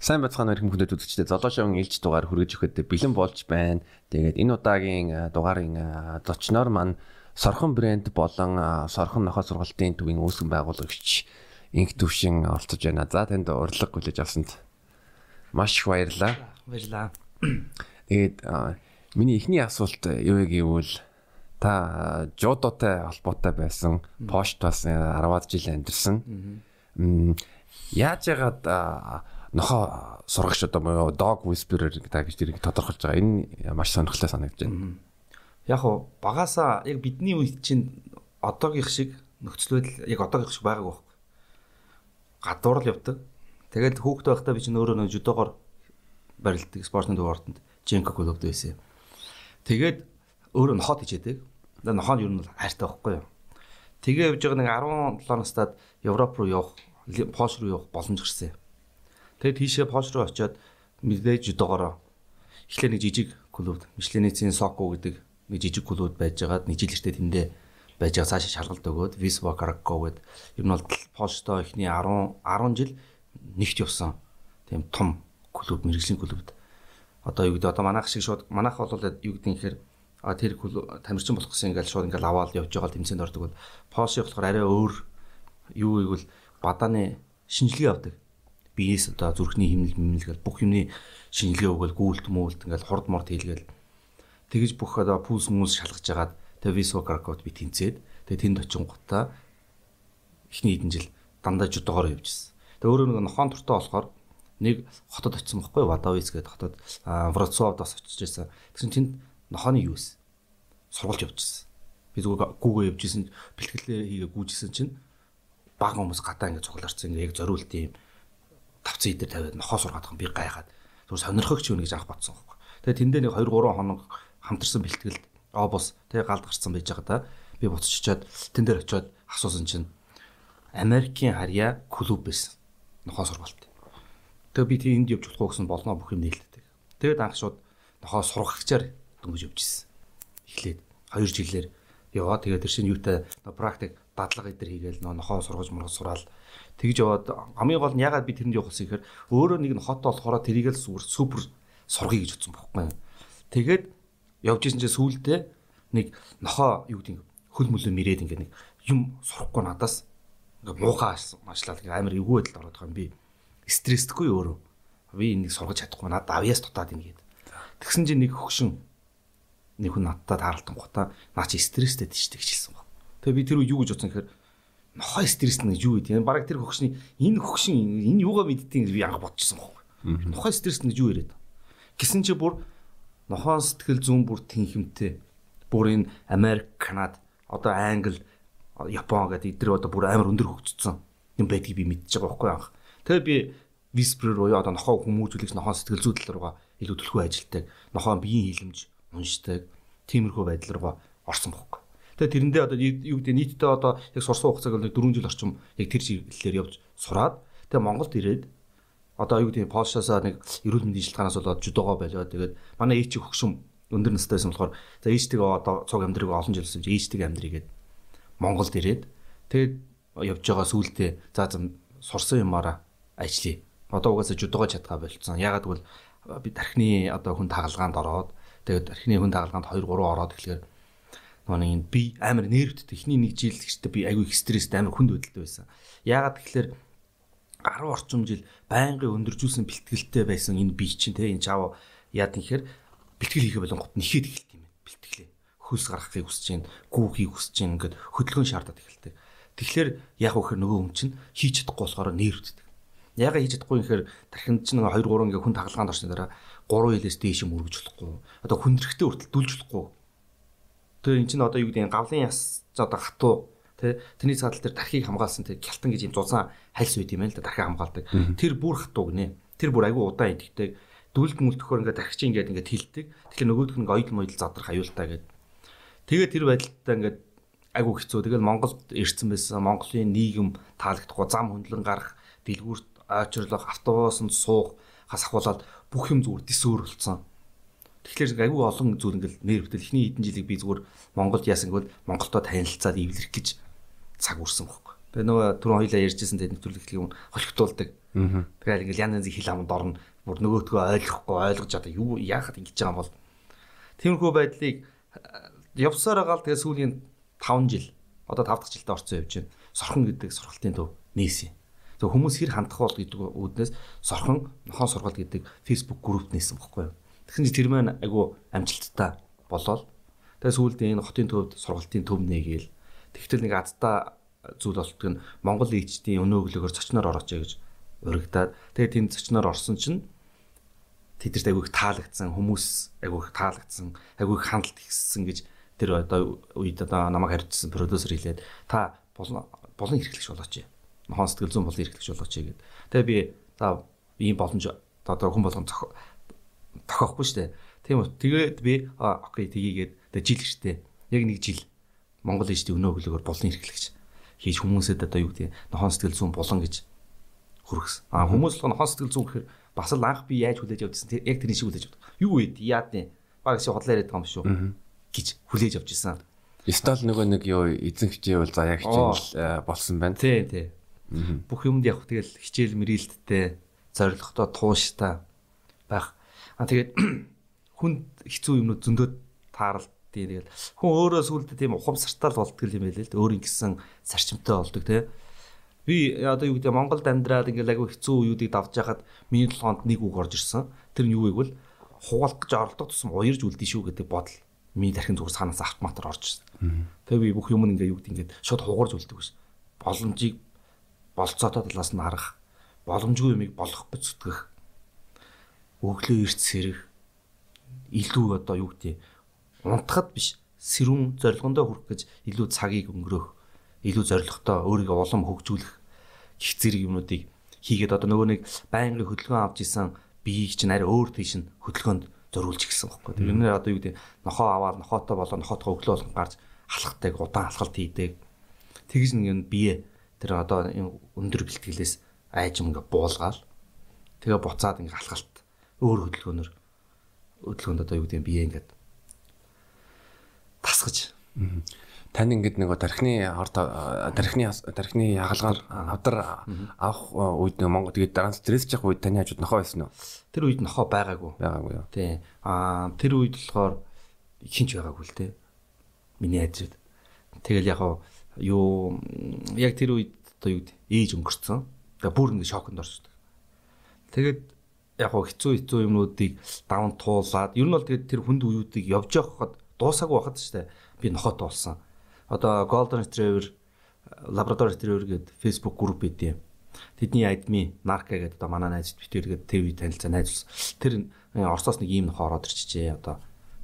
Сайн бацхан өрхөм хүндэт үзэгчдээ золоошон илж дугаар хүргэж өгөхөд бэлэн болж байна. Тэгээд энэ удаагийн дугаарын зочноор маань Сорхон брэнд болон Сорхон нохоо сургалтын төвийн үүсгэн байгуулагч инх төвшин оролцож байна. За танд урилга хүлээж авсанд маш их баярлалаа. Баярлалаа. Тэгээд миний эхний асуулт юу гэвэл та жодотой холбоотой байсан поштоос 10-аад жил амьдэрсэн. Яаж яагаад нохоо сурагч одоо буюу dog whisperer гэж тэрийг тодорхойлж байгаа. Энэ маш сонирхолтой санагдаж байна. Яг уу багасаа яг бидний үед чинь одоогийнх шиг нөхцөл байдал яг одоогийнх шиг байгаагүй байхгүй. Гадуур л явдаг. Тэгээд хүүхэд байхдаа би чинь өөрөө нэг жудогоор барилдаг спортын төв ортонд Женко клубд байсан. Тэгээд өөрөө нохоод хичээдэг. Тэгээд нохоо нь ер нь хайртай байхгүй юу. Тэгээ явж байгаа нэг 17 настад Европ руу явах, Польш руу явах боломж гарсан. Тэгээд тийшээ Польш руу очиод мэдээж доогоороо эхлээ нэг жижиг клубд Мишленицийн Соко гэдэг нэг жижиг клубд байж байгаад нэг жил ихтэй тэндээ байж байгаа. Цаашаа шалгалт өгөөд Висва Крако гэд. Ер нь бол Польштой эхний 10 10 жил нэгт явсан. Тийм том клуб мэрэгжлийн клубд. Одоо юу гэдэг одоо манайх шиг шууд манайх бол юу гэдэг нэхэр а тэр тамирчин болох гэсэн ингээл шууд ингээл аваад явж байгаа тэмцээнд ордог бол Польшийн болохоор арай өөр. Юу гэвэл бадааны шинжилгээ авдаг биеэс одоо зүрхний химнэл мэмнэлгээл бүх юмны шинжилгээ өгөөл гүйлт мүүлт ингээл хурд морд хийлгээл тэгэж бүх одоо пулс мүс шалгаж жагаад тэгээ висо каркот би тэнцээд тэгээ тэнд очин гутаа эхний хэдэн жил дандаа жудоогоор явжсэн. Тэгээ өөрөө нэг нохон туртаа болохоор нэг хотод очисон байхгүй Вадавис гэдэг хотод Вроцлавдаас очиж байсан. Тэгсэн тэнд нохооны юус сургуулж явжсэн. Би зүгээр гүүгээ явжсэн бэлтгэлээ хийгээ гүйжсэн чинь баг хүмүүс гадаа ингэ цугларсан ингэ яг зориулт юм тавцан идэр тавиад нохоо сургаад байгаа би гайхаад зүгээр сонирхогч юу гэж анх бодсон байхгүй. Тэгээ тэндээ нэг 2 3 хоног хамтарсан бэлтгэлд обос тэгээ галд гарсан байж байгаа да би буцчихад тэн дээр очиод асуусан чинь Америкийн харьяа клуб байсан. Нохоо сургалт. Тэгээ би тийм энд явж болохгүй гэсэн болноо бүх юм нээлтдэг. Тэгээд анх шууд нохоо сургагчаар дөнгөж явж исэн. Эхлээд 2 жилээр яваа. Тэгээд тэр шинэ юутай практик дадлага эдэр хийгээл нохоо сургаж мургаж сураал Тэгж яваад хамгийн гол нь ягаад би тэрэнд явах гэсэн ихээр өөрөө нэг нь хот болохоор тэрийг л супер сургая гэж утсан бохгүй. Тэгээд явж исэн чинь сүүлдээ нэг нохоо юу гэдэг хөл мөлөө мэрээд ингээ нэг юм сурахгүй надаас ингээ муухай ажиллаад амар эвгүй байдалд ороод байгаа юм би. Стрессдэггүй өөрөө. Би энийг сургаж чадахгүй надад авьяас дутаад ийн гээд. Тэгсэн чинь нэг хөгшин нэг хүн надтай тааралтан гутаа наа чи стресстэй тийш тэгчихсэн баг. Тэгээ би тэр юу гэж утсан гэхээр нохой стресс нэг юу гэдэг. Бараг тэр хөгшний энэ хөгшин энэ юугаа мэдтiin гэж би анх бодчихсон байхгүй. Нохой стресс нэг юу яриад. Гисэн чи бүр нохоо сэтгэл зүүн бүр тэнхимтэй. Бүр энэ Америк, Канад, одоо Англи, Япон гэдэг эдгээр одоо бүр амар өндөр хөгжсөн юм байдгийг би мэдчихэж байгаа байхгүй анх. Тэгээ би виспрер уу одоо нохоо хүмүүжүүлэгч нохоо сэтгэл зүй талруугаа илүү төлхөө ажилтдаг. Нохоо биеийн хилэмж уншдаг. Тиймэрхүү байдал руугаа орсон байхгүй. Тэгээ тэрэндээ одоо юу гэдэг нийтдээ одоо яг сурсан хугацааг бол 4 жил орчим яг тэр чиглэлээр явж сураад тэгээ Монголд ирээд одоо юу гэдэг Польшаасаа нэг эрүүл мэндийн шилтгаанаас болоод жудогоо байлаа. Тэгээд манай ээчиг хөгшин өндөр настай байсан болохоор за ээжтэйгээ одоо цуг амьдрыг олон жил өсөж ээжтэйгээ амьдрийгээд Монголд ирээд тэгээд явж байгаа сүултээ за сурсан юмараа ажиллая. Одоо угаасаа жудогоо чадгаа болцсон. Ягаад гэвэл би тархины одоо хүн тагалгаанд ороод тэгээд тархины хүн тагалгаанд 2 3 ороод эхлэхээр Манай энэ би амар нервтэй эхний нэг жил гэжтэй би айгүй их стресстэй амар хүнд байдалтай байсан. Яагаад тэгэхээр 10 орчим жил байнгын өндөржүүлсэн бэлтгэлтэй байсан энэ би чинь те энэ чав яад нэхэр бэлтгэл хийхэ болонгот нэхэд эхэлт юм байна. Бэлтгэлээ. Хөлс гаргахыг хүсэж байна, гүүхийг хүсэж байна ингээд хөдөлгөөн шаардаад эхэлдэг. Тэгэхээр яг үхэр нөгөө хүн чинь хийж чадахгүй болохоор нервддэг. Ягаад хийж чадахгүй юм гэхээр тархинд чинь 2 3 ингээ хүн тагалгаанд орсны дараа 3 хилээс дээш мөргөж болохгүй. Одоо хүндрэхтэй хүртэл дүлж болохгүй Тэгээ эн чинь одоо юу гэдэг нь гавлын яс одоо хатуу тий тэрний цаадал дээр тархийг хамгаалсан тий гялтан гэж юм зузаан хальс үйд юм байл да тархийг хамгаалдаг. Тэр бүр хатуу гинэ. Тэр бүр айгүй удаан идэгтэй. Дүлд мүлтөхөр ингээд тархич ингээд ингээд хилдэг. Тэгэхээр нөгөөх нь ойл мойл задрах аюултай гэдэг. Тэгээ тэр байдалтай ингээд айгүй хэцүү. Тэгэл Монголд ирсэн байсан. Монголын нийгэм таалагдахгүй зам хөндлөн гарах, дэлгүүрт очирлох, автобусанд суух, хас ахуулаад бүх юм зүгээр дисөөрөлцсөн Тэгэхээр айгүй олон зүйл ингээл нэрвтэл эхний хэдэн жилиг би зүгээр Монголд яасан гэвэл Монголтой танилцаад эвлэрэх гэж цаг үрсэн байхгүй. Тэгээ нөгөө түрүүн хоёлаа ярьжсэн тэгээд нэвтрүүлэг хэлхийг холигтуулдаг. Тэгэл ингээл янз янзын хил амд орно. Бүр нөгөөтгөө ойлгохгүй ойлгож одоо юу яахад ингэж байгаа юм бол тиймэрхүү байдлыг явсаар гаал тэгээ сүүлийн 5 жил одоо 5 дахь жилдээ орцсон явж байна. Сорхон гэдэг сургалтын төв нээсэн. Тэгээ хүмүүс хэр хандах бол гэдэг үүднээс сорхон нохон сургалт гэдэг Facebook групп нээсэн бохгүй юу. Тэгсэн чи тэр маань айгу амжилттай болоод тэгээ сүүлдээ энэ хотын төвд сургалтын төв нээгээл тэгтэл нэг адтаа зүйл болтго нь Монгол ичдийн өнөө өглөөгөр зочноор орооч гэж урагдаад тэгээ тэнд зочноор орсон чинь тэдэрт айгүйх таалагдсан хүмүүс айгүйх таалагдсан айгүйх хандлт ихссэн гэж тэр одоо үед одоо намайг харьцсан продюсер хэлээд та болон болон хэрэглэгч болооч. Нохон сэтгэл зүйн болон хэрэглэгч болооч гэгээд. Тэгээ би та ийм боломж одоо хүн болгон тохиохгүй шүү дээ. Тийм үү. Тэгээд би окей тгийгээд тэгээ жил штэ. Яг нэг жил Монгол ижид өнөө өглөөгөр болон хэрэглэгч хийж хүмүүсэд одоо юу гэдэг нохон сэтгэл зүйн болон гэж хүргэсэн. А хүмүүс л нохон сэтгэл зүйн гэхээр бас л анх би яаж хүлээж авдсан яг тэрний шиг хүлээж авдаг. Юу вэ? Яад нэ? Баг шиг хотлоо яриад байгаа юм шүү гэж хүлээж авч ирсэн. Стол нөгөө нэг юу эзэн хичээ бол заяа хичээл болсон байна. Тий, тий. Бүх юмд яг тэгэл хичээл мэрэлттэй зоригтой тууштай байх. А тэгээд хүн хэцүү юмнууд зөндөд тааралт Тийм тэгэл хүн өөрөө сүулдэ тийм ухамсартай л болдгол юм байлээ л өөр ингэсэн сарчимтай болдог тий. Би одоо юу гэдэг Монголд амьдраад ингээл агай хэцүү үеүүдийг давж яхад миний толгоонд нэг үг орж ирсэн. Тэр нь юу вэ гэвэл хугаалт гэж оролдох тусам уярж үлдээ шүү гэдэг бодол миний тархин зүгээр санаас автоматар орж ирсэн. Тэгээ би бүх юм ингээ юу гэдэг ингээд шууд хугарж үлддэг ш. Боломжийг болцоотой талаас нь харах, боломжгүй юмыг болох гэж зүтгэх. Өглөө эрт сэрэх илүү одоо юу гэдэг унтахад биш сэрүүн зорилгондоо хүрэх гэж илүү цагийг өнгөрөөх илүү зоригтой өөрийгөө улам хөгжүүлэх гих зэрэг юмнуудыг хийгээд одоо нөгөө нэг байнгын хөдөлгөөн авч исэн биеийг чинь арай өөр тийш нь хөдөлгөөнд зориулж гисэн байхгүй. Тэр нэр одоо юу гэдэг нохоо аваад нохоотой болоо нохоотгоо өглөө болгон гарч халахдаг удаан алхалт хийдэг. Тэгж нэг бие тэр одоо өндөр бэлтгэлээс айжм ингээ буулгаал. Тэгээ буцаад ингээ алхалт өөр хөдөлгөөнөр хөдөлгөөнд одоо юу гэдэг бие ингээд тасгаж тань ингээд нөгөө тархины орд тархины тархины хагалгаар авдар авах үед нөгөө Монгол тэгээд дараа нь стрессж явах үед таны хажууд нохоо байсан уу? Тэр үед нохоо байгаагүй. Байгаагүй юу? Тий. Аа тэр үед болохоор хинч байгаагүй л дээ. Миний хажууд. Тэгэл яг юу яг тэр үед одоо юу ээж өнгөрцөн. Тэгээ бүр ингэ шоконд орчихсон. Тэгээд яг хэцүү хэцүү юмнуудыг даван туулаад ер нь бол тэгээд тэр хүнд үеүүдийг явж явахад дуусаагүй байхад штэ би нохот болсон. Одоо Golden Retriever, Labrador Retriever гэдэг Facebook групп байдیں۔ Тэдний адми Нарка гэдэг одоо манай найз битэр гэдэг тэр үе танилцаа найз болсон. Тэр Оросоос нэг ийм нохоо ороод ирчихжээ. Одоо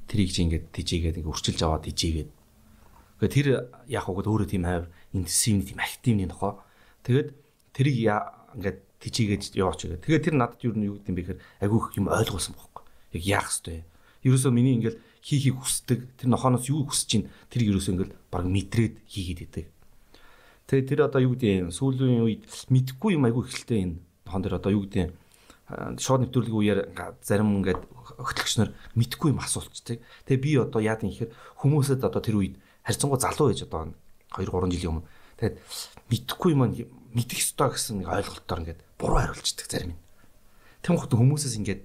тэрийг чи ингээд тижээгээд ингээд үрчилж аваад тижээгээд. Гэхдээ тэр яг угд өөрөө тийм хайр интенсив тийм активний нохоо. Тэгээд тэрийг ингээд тижээгээд яваач гэдэг. Тэгээд тэр надад юу юу гэдэг юм бэ гэхээр агиух юм ойлгуулсан бохоггүй. Яг яах хэвтэй. Ерөөсөө миний ингээд хийхийг хүсдэг тэр нохооноос юу хүсэж чинь тэр ерөөсөө ингээл баг мэдрээд хийгээд идэг. Тэгээ тэр одоо юу гэдэг сүүлийн үед мэдхгүй юм айгүй ихэлтэй энэ нохон дээр одоо юу гэдэг шууд нэвтрүүлгийн үеэр зарим ингээд хөтлөгчнөр мэдхгүй юм асуулцдаг. Тэгээ би одоо яад юм ихээр хүмүүсэд одоо тэр үед харьцангуй залуу байж одоо 2 3 жилийн өмнө тэгээд мэдхгүй юм мэдэх ёстой гэсэн нэг ойлголтоор ингээд буруу хариулцдаг зарим нь. Тэм хот хүмүүсээс ингээд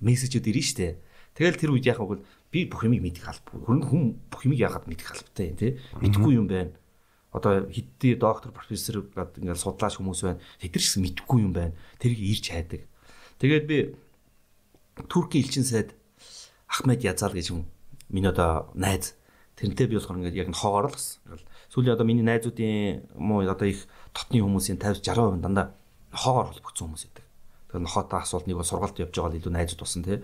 мессежүүд ирнэ штэ. Тэгэл тэр үед яхав бол би бүх юмыг мэдэх албагүй. Хүн хүн бүх юмыг яагаад мэдэх албатай юм те? Мэдхгүй юм байна. Одоо хэдий доктор профессор гэдэг ингээл судлаач хүмүүс байна. Тэд нар ч гэсэн мэдхгүй юм байна. Тэрийг ирж хайдаг. Тэгээд би Туркийн элчин сайд Ахмед Язал гэж хүн миний одоо найз тэрнтэй би болохоор ингээд яг хоогоор л гсэн. Сүүлийн одоо миний найзуудын муу одоо их дотны хүмүүсийн 50 60% дандаа хоогоор холбогдсон хүмүүс байдаг. Тэгэхээр нохоотой асуулт нэг бол сургалт явж байгаа л илүү найзууд болсон тий.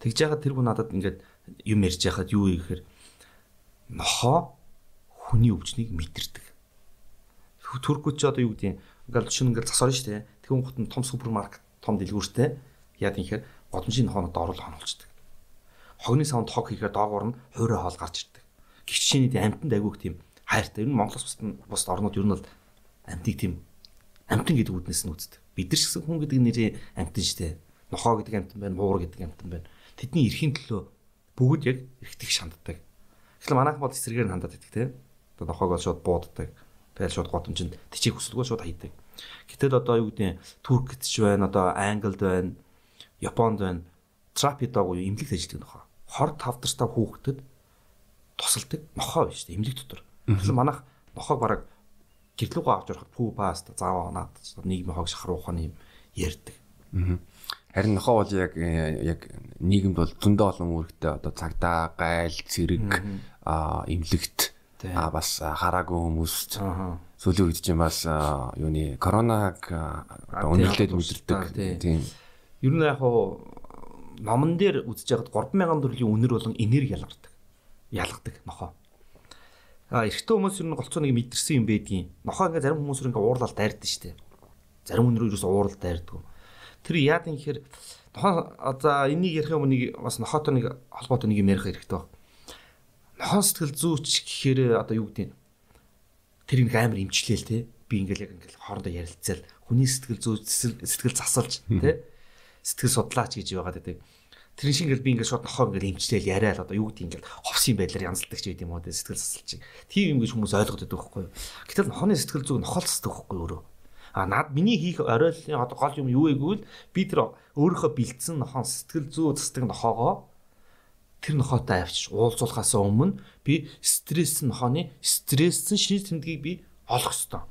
Тэгж яагаад тэр хүн надад ингээд юм ярьж яхад юу вэ гэхээр нохоо хүний өвчнийг мэдэрдэг. Туркууд ч одоо юу гэдэг юм ингээл шинэ ингээл засаар шүү дээ. Тэгүн гот нь том супермаркет том дэлгүүртэй яа гэхээр годомжийн нохоонод оруулах хонолцдог. Хогны савнд хог хийхээр доогоор нь хуурай хоол гарч ирдэг. Гихчний амтнд агиух тийм хайртай. Ер нь Монголос бус бус орнууд ер нь бол амтыг тийм амтан гэдэг үднэс нь үздэг. Бид нар ч гэсэн хүн гэдэг нэрийн амтан шүү дээ. Нохоо гэдэг амтан байна, муур гэдэг амтан байна. Тэдний эрхийн төлөө бүгд яг эргэтих шанддаг. Тэгэхээр манайхан бол эсрэгээр нь хандаад байдаг тийм. Одоо нохоогоо шууд бууддаг. Тэгэл шууд годомжинд тичийг хүсэлгүй шууд хайдаг. Гэтэл одоо юу гэдэг Туркт ч байна, одоо Англид байна, Японд байна. Трапидог уу имлэг ажилладаг нохоо. Хор тавдарстай хүүхдэд тусалдаг нохоо шүү дээ имлэг дотор. Тэгэхээр манайх нохоог бараг гэрлүүгөө авч явах пүү паст зааваа наад нийгмийн хог шахруулах нь юм ярьдаг. Харин нохоо бол яг яг нийгэмд бол зөндөө олон үүрэгтэй одоо цагдаа, гайл, цэрэг, а имлэгт а бас хараагүй хүмүүст сүүлийн үед чинь бас юуны коронаг үнэлээд мэдэрдэг. Тийм. Ер нь яг хуу номон дээр үзэж байгаад 3000 төрлийн үнэр болон энерги ялгардаг. Ялгадаг нохоо эрэгтэй хүмүүс ер нь голцоо нэг мэдэрсэн юм байдгийн. Нохоо ингээ зарим хүмүүс ингээ уурлал дайрдаг штэ зарим үнэр ерөөс уурал дайрдаг тэр яад юм гэхээр нохоо за энийг ярих юм нэг бас нохоотой нэг холбоотой нэг юм ярих хэрэгтэй байна нохоо сэтгэл зүйч гэхээр одоо юу гэдэг тэр нэг амар имчлээл те. Би ингээл яг ингээл хоорондоо ярилцаал. Хүний сэтгэл зүй сэтгэл засалж те. Сэтгэл судлаач гэж байгаад байдаг. Тэр шиг ингээл би ингээл шууд нохоо ингээл имчлээл яриад одоо юу гэдэг ингээл ховсын байдлаар янзалдаг ч гэдэг юм уу сэтгэл засалж. Тийм юм гэж хүмүүс ойлгоод байдаг байхгүй юу. Гэтэл нохооны сэтгэл зүйг нохоолцдог байхгүй өөрөө. А над миний хийх оройлын одоо гол юм юу вэ гэвэл би тэр өөрийнхөө бэлдсэн нохоо сэтгэл зүй засдаг нохоогоо тэр нохоотой авчиж уулзуулахаас өмнө би стресс нохооны стрессэн шинж тэмдгийг би олох ёстой.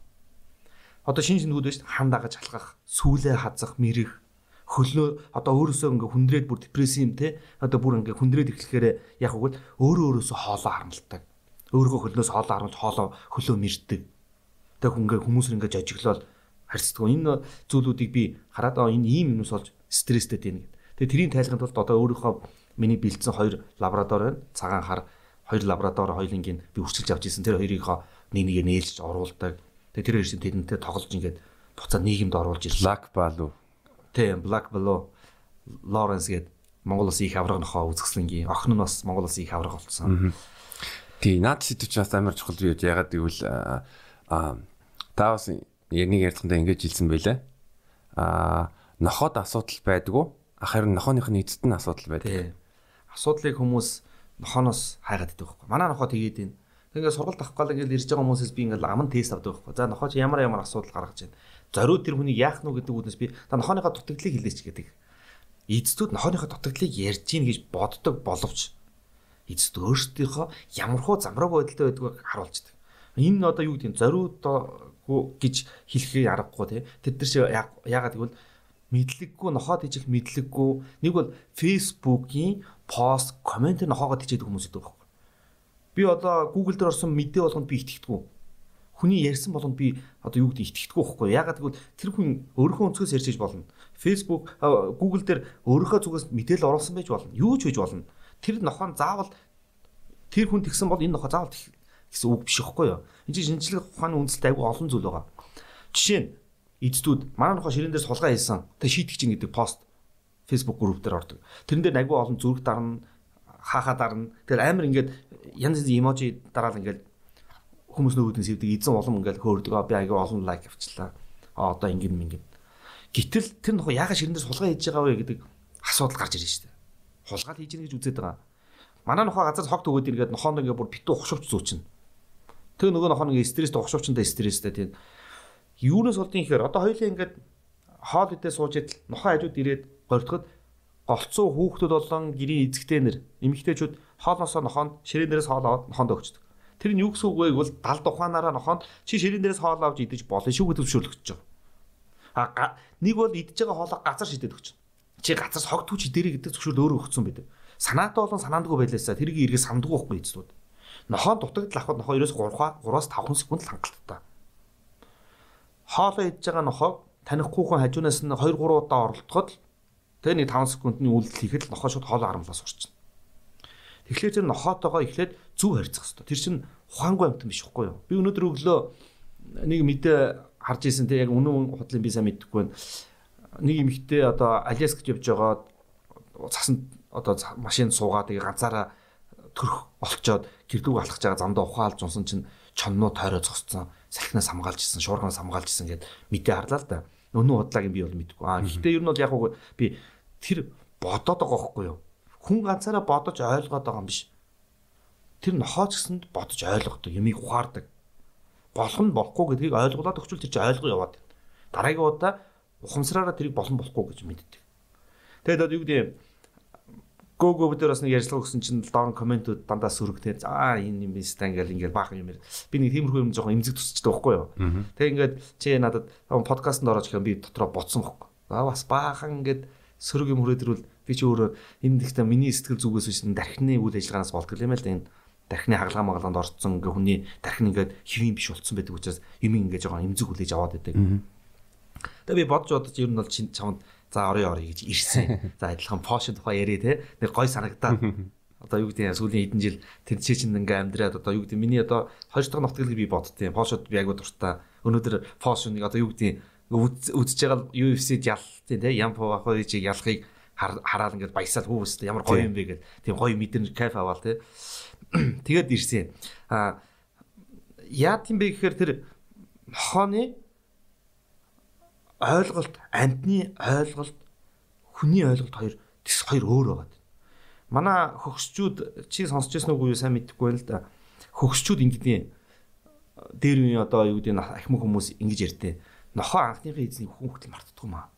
Одоо шинж тэмдгүүд биш хан дагаж халахах, сүүлээ хазах, мэрэх, хөлнөө одоо өөрөөсөө ингээ хүндрээд бүр депресс юм те одоо бүр ингээ хүндрээд эхлэхээр яг үгүй өөрөө өөрөөсөө хоолоо харамлдаг. Өөрийнхөө хөлнөөс хоолоо харамлж хоолоо хөлөө мэрдэг. Тэг ингээ хүмүүс ингээ жожиглол харьцдаг. Энэ зүйлүүдийг би хараад аа энэ ийм юмс болж стресстэй тийм. Тэгээ тэрийн тайлханд тулд одоо өөрийнхөө Миний бэлдсэн хоёр лаборатори байна. Цагаан хар хоёр лаборатори хоёулынгийн би үрчилж авч ирсэн. Тэр хоёрынхоо нэг нэгэ нээлж оруулдаг. Тэгээ тэр хоёр шиг тэдэнтэй тоглож ингээд буцаад нийгэмд оруулж ирсэн. Black Baloo. Тийм, Black Baloo Lawrence гээд Монголоос их авраг нохоо үзэсгэлэнгийн охин нь бас Монголоос их авраг болсон. Тий, наад сэдвч бас амар чухал юу ягаад гэвэл аа та бас яг нэг ярьцгаандаа ингэж хэлсэн байлаа. Аа нохоод асуудал байдгүй. Харин нохооных нь эцэд нь асуудал байдаг асуудлыг хүмүүс нохооноос хайгаад байдаг байхгүй. Манай нохоо тэгээд байна. Тэгээд сургалт авах гал ингээд ирж байгаа хүмүүсээс би ингээд аман тест авдаг байхгүй. За нохоо чи ямар ямар асуудал гаргаж байна. Зориуд тэр хүнийг яах нь гэдэг үднэс би та нохооныхаа дутагдлыг хэлээч гэдэг. Эцэдүүд нохооныхаа дутагдлыг ярьж гин гэж боддог боловч эцэд өөрсдийнхөө ямархуу замраг байдалтай байдгийг харуулдаг. Энэ одоо юу гэдэг нь зориуд гэж хэлэхээ аргагүй тий. Тэд нар чи яагаад гэвэл мэдлэггүй нохоод ижих мэдлэггүй нэг бол фейсбુકийн пост комент нохоогоод хичээдэг хүмүүс идэв байхгүй. Би одоо Google дээр орсон мэдээ болгонд би итгэдэггүй. Хүний ярьсан болгонд би одоо юу гэдэг итгэдэггүй байхгүй. Ягаад гэвэл тэр хүн өөрийнхөө өнцгөөс ярьж болно. Facebook Google дээр өөрийнхөө зүгээс мэдээлэл оруулсан байж болно. Юу ч хийж болно. Тэр нохоо заавал тэр хүн тэгсэн бол энэ нохоо заавал гэсэн үг биш байхгүй юу? Энд чинь шинжлэх ухааны үндэслэлтэй айгүй олон зүйл байгаа. Жишээ нь эцдүүд манай нохоо ширээн дээр сулгаа хийсэн. Тэг шийтгэж ин гэдэг пост Facebook групп дээр ордог. Тэрэн дээр агүй олон зүрх дарна, хаахаа дарна. Тэр амар ингээд янз янз эможи дараал ингээд хүмүүс нөгөөдөн сэвдэг эзэн улам ингээд хөөрдөг. Би агүй олон лайк авчлаа. А одоо ингэн мингэн. Гэтэл тэр нохоо яагаад ширээн дээр сулгаа хийж байгаа вэ гэдэг асуудал гарч ирж штэ. Хулгаал хийж гэнэ гэж үзээд байгаа. Манай нохоо газар хогт өгөөд иргээд нохоонд ингээд бүр битүү ухшууч зүүчин. Тэг нөгөө нохоо нэг стресстэй ухшуучтай стресстэй тийм юунаас болдгийг ихээр одоо хоёулаа ингээд хоол идээ сууж идэл нохоо хажууд ирээд гордоход голцоо хүүхдүүд болон гэрийн эзэгтэй нэр эмэгтэйчүүд хоолноосоо нохоонд ширээн дээрээс хоол аваад нохоонд өгчдөг. Тэр нь юу гэсэн үг вэ гэвэл далд ухаанаараа нохоонд чи ширээн дээрээс хоол авч идэж болно шүү гэдэг зөвшөөрлөгдөж байгаа. А нэг бол идэж байгаа хоолоо газар шидэд өгч. Чи газар хогтгоч дээрээ гэдэг зөвшөөрөл өөрөө өгсөн байдаг. Санаатай болон санаандгүй байлаасаа тэрийг эргээ самдгүй байхгүй эцлүүд. Нохоон дутагдал авахд нохоо ерөөс 3 3-аас 5 секунд л хангалттай хоолоо идж байгаа нохоог танихгүй хүн хажуунаас нь 2 3 удаа оролдоход тэгээ нэг 5 секундны үйлдэл хийхэд л нохоо шууд хоолоо харамлаас урчин. Тэгэхээр тэр нохоотойгоо эхлээд зүв харьцах хэрэгтэй. Тэр чинь ухаангүй амтан биш үхгүй юу? Би өнөөдөр өглөө нэг мэдээ харж ирсэн те яг үнэн худлын би сайн мэдэхгүй байна. Нэг эмэгтэй одоо Аляскт явж байгаа цасанд одоо машинд суугаад тэгээ ганцаараа төрөх олцоод гэрдүүг алхаж байгаа замдаа ухаалж унсан чинь чонноо тойроо зогсцсон салхинаас хамгаалж исэн, шуурганаас хамгаалж исэн гэд мэдээ харлаа л да. Өнөө бодлааг би бол мэдгүй. Аа гэхдээ ер нь бол яг би тэр бодоод байгаа байхгүй юу? Хүн ганцаараа бодож ойлгоод байгаа юм биш. Тэр нохооч гэсэнд бодож ойлгодог, юмыг ухаардаг. Болох нь болохгүй гэдгийг ойлголоод өгчүүл тэр чинь ойлгоо яваад байна. Дараагийн удаа ухамсараараа тэрийг болон болохгүй гэж мэддэг. Тэгээд одоо юу гэдэг го го бид бас нэг ярьцлага өгсөн чинь доор комментүүд дандаа сүрэгтэй. За энэ юм биз та ингээл ингээл баахан юм. Би нэг тиймэрхүү юм жоохон имзэг тусчдаг байхгүй юу. Тэг ингээд чи надад подкастт орооч гэхээр би дотроо ботсон байхгүй. Аа бас баахан ингээд сөрөг юм хүрээдрүүл би чи өөрөө энэ ихтэй миний сэтгэл зүгээс биш дархны үйл ажиллагаанаас болдог юм л да энэ дархны хагалгаа магалгаанд орцсон ингээ хүний дархны ингээд хэвийн биш болцсон байдаг учраас юм ингээ жоохон имзэг хүлээж аваад байдаг. Тэгээ би бодож бодож ер нь бол чамд За орё орё гэж ирсэн. За адилхан Porsche тухай ярээ те. Нэг гой санагдаад. Одоо юу гэдэг нь сүүлийн хэдэн жил тэр чи чинь ингээм амьдраад одоо юу гэдэг миний одоо хоёр дахь нутгийг би боддtiin. Porsche би яг дуртай. Өнөөдөр Porsche-ыг одоо юу гэдэг үзэж байгаа UFC-д ялтын те. Ям Power-ыг ялахыг хараад ингээд баясаал хүүс ямар гоё юм бэ гэдэг. Тийм гоё мэдэн кайф аваал те. Тэгээд ирсэн. А яа тийм бэ гэхээр тэр нохооны ойлголт амьтны ойлголт хүний ойлголт хоёр тэс хоёр өөр байгаа. Манай хөгсчүүд чи сонсч байсан уу юу сайн мэдэхгүй байна л да. Хөгсчүүд ингэдэг дээр үе одоо юу гэдэг ахмад хүмүүс ингэж ярьдээ. Нохоо анхныхаа эзнийг хүн хөтөл мартдаг юм аа.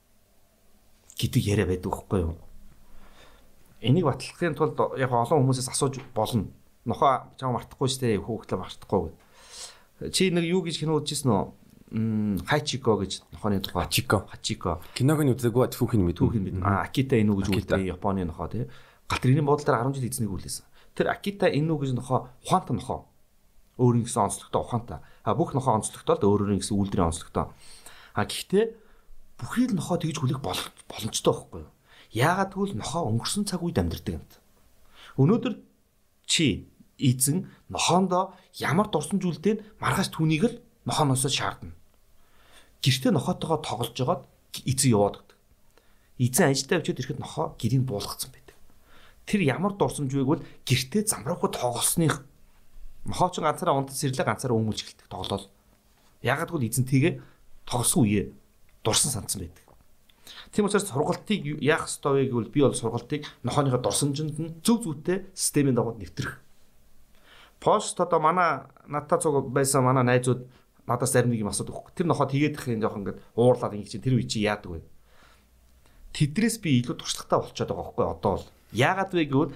Гэдэг яриа байдаг байхгүй юу? Энийг батлахын тулд яг олон хүмүүсээс асууж болно. Нохоо чам мартахгүй штэ хөтөл мартахгүй. Чи нэг юу гэж кино үзчихсэн үү? Хачико гэж нохооны тухай. Хачико. Хачико. Киног нь үзээгүй түүхийн мэд. Түүхийн мэд. А Акита Ину гэж үлдээ Японы нохоо тий. Галтрийн буудлаар 10 жил эзнийг үлээсэн. Тэр Акита Ину гэж нохоо ухаантай нохоо. Өөрийн гэсэн онцлогтой ухаантай. А бүх нохоо онцлогтой л өөрөөрийн гэсэн үйлдвэрийн онцлогтой. А гэхдээ бүхий л нохоо тэгж хүлэх боломжтой байхгүй юу? Яагаад гэвэл нохоо өнгөрсөн цаг үед амьдардаг юм. Өнөөдөр чи эзэн нохоондоо ямар дурсан зүйлтэй маргааш түүнийг л нохооноос шаардна гэртээ нохоотойгоо тоглож жагаад эзэн яваад гэдэг. Эзэн ажилдаа очиод ирэхэд нохоо гэрийг буулгацсан байдаг. Тэр ямар дурсамж байг бол гэртээ замраахад тоглосных нохоо ч ганцаараа унтад сэрлээ ганцаараа өмүүлж эхэлдэг тоглол. Ягаад гэвэл эзэн тэгээ тоглосон үе дурсан сандсан байдаг. Тийм учраас сургалтыг яах ёстой вэ гэвэл би бол сургалтыг нохооныхоо дурсамжинд нь зөв зүйтэй системийн дагуу нэвтрэх. Пост одоо манай надтай цуг байсан манай найзууд надаас зарим нэг юм асуудаг. Тэр нохоо тэгээд их юм жоохон ингээд уурлаад ингэ чинь тэр үе чи яадаг вэ? Тэдрээс би илүү туршлагатай болчиход байгаа байхгүй одоо бол. Яагаад вэ гэвэл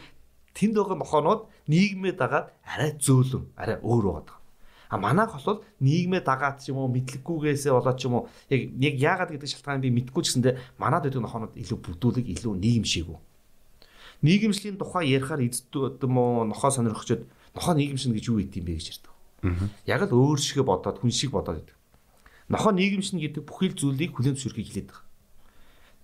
тэнд байгаа нохоонууд нийгмээ дагаад арай зөөлөн, арай өөр байгаа. А манайх бол нийгмээ дагаад ч юм уу мэдлэггүйгээсээ болоод ч юм уу яг яг яагаад гэдэг шалтгаан би мэдгүй ч гэсэндээ манад байдаг нохоонууд илүү бүдүүлэг, илүү нийгэмшээгүү. Нийгэмшлийн тухай ярихаар эзэд юм уу нохоо сонирхчод нохоо нийгэмшин гэж юу гэдэг юм бэ гэж ярьдаг. Яг л өөр шигэ бодоод хүн шиг бодоод байдаг. Нохоо нийгэмшин гэдэг бүхэл зүйлийг хүлээн зөвшөөрөхийг хэлээд байгаа.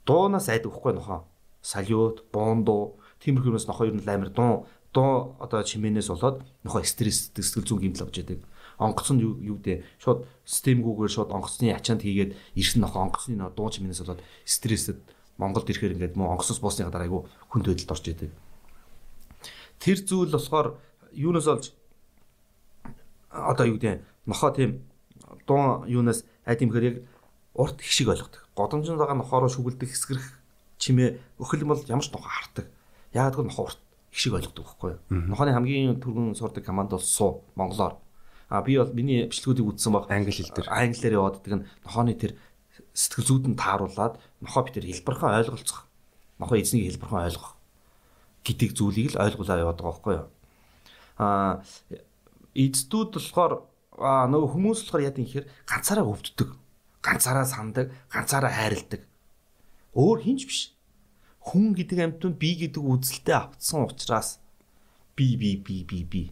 Дуунаас айдаг хгүй нохоо. Салют, боондоо, тиймэрхүүнээс нохоо ер нь амар дуу дуу одоо чимээнээс болоод нохоо стресс сэтгэл зүйн гэмтэл авч яадаг. Онгоцон юу гэдэг шууд системгүүгээр шууд онгоцны ачаанд хийгээд ирсэн нохоо онгоцны дуу чимээнээс болоод стрестэд Монголд ирэхээр ингээд мөн онгоцноос буусныхаа дараа айгу хүн төдөлд орж яадаг. Тэр зүйл болохоор юунаас олж одоо юу гэдэг нохоо тийм дуун юунаас айд юм хэрэг урт их шиг ойлгодог. Годомжинд байгаа нохоороо шүгэлдэх хэсгэрх чимээ өхөл бол ямар ч нохоо хартаг. Яагаад гэвэл нохоо урт их шиг ойлгодог байхгүй юу? Нохооны хамгийн түргэн сурдаг команд бол суу монголоор. А би бол миний бичлэгүүдийг үзсэн баг англи хэл дээр. Англиар явааддаг нь нохооны тэр сэтгэл зүйд нь тааруулаад нохоо би тэр хэлбэрхэн ойлголцох. Нохоо эзнийг хэлбэрхэн ойлгох гэдэг зүйлийг л ойлгуулаад яваад байгаа байхгүй юу? А эцдүүд болохоор нөгөө хүмүүс болохоор яа гэхээр ганцаараа өвддөг. Ганцаараа сандаг, ганцаараа хайрладаг. Өөр хинч биш. Хүн гэдэг амьтан би гэдэг үзэлтэй автсан учраас би би би би би.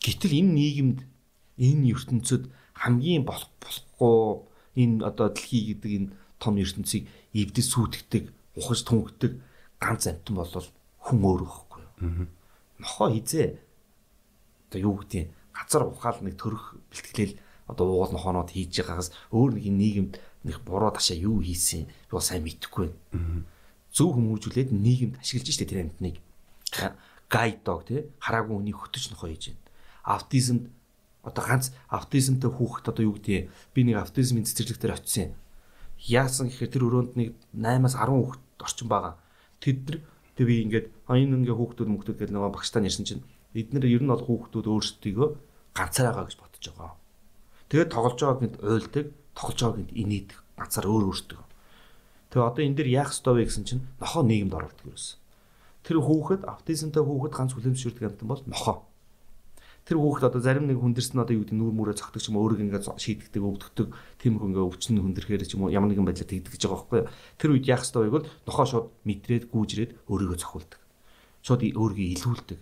Гэтэл энэ нийгэмд энэ ертөнцид хамгийн болох болохгүй энэ одоо дэлхий гэдэг энэ том ертөнцийг эвдэс сүйтгэдэг, ухаж түнхдэг ганц амьтан бол хүн өөр байхгүй юу? Нохоо хизээ одоо юу гэдгийг газар ухаал нэг төрөх бэлтгэлэл одоо уул нохоонод хийж байгаагаас өөр нэг нийгэмд нэг буруу ташаа юу хийсэн бол сайн мэдэхгүй байна. Зөв хүмүүжүүлээд нийгэмд ашиглаж штэ тэр амтныг гайд дог тий хараагүй хүний хөтөж нохоо хийж байна. Аутизмд одоо ганц аутизмтай хүүхэд одоо юу гэдгийг би нэг аутизмын цэцэрлэгтэр очисон. Яасан гэхээр тэр өрөөнд нэг 8-аас 10 хүүхэд орчин байгаа. Тэд нар тэг би ингээд энэ ингээ хүүхдүүд мөхтүүд гэдэг нэг багштай ярьсан чинь эднэр ер нь бол хүүхдүүд өөрсдийгөө ганцаараа гэж бодож байгаа. Тэгээд тоглож байгааг нь уйлдаг, тоглож байгааг нь инээдэг. Ганцаар өөр өөртөө. Тэгээ одоо энэ дэр яах ёстой вэ гэсэн чинь нохоо нийгэмд оролдог юусэн. Тэр хүүхэд аутизмтай хүүхэд ганц хүлэмжшүүлдэг амтан бол нохоо. Тэр хүүхэд одоо зарим нэг хүндэрс нь одоо юу гэдэг нүүр мүрээ цогтөг юм өөрийг ингээд шийдэгдэг өвдөгдөг тийм их ингээд өвчин хүндэрхээр ч юм уу ямар нэгэн байдлаар тэгдэг гэж байгаа байхгүй. Тэр үед яах ёстой вэ гэвэл нохоо шууд мэдрээд гүүжрээд өөрийгөө цохиулдаг. Шууд өөрийгөө илүүлдэг.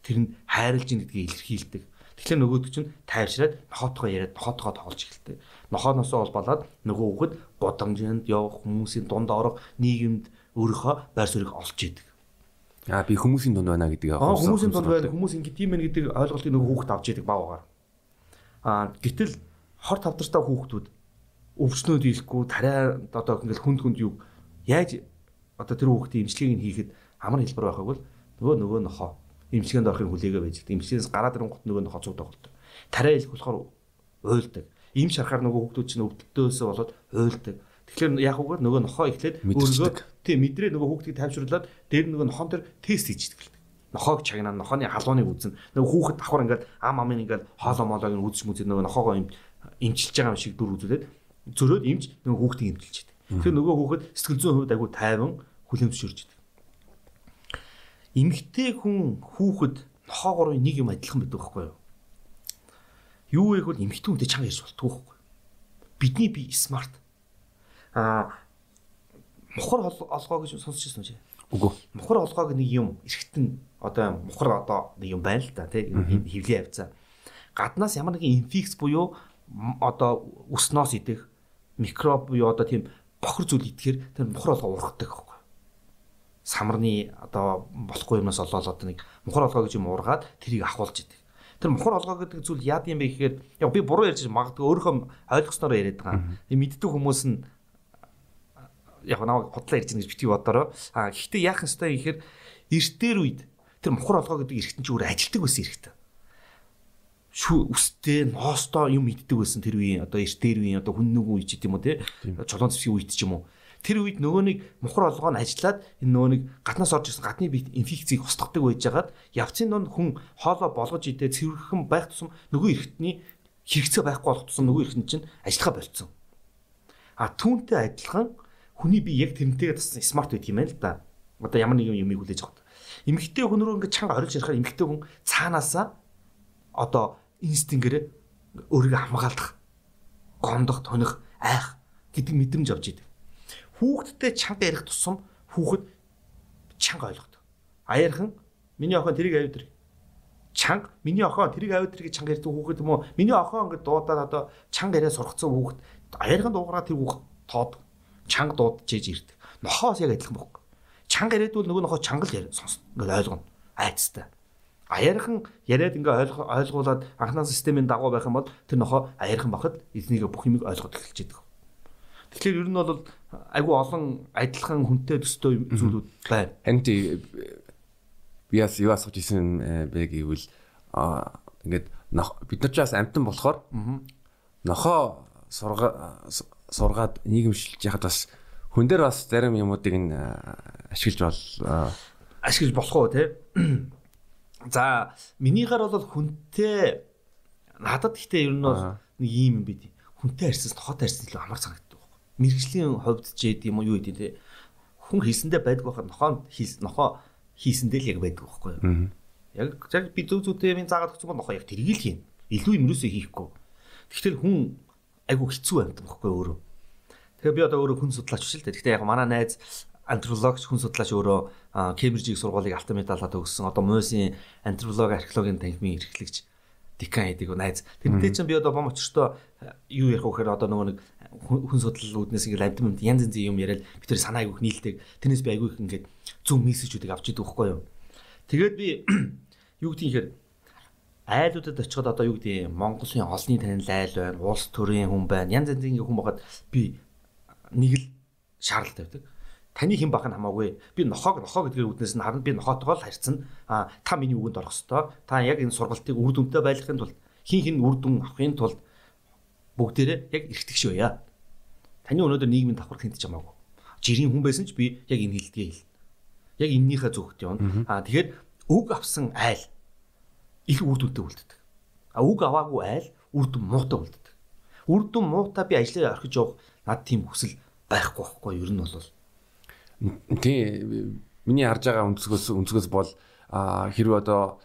Тэр нь хайрлж ийн гэдгийг илэрхийлдэг. Тэгэхээр нөгөөд чинь тайвшраад нохоотгоо яриад нохоотгоо тоолж эхэлдэг. Нохооноосоо болболоод нөгөө хүүхэд годамжинд явах хүмүүсийн дунд орох нийгэмд өөрийнхөө байр суурийг олж идэг. Аа би хүмүүсийн дунд байна гэдгийг Аа хүмүүсийн дунд байна. Хүмүүс ингэ тийм байх гэдэг ойлголтыг нөгөө хүүхэд авч идэг баагаар. Аа гэтэл хор тавдартай хүүхдүүд өвчнөд ийлэхгүй тариа одоо ингээл хүнд хүнд юу яаж одоо тэр хүүхдийн имчилгээг нь хийхэд амар хэлбэр байхаг бол нөгөө нөгөө нохоо имчилгээнд орохын хүлээгээ байж байгаа. Имчилгээс гараад ирэнгут нөгөө нохоо цуг тоглолт. Тариа ийлэх болохоор уйлдаг. Им шарахаар нөгөө хүүхдүүд чинь өвдөлтөөсөө болоод уйлдаг. Тэгэхээр яг үгээр нөгөө нохоо ихлээд Мэдчихдэг. Тийм мэдрээ нөгөө хүүхдийг тайвшруулад дээр нөгөө нохон дээр тест хийж идэх. Нохоог чагнаа нохооны халууныг үзнэ. Нөгөө хүүхэд давхар ингээд ам амын ингээд хоолоо молоог нь үзэж мүзээ нөгөө нохоогоо им имчилж байгаа юм шиг дүр үзүүлээд зөрөөд имж нөгөө хүүхдийг имчилж идэг. Тэгэхээр нөгөө хүүхэд сэтгэл зүйн хувьд айгүй тайван хүлэмжшөрж идэг. Эмэгтэй хүн хүүхэд нохоогоор нэг юм адилхан байдаг байхгүй юу? Юу вэ гэвэл эмэгтэй хүнтэй чанга ярьж болтгоо байхгүй юу? Бидний би смарт а мухар олгоо гэж сонсч ирсэн үү? Үгүй. Мухар олгоог нэг юм эргэтэн одоо мухар одоо нэг юм байна л да тий хөвлийн хавцаа. Гаднаас ямар нэгэн инфекц буюу одоо өснөөс идэх микроб буюу одоо тийм бохор зүйл идэхээр тэр мухар олгоо ургадаг байхгүй. Самарны одоо болохгүй юмнаас олоод одоо нэг мухар олгоо гэж юм ургаад тэрийг ахуулж идэг. Тэр мухар олгоо гэдэг зүйл яад юм бэ гэхээр яг би буруу ярьж магадгүй өөрийнхөө ойлгосноор яриад байгаа. Мэддэг хүмүүс нь яг намайг худлаа ярьж байгаа гэж битгий бодороо. А гэхдээ яах ёстой гэхээр эртээр үед тэр мухар олгоо гэдэг эргэтэн чи өөр ажилтдаг байсан эргэтэн. Шү үстэй ноостой юм иддэг байсан тэр үеийн одоо эртээр үеийн одоо хүн нэг үе ч гэдэм үү те чулуун цэвсгийн үед ч юм уу. Тэр үед нөгөө нэг мухар олгоо нь ажиллаад энэ нөгөө нэг гаднаас орж ирсэн гадны биет инфекцийг устгадаг байж хагаад явцын донд хүн хоолоо болгож идэ цэвэрхэн байх тусам нөгөө эргэтний хэрэгцээ байхгүй болох тусам нөгөө эргэтэн чинь ажиллахаа болцсон. А түүнтэй адилхан хүний бие яг тэрнтэйгээ тассан смарт байдаг юм байна л да. Одоо ямар нэгэн юмыг хүлээж авах. Эмэгтэй хүн рүү ингээд чанга орж ярихаар эмэгтэй хүн цаанаасаа одоо инстинктээр өөрийгөө хамгаалах, гомдох, тоних, айх гэдэг мэдрэмж авч идэг. Хүүхдтэй чанга ярих тусам хүүхэд чанга ойлгодог. Аярхан миний охин тэрийг авид тэр. Чанга миний охин тэрийг авид тэр гэж чанга ярьдаг хүүхэд юм уу? Миний охин ингээд дуудаад одоо чанга яриа сургацсан хүүхэд аярхан дуугараа тэр хүүхэд тоод чанга дуудаж ээж ирдэг. Нохоос яг адилхан байхгүй. Чанга бол нөгөө нохоо чангал яри сонсно. Ингээд ойлгоно. Айцтай. Аярхан яриад ингээ ойлгуулад анхнаа системийн дагуу байх юм бол тэр нохоо аярхан бахад эзнийг бүх юмыг ойлгоод эхэлж идэг. Тэгэхээр ер нь бол айгүй олон адилхан хүнтэй төстэй зүйлүүд байна. Харин тий би бас юу асууж исэн э, бэ гэвэл ингээд бид нар ч бас амтан болохоор нохоо сурга сургаад нийгэмшилж яхад бас хүн дээр бас зарим юмуудыг нь ашиглаж бол ашиглаж болох уу те? За минийгаар бол хүнтэй надад гэхдээ ер нь бол нэг юм бид. Хүнтэй харьцсан тохотой харьцсан илүү амар санагддаг байхгүй. Мэргэжлийн хувьд ч яд юм уу юу гэдэг те. Хүн хийсэндээ байдг байхад нохоо хийс нохоо хийсэндээ л яг байдаг байхгүй. Яг яг би зөв зөвтэй юм заагаад өгсөн бол нохоо яг тэргийг л хийн. Илүү юм юусоо хийхгүй. Тэгэхээр хүн айгу хэцүү амьд байхгүй өөрөө. Тэгээ би одоо өөрөө хүн судлаач биш л дээ. Гэхдээ яг манай найз антропологч хүн судлаач өөрөө Кембрижийн сургуулийг алтан медалаад өгсөн. Одоо Мойсийн антропологи археологийн танхимын эрхлэгч декан гэдэг найз. Тэрнтэй чинь би одоо бом очртоо юу ярих вэ гэхээр одоо нөгөө нэг хүн хүн судлал үүднээс ингээд амт амт янз янзын юм яриад би тэр санаа айгүйх нийлдэг. Тэрнээс би айгүйх ингээд зөв мессежүүдийг авч идэг байхгүй юу. Тэгээд би юу гэдгийг айлуудад очиход одоо юу гэдэг юм Монголын олонний танил айл байна, улс төрийн хүн байна. Янз янзын хүн байгаад би нэг л шаардлага тавьдаг. Таны хэн бах нь хамаагүй. Би нохоог нохоо гэдгээр үднээс нь харна би нохоотойгоо л харьцсан. А та миний үгэнд орох ёстой. Та яг энэ сургалтыг үр дүнтэй байлгахын тулд хин хин үр дүн авахын тулд бүгдээрээ яг эргэтгэж байя. Таны өнөөдөр нийгмийн давхар хинтэж хамаагүй. Жирийн хүн байсан ч би яг энэ хэлдгээ хэлнэ. Яг эннийхээ зөвхт явна. А тэгэхээр үг авсан айл их үр дүнтэй үлддэг. А үг аваагүй айл үр дүн муутай үлддэг. Үр дүн муутай би ажлаа орхиж явах Над тийм хүсэл байхгүй байхгүй ер нь бол. Тий миний харж байгаа өнцгөөс өнцгөөс бол хэрвээ одоо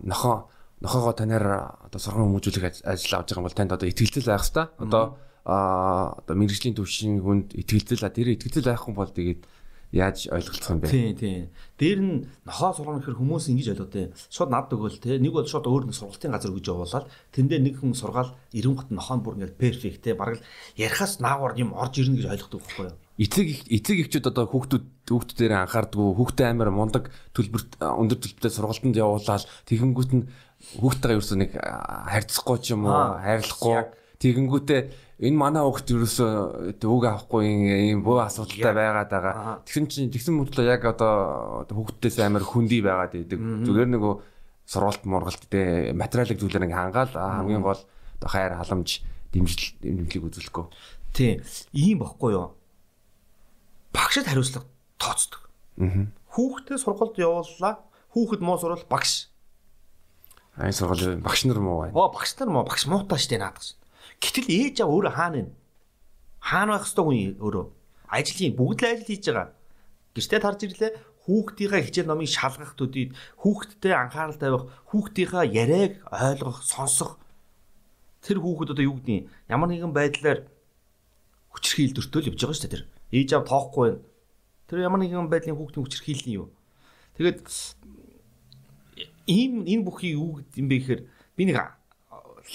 нохоо нохоогоо танаар одоо сургам хүмүүжүүлэх ажил авч байгаа юм бол танд одоо ихтгэлцэл байх хэвээр. Одоо одоо мэрэгжлийн төвшин хүнд ихтгэлцэл тэр ихтгэлцэл байхгүй бол тэгээд яаж ойлголцох юм бэ? Тийм тийм. Дээр нь нохоо сургана гэхээр хүмүүс ингэж ойлгодог. Шууд над өгөөл те. Нэг бол шууд өөр нэг сургалтын газар гэж явуулаад тэндээ нэг хүн сургаал 90 гот нохоо бүр ингээд перфект те. Бараг ярихаас наагур юм орж ирнэ гэж ойлгодог байхгүй юу? эцэг эцэг эхчүүд одоо хүүхдүүд хүүхдүүд дээр анхаардгүй хүүхдээ амар мундаг төлбөрт өндөр төлбөртэй сургалтанд явуулаад тэгэнгүүт нь хүүхдтэйгээ ерөөсөө нэг харьцахгүй ч юм уу хайрлахгүй тэгэнгүүтээ энэ манай хүүхд ерөөсөө үг авахгүй юм бөө асуудалтай байгаад байгаа. Тэгсэн чинь тэгсэн мөртлөө яг одоо хүүхдтээс амар хүндий байгаад идэг. Зүгээр нөгөө сургалт мургалт тэ материалын зүйлээр ингээ хангаал хамгийн гол хайр халамж дэмжил дэмжлийг үзүүлэхгүй. Тийм. Ийм баггүй юу? Багшд хариуцлага тооцдог. Аа. Хүүхдээ сургалт явууллаа. Хүүхэд муу сурвал багш. Аа сургал багш нар муу байна. Оо багш нар муу багш муутай штэ наадах. Гэтэл ээж аа өөрөө хаана вэ? Хаана байх ёстой хүн өөрөө? Ажлын бүгд л ажил хийж байгаа. Гэртээ тарж ирлээ хүүхдийнхээ хичээл номыг шалгах төдий хүүхдтэй анхаарал тавих, хүүхдийнхээ яриаг ойлгох, сонсох тэр хүүхэд одоо юу гэдгийг ямар нэгэн байдлаар хүчрхийлдөртөө л явж байгаа шүү дээ тэр. Ээж аав тоохгүй байна. Тэр ямар нэгэн байдлын хүүхдийн хүчрхийлэл юу? Тэгээд ийм энэ бүхий юу гэдэм бэ гэхээр би нэг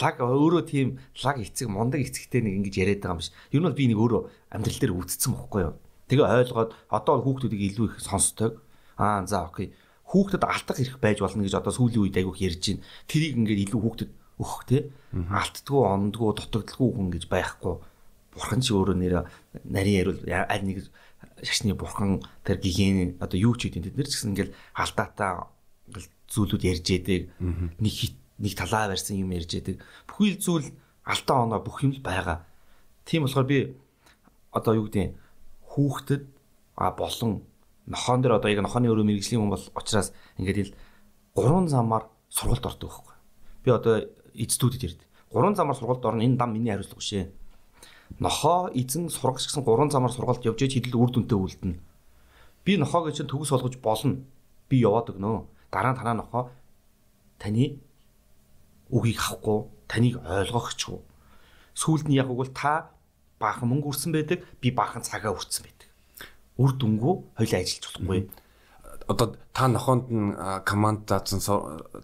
лаг өөрөө тийм лаг эцэг мундаг эцэгтэй нэг ингэж яриад байгаа юм биш. Ер нь бол би нэг өөрөө амьдрал дээр үүдцсэн бохгүй юу. Тэгээ ойлгоод одоо хүүхдүүдийг илүү их сонсдог. Аа за окей. Хүүхдэд алдах хэрэг байж болно гэж одоо сүүлийн үед айгүйх ярьж байна. Тэрийг ингээд илүү хүүхдэд өгөх те. Алддггүй, ондггүй, дутагдaltaгүй хүн гэж байхгүй. Бурхан чи өөрөө нэр нарийн ярил аль нэг шашны бурхан тэр гигэн одоо юу ч хийдин тэд нэр ч гэсэн ингээл алдаатай зүйлүүд ярьж яадаг. Нэг хит нэг талаа барьсан юм ярьж яадаг. Бүхий л зүйл алдаа оноо бүх юм л байгаа. Тийм болохоор би одоо юу гэдэг хүүхдэд а болон нохоон дээр одоо яг нохооны өрөө мэрэгжлийн хүн бол учраас ингээд л гурван замаар сургалт ордог байхгүй. Би одоо эцдүүдэд ярьд. Гурван замаар сургалт орно энэ дам миний хариуцлага биш ээ. Нохоо эзэн сургагч гэсэн гурван замаар сургалт явж иж хідэл үр дүнтэй үлдэнэ. Би нохоог чинь төгс олгож болно. Би яваад өгнө. Дараа нь танаа нохоо таны үгийг авахгүй таныг ойлгохчгүй. Сүүлд нь яг үгэл та баахан мөнгө үрсэн байдаг, би баахан цагаа үрсэн байдаг. Үр дүнгүү хоёлаа ажиллаж болохгүй. Одоо та нохоонд нь команд заасан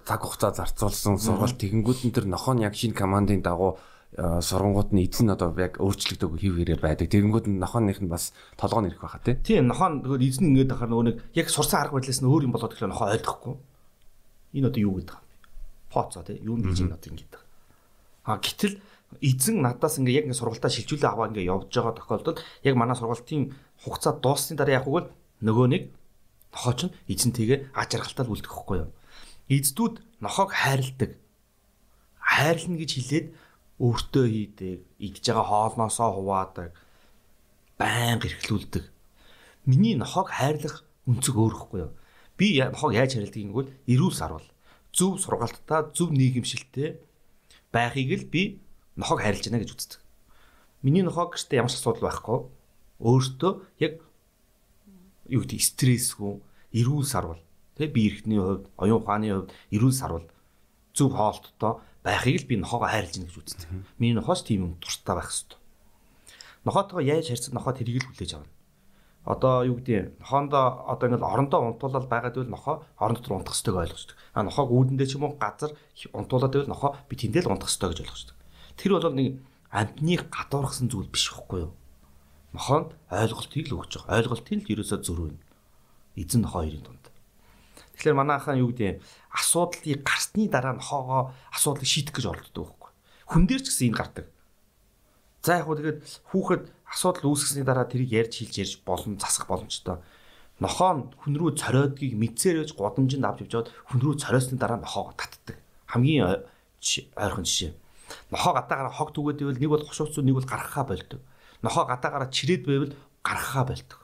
цаг хугацаа зарцуулсан сургалт тэгэнгүүт нь тэр нохоо нь яг шинэ командын дагуу сургангууд нь эзэн одоо яг өөрчлөгдөг хэв хэрэг байдаг. Тэгэнгүүт нь нохооных нь бас толгоо нэрх байхаа тий. Тийм нохоо нөгөө эзэн ингээд ахаар нөгөө нэг яг сурсан арга барилаас нь өөр юм болоод ирэхлээр нохоо ойлгохгүй. Энэ одоо юу гэдэг юм фоцоо тий юу гэж юм одоо ингэдэг. А гэтэл эзэн надаас ингээ яг ингээ сургалтаа шилжүүлээ аваа ингээ явж байгаа тохиолдолд яг манай сургалтын хугацаа дууссаны дараа яг үгүй нөгөө нэг нохоо ч эзэнтэйгээ аж аргалтаар үлдэх хөхгүй юу. Эздүүд нохоог хайрладаг. Хайрлна гэж хэлээд өөртөө хийдэг, идж байгаа хоолноосоо хуваадаг, байнга эрхлүүлдэг. Миний нохоог хайрлах өнцөг өөр хөхгүй юу. Би нохоог яаж хайрладгийг гэвэл эрүүл сарвал зөв сургалттай, зөв нийгэмшилтэй байхыг л би нохог хайрлаж байна гэж үздэг. Миний нохог гэжтэй ямар ч асуудал байхгүй. Өөртөө яг юу гэдэг стрессгүй, эрүүл сарвал тэг би эрхтний хувьд, оюун ухааны хувьд эрүүл сарвал зөв хоолттой байхыг л би нохоогоо хайрлаж байна гэж үздэг. Миний нохоос тийм юм дуртай байх хэрэгтэй. Нохоотойгоо яаж харьцсан нохоо тэрийг л хүлээж авна одоо юу гэдэг нохоондоо одоо ингээл орондоо унтуулаад байгаад байвал нохоо орон дотор унтах ёстойг ойлгочдөг. А нохоог үүдэндээ ч юм уу газар унтуулаад байвал нохоо би тэндээ л унтах ёстой гэж ойлгочдөг. Тэр бол нэг амтныг гадуурхсан зүйл биш байхгүй юу? Нохоонд ойлголтыг л өгч байгаа. Ойлголтын л ерөөсөө зөрүү юм. Эзэн нохоо хоёрын дунд. Тэгэхээр манайхаа юу гэдэг асуудлыг гарсны дараа нохоогоо асуудлыг шийдэх гэж оролддог байхгүй. Хүн дээр ч гэсэн энэ гардаг. За яг хөө тэгээд хүүхэд асуудал үүсгэсний дараа тэрийг ярьж хэлж ярьж болон засах боломжтой. Нохоо хүн рүү цоройдгийг мэдсээр ээж годамжинд авч явж байгаад хүн рүү цоройсны дараа нохоогоо татдаг. Хамгийн ойрхон жишээ. Нохоо гадаагаараа хог түгээд байвал нэг бол хошууцуу нэг бол гаргахаа болдог. Нохоо гадаагаараа чирээд байвал гаргахаа болдог.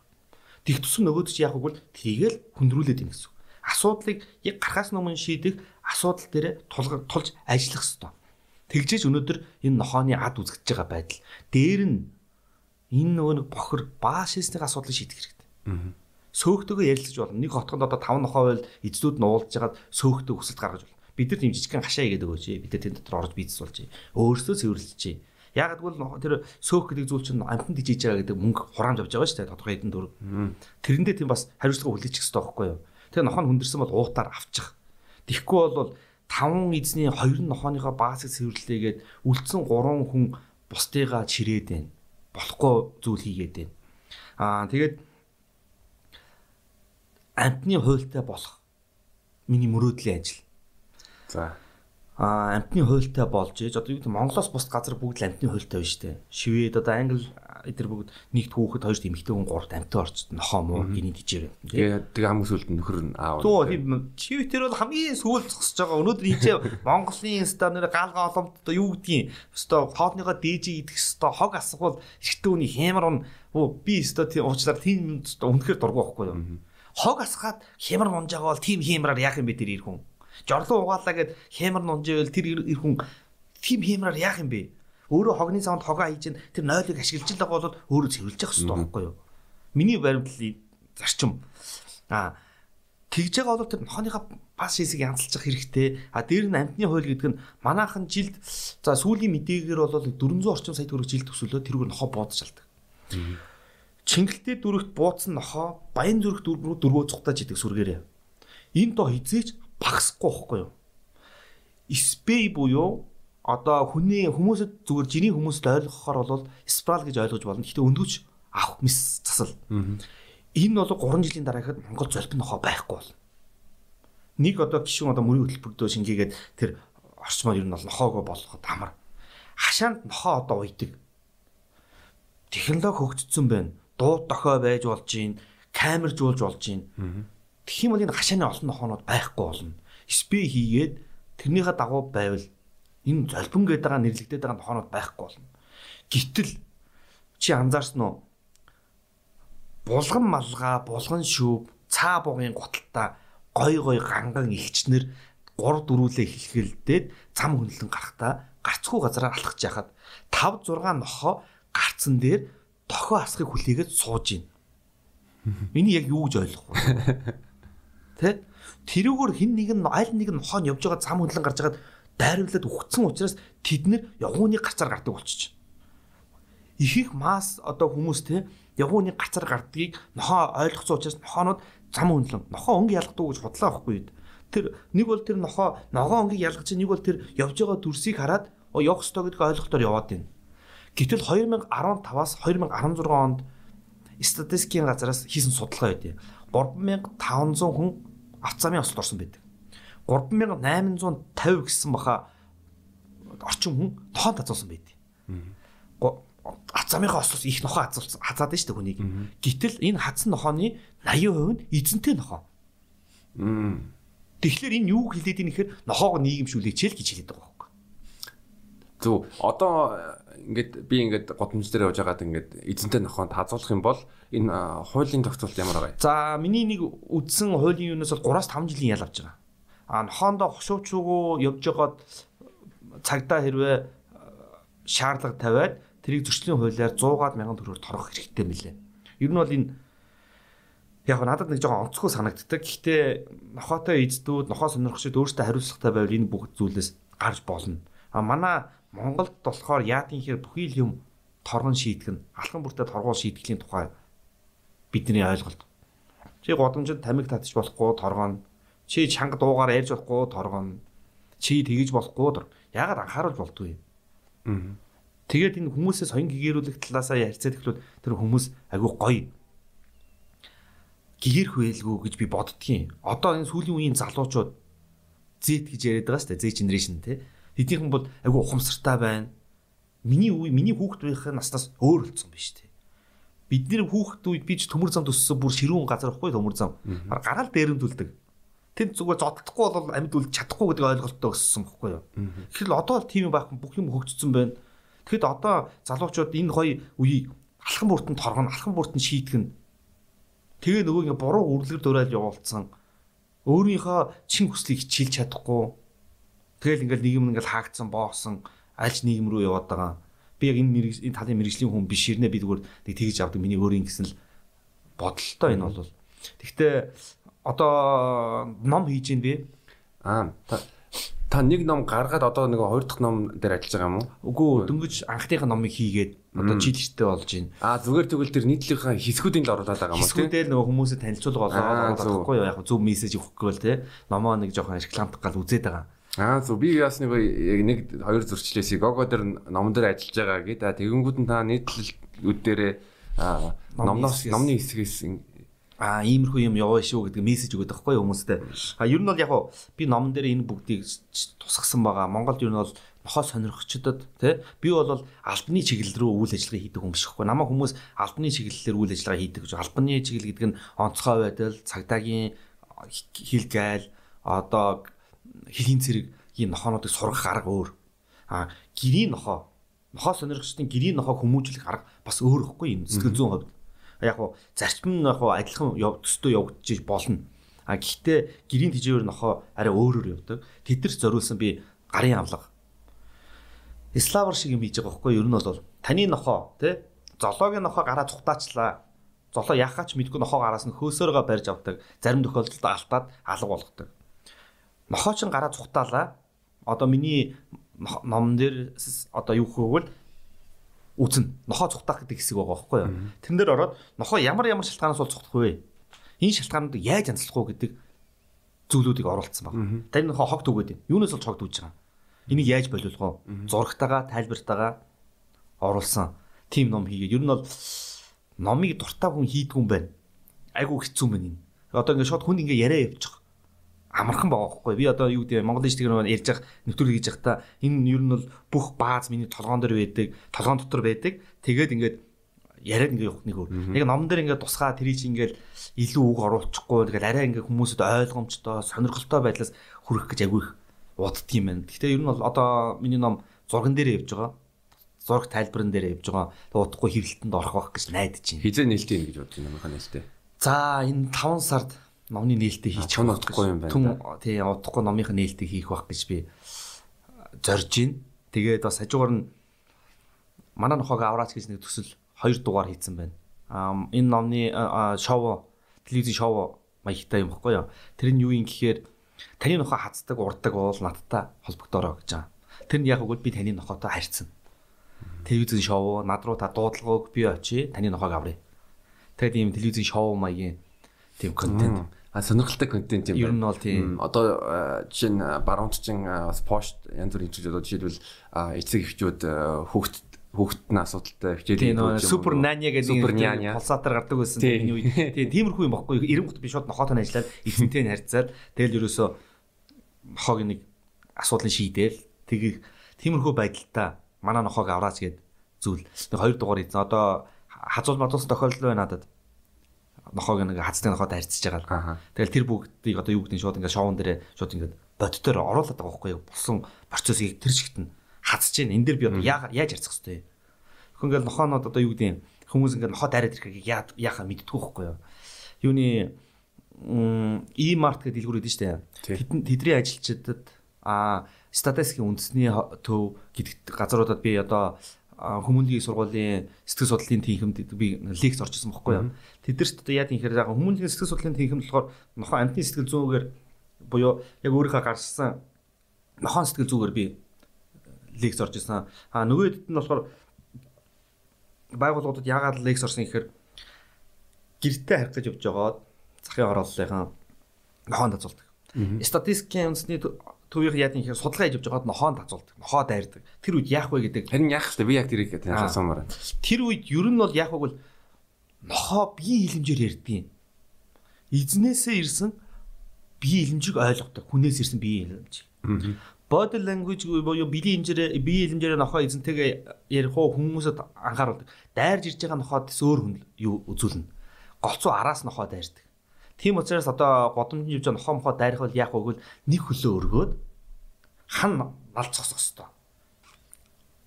Тэг тусам нөгөөд чи яг үгүй тэрийгэл хүндрүүлээд ийн гэсэн. Асуудлыг яг гарахаас өмнө шийдэх асуудал дээр тулж ажиллах хэрэгтэй. Тэгжээж өнөөдөр энэ нохооны ад үзэгдэж байгаа байдал дээр нь энэ нөгөө нэг бохор баашистийн асуудлыг шийдэх хэрэгтэй. Сөөхтөгөө ярилцаж болно. Нэг хотгонд одоо 5 нохоо байл эзлүүд нь уулзж хагаад сөөхтөг хүсэлт гаргаж болно. Бид нар тийм жижигхэн хашаа игээд өгөөч. Бид нар тэнд дотор орж бизнес болж. Өөрсдөө цэвэрлэж. Яг гэвэл тэр сөөх гэдэг зүйл чинь амтнд дижиж байгаа гэдэг мөнгө хураамж авч байгаа шүү дээ. Тодорхой хэдэн төгрөг. Тэрэндээ тийм бас хариуцлага хүлээчих хэрэгтэй байхгүй юу? Тэгээ нохоо нь хүндэрсэн бол уутаар авчих. Тэгэхгүй бол таван эзний хоёр нохооныхоо баасыг цэвэрлээгээд үлдсэн гурван хүн бусдыгаа чирээд байна. Болохгүй зүйл хийгээд байна. Аа тэгээд амтны хуйлтай болох миний мөрөөдлийн ажил. За а амтны хуйлтай болж ээж одоо юу гэдэг Монголоос бус газар бүгд амтны хуйлтай байна шүү дээ. Швед одоо англи эдгээр бүгд нэгт хүүхэд хоёрт эмэгтэй хүн гуравт амттай орчт нохоо муу гинэ тийчээр. Тэгээ тэгээ хамгийн сүүлд нөхөр нь аав. Туу тийм швед тэр бол хамгийн сүүлд зогсож байгаа. Өнөөдөр ийчээ Монголын стандарт гаалга оломт одоо юу гэдгийг өстой хоолныгоо дээж идэх өстой хог асгавал эрэгтэй хүний хямар он би өстой тийм уучлаар тийм үнэхээр дургу байхгүй юу. Хог асгаад хямар унжаага бол тийм хямраар яах юм бэ тэр ир хүн жорлон угаалаа гэд хэмэр нунживэл тэр ир хүн тийм хэмраар яах юм бэ? Өөрөө хогны савнд хогоо хийж тэр нойлыг ашиглаж л байгаа бол өөрөө цэвэрлж явах хэрэгтэй байхгүй юу? Миний баримтлалын зарчим. Аа тэгж байгаа бол тэр нохооныхаа бас шийсийг янзалчих хэрэгтэй. А дээр нь амтны хууль гэдэг нь манаахан жилд за сүүлийн мэдээгээр бол 400 орчим сая төгрөг жилд төсөөлөө тэрүүг нохоо буудаж алдаг. Чингэлтэй дүрэгт буудсан нохоо баян зүрх дөрвөө дөрвөө цухтаж идэг сүргээрээ. Энэ доо хизээч багасахгүй байхгүй юу? Спей буюу одоо хүний хүмүүсэд зүгээр жирийн хүмүүст ойлгохоор бол спрал гэж ойлгож болно. Гэхдээ өндөөч авах мис засал. Энэ бол 3 жилийн дараа ихэд Монгол золбин нохоо байхгүй болно. Нэг одоо гişүн одоо мөрийн хөтөлбөрдөө шингээгээд тэр орчмоор ер нь бол нохоогоо болгоход амар. Хашаанд нохоо одоо уйдаг. Технологи хөгжсөн байна. Дууд дохой байж болж гин, камер жуулж болж гин. Тэгэх юм бол энэ хашааны олон нохоонууд байхгүй болно. Спей хийгээд тэрнийхээ дагуу байвал энэ золбон гэдэг байгаа нэрлэгдээд байгаа нохоонууд байхгүй болно. Гэтэл чи анзаарсан уу? Булган малгай, булган шүүв, цаа бугын гуталтаа гой гой ганган ихчнэр 3 дөрүүлээ хэлхэлдээд зам хөндлөн гарахтаа гарцгүй газараар алхаж яхад 5 6 нохоо гарцсан дээр дохоо асахыг хүлээгээд сууж байна. Миний яг юу гэж ойлгох вэ? Тэ? Тэрүүгээр хин нэг нь аль нэг нь ухаан явж байгаа зам хөндлөн гарч хагаад дайруулад үхсэн учраас тэд нэр явгууны гацаар гардаг болчих. Их их масс одоо хүмүүс те явгууны гацаар гардгийг нохоо ойлгоцсон учраас нохоонууд зам хөндлөн нохоо өнг ялгадаг гэж бодлоо байхгүй. Тэр нэг бол тэр нохоо ногоо өнгийг ялгаж нэг бол тэр явж байгаа дүрсийг хараад явах ёстой гэдгийг ойлгохоор яваад байна. Гэтэл 2015-аас 2016 онд статистикийн газараас хийсэн судалгаа байдیں۔ 3500 хүн авцаамын ослд орсон байдаг. 3850 гэсэн баха орчин хүн тоон татуулсан байдаг. Авцаамынхаа ослоос их нохоо хазуулсан хазаад дээ хүнийг. Гэтэл энэ хадсан нохооны 80% нь эзэнтэй нохоо. Тэгэхээр энэ юу хэлээд ийм ихээр нохоог нийгэмшүүлээч л гэж хэлээд байгаа байхгүй. Зөв. Одоо ингээд би ингээд годамж дээр явж байгаад ингээд эзэнтэй нохоонд хазуулах юм бол энэ хуулийн тогтворт ямар байгаа юм? За миний нэг үдсэн хуулийн юунаас бол 3-5 жилийн ял авч байгаа. А нохоондоо хошуучуугаа явж байгаад цагдаа хэрвээ шаардлага тавиад тэрийг зөрчлийн хуулиар 100-аад мянган төгрөгөөр торгох хэрэгтэй мөлий. Ер нь бол энэ яг надад нэг жоохон онцгой санагддаг. Гэхдээ нохоотой эздүүд, нохоо сонирхчид өөрсдөө хариуцлагатай байвал энэ бүх зүйлээс гарч болно. А манай Монголд болохоор яадын хэр бүхий л юм торгон шийдэх нь алхан бүртээ торгуул шийтгэлийн тухай бидний ойлголт. Чи годомжид тамиг татчих болохгүй торгоно. Чи чанга дуугаар ярьж болохгүй торгоно. Чи тэгэж болохгүй тор. Яагаад анхааруулж болдгүй юм? Тэгээд энэ хүмүүсээс соён гэгэрүүлэх талаасаа ярьцаад эхлүүл тэр хүмүүс агүй гоё гэгэрх байлгүй гэж би боддгийн. Одоо энэ сүүлийн үеийн залуучууд Z гэж яриад байгаа шүү дээ. Z generation те. Тэднийхэн бол агүй ухамсартай байна. Миний үе, миний хүүхд байхын наснаас өөр болсон биз дээ бид нэр хүүхэд үед би ч төмөр зам төссөн бүр ширүүн газар ихгүй төмөр зам. Гараал дээрэмдүүлдэг. Тэнд зүгээр зодтохгүй бол амьд үл чадахгүй гэдэг ойлголттой өссөн бохгүй юу. Тэгэхээр одоо бол тийм байхгүй бүх юм хөгжсөн байна. Тэгэхэд одоо залуучууд энэ хоёр үеийг алхан бүртэн торгоно, алхан бүртэн шийтгэн. Тэгээ нөгөө ингээ буруу үрлэгэр дуурайж явуулсан. Өөрийнхөө чин хүслийг хичээлж чадахгүй. Тэгэл ингээл нийгэм ингээл хаагдсан, боосон, аль нийгэм рүү яваад байгаа. би яг энэ энэ талын мэрэгжлийн хүн биш ирнэ би зүгээр нэг тэгж авдаг миний өөрийн гэсэн л бодолтой энэ бол. Гэхдээ одоо ном хийж ийн би Аа та нэг ном гаргаад одоо нэг хоёр дахь ном дээр ажиллаж байгаа юм уу? Үгүй дөнгөж анхныхаа номыг хийгээд одоо жилчтэй болж байна. Аа зүгээр тэгвэл тэр нийтлэгийнхаа хэсгүүдийн л оруулаад байгаа юм уу? Хэсгүүдээр нөгөө хүмүүсээ танилцуулга олоод болохгүй юу? Яг зөв мессеж өгөхгүй бол те. Номоо нэг жоохон рекламт гал үзээд байгаа. Аа зөв би бас нэг яг нэг хоёр зөрчлөөсэй гого дээр номон дээр ажиллаж байгаа гэдэг. Тэгэнгүүт нь та нийтлэлүүд дээрээ номноос номны хэсгээс а иймэрхүү юм яваа шүү гэдэг мессеж өгöd байхгүй хүмүүстэй. А ер нь бол яг би номон дээр энэ бүгдийг тусгасан байгаа. Монголд ер нь бол нохоо сонирхчдод тий би бол албаны чиглэл рүү үйл ажиллагаа хийдэг хүн биш хэвгүй. Намаа хүмүүс албаны чиглэлээр үйл ажиллагаа хийдэг гэж. Албаны чиглэл гэдэг нь онцгой байдал, цагдаагийн хил гайл, одоо хэлийн цэргийн нохоонуудыг сургах арга өөр. А гэрийн нохоо нохоо сонирхчдын гэрийн нохоо хүмүүжлэх арга бас өөр ихгүй юм сэтгэл зүйн хувьд яг хуу зарчим нь яг хуу адилхан төстөө явагдчих болно. А гэхдээ гэрийн тэжээвэр нохоо арай өөрөөр явдаг. Тэдэрч зориулсан би гарын авлага. Славар шиг юм хийж байгаа байхгүй юу? Ер нь бол таны нохоо тий золоогийн нохоо гараа цухтаачлаа. Золоо яхаач мэдгүй нохоо гараас нь хөөсөөрөө барьж авдаг. Зарим тохиолдолд алтаад алга болгодог. Нохоо ч гараа цухтаалаа. Одоо миний номон дээр одоо юу хөвгөл үзнэ. Нохоо цухтах гэдэг хэсэг байгаа байхгүй юу? Тэрэн дээр ороод нохоо ямар ямар шалтгаанаас бол цухтах вэ? Энэ шалтгаануудыг яаж янзлах вэ гэдэг зүйлүүдийг оруулсан байна. Тэр нохоо хогт өгөөд юм. Юунаас болж хогт өгж байгаа? Энийг яаж болиулах вэ? Зурагтайгаа, тайлбартайгаа оруулсан тим ном хийгээд ер нь бол номыг дуртай хүн хийдэг юм байна. Айгу хэцүү мэн энэ. Одоо ингээд шууд хүн ингээд яриа явчих амархан байгаа байхгүй. Би одоо юу гэдэг Монгол ижтгэр ярьж явах нэвтрүүлэг хийж явахдаа энэ ер нь бол бүх бааз миний толгоон дээр байдаг толгоон дотор байдаг. Тэгээд ингээд яриад ингээд явах нэг өөр яг номон дээр ингээд тусгаа тэрий чи ингээд илүү үг оруулчихгүй. Тэгээд арай ингээд хүмүүсэд ойлгомжтой сонирхолтой байдлаас хүрэх гэж агүй их уддаг юм байна. Гэхдээ ер нь бол одоо миний ном зурган дээр явж байгаа. Зураг тайлбарн дээр явж байгаа. Тэгээд удахгүй хэвлэлтэнд орох байх гэж найдаж байна. Хизээ нээлттэй юм гэж бодож байна номынхаа нээлттэй. За энэ 5 сард номны нээлттэй хийчих гэж юм байна. Түн тий удахгүй номынхаа нээлттэй хийх байх гэж би зорж байна. Тэгээд бас хажуугаар нь манай нохоог авраач гэж нэг төсөл хоёр дугаар хийсэн байна. Аа энэ номны шоу телевизийн шоу маягтай юм баггүй юу? Тэр нь юу юм гэхээр таны нохоо хацдаг, урддаг бол надтай холбогдороо гэж байгаа. Тэр нь яг үгүй би таны нохоотой харьцсан. Телевизийн шоу над руу та дуудлагыг би очие таны нохоог аврая. Тэгээд ийм телевизийн шоу маягийн тийм контент А сонирхолтой контент юм байна. Ер нь бол тийм. Одоо жишээ нь баруунчин бас пост янз бүрийн хэлж одоо жишээлбэл эцэг эхчүүд хүүхд хүүхд нь асуудалтай хичээл хийдэг. Супер няня гэдэг супер няня полсатар гардаг байсан энэ үед. Тийм тиймэрхүү юм баггүй. 90 би шууд нохоотой ажиллаад эзэнтэй нь харьцаад тэгэл ерөөсөө нохоог нэг асуудлыг шийдээл тэгээ тиймэрхүү байдалтай манай нохоог авраач гээд зүйл. Нэг хоёр дугаар эзэн одоо хазуул мадуус тохиолдол байна надад нохоог нэг хацтай нохоод харьцаж байгаа. Тэгэл тэр бүгдийг одоо юу нь шууд ингээд шоун дээр шууд ингээд бодтоор оруулаад байгаа байхгүй юу? Болсон процессыг тэр шигт нь хацж гин энэ дэр би одоо яаж харьцах хэвтэй. Хөө ингээд нохоонод одоо юу нь хүмүүс ингээд нохоо дайраад ирэхийг яахаа мэддэггүй байхгүй юу? Юуны e-mart гэдэг дэлгүүр өгдөн штэ. Тэдний ажилчдад а статистикийн үндэсний төв гэдэг газруудад би одоо хүмүүнлэгийн сургуулийн сэтгэл судлалын тэнхимд би лекц орчихсон байхгүй юу. Тэдэрт одоо яа гэхээр яг хүмүүнлэгийн сэтгэл судлалын тэнхимд болохоор нохоо амтны сэтгэл зүйгээр буюу яг өөрийнхөө гарсан нохоон сэтгэл зүйгээр би лекц орж исэн. А нөгөөд нь болохоор байгууллагуудад яагаад лекц орсон гэхээр гэртээ харих гэж явж байгаад захын хорооллынхаа нохоонд тацуулдаг. Статистикийн үндэсний төвийг яа гэхээр судалгаа хийж явж байгаад нохоон тацуулдаг. Нохоо дайрдаг. Тэр үед яах вэ гэдэг. Харин яах вэ? Би яг тэрийг таньсаасумаар. Тэр үед ер нь бол яах вэ гэвэл нохоо биеийн хилэмжээр ярьдаг юм. Эзнээсээ ирсэн биеийн хилэмжийг ойлгодог. Хүнээс ирсэн биеийн хилэмж. Body language буюу биеийн хилэмжээр биеийн хилэмжээр нохоо эзэнтэйгээ ярих уу хүмүүсэд анхааруулдаг. Дайрж ирж байгаа нохоод өөр хүн юу үзүүлнэ. Голцоо араас нохоо дайрдаг. Тийм учраас одоо годомжин живж нохоо мохоо дайрах бол яах вэ гэвэл нэг хөлөө өргөөд хан малцсах хэвээр.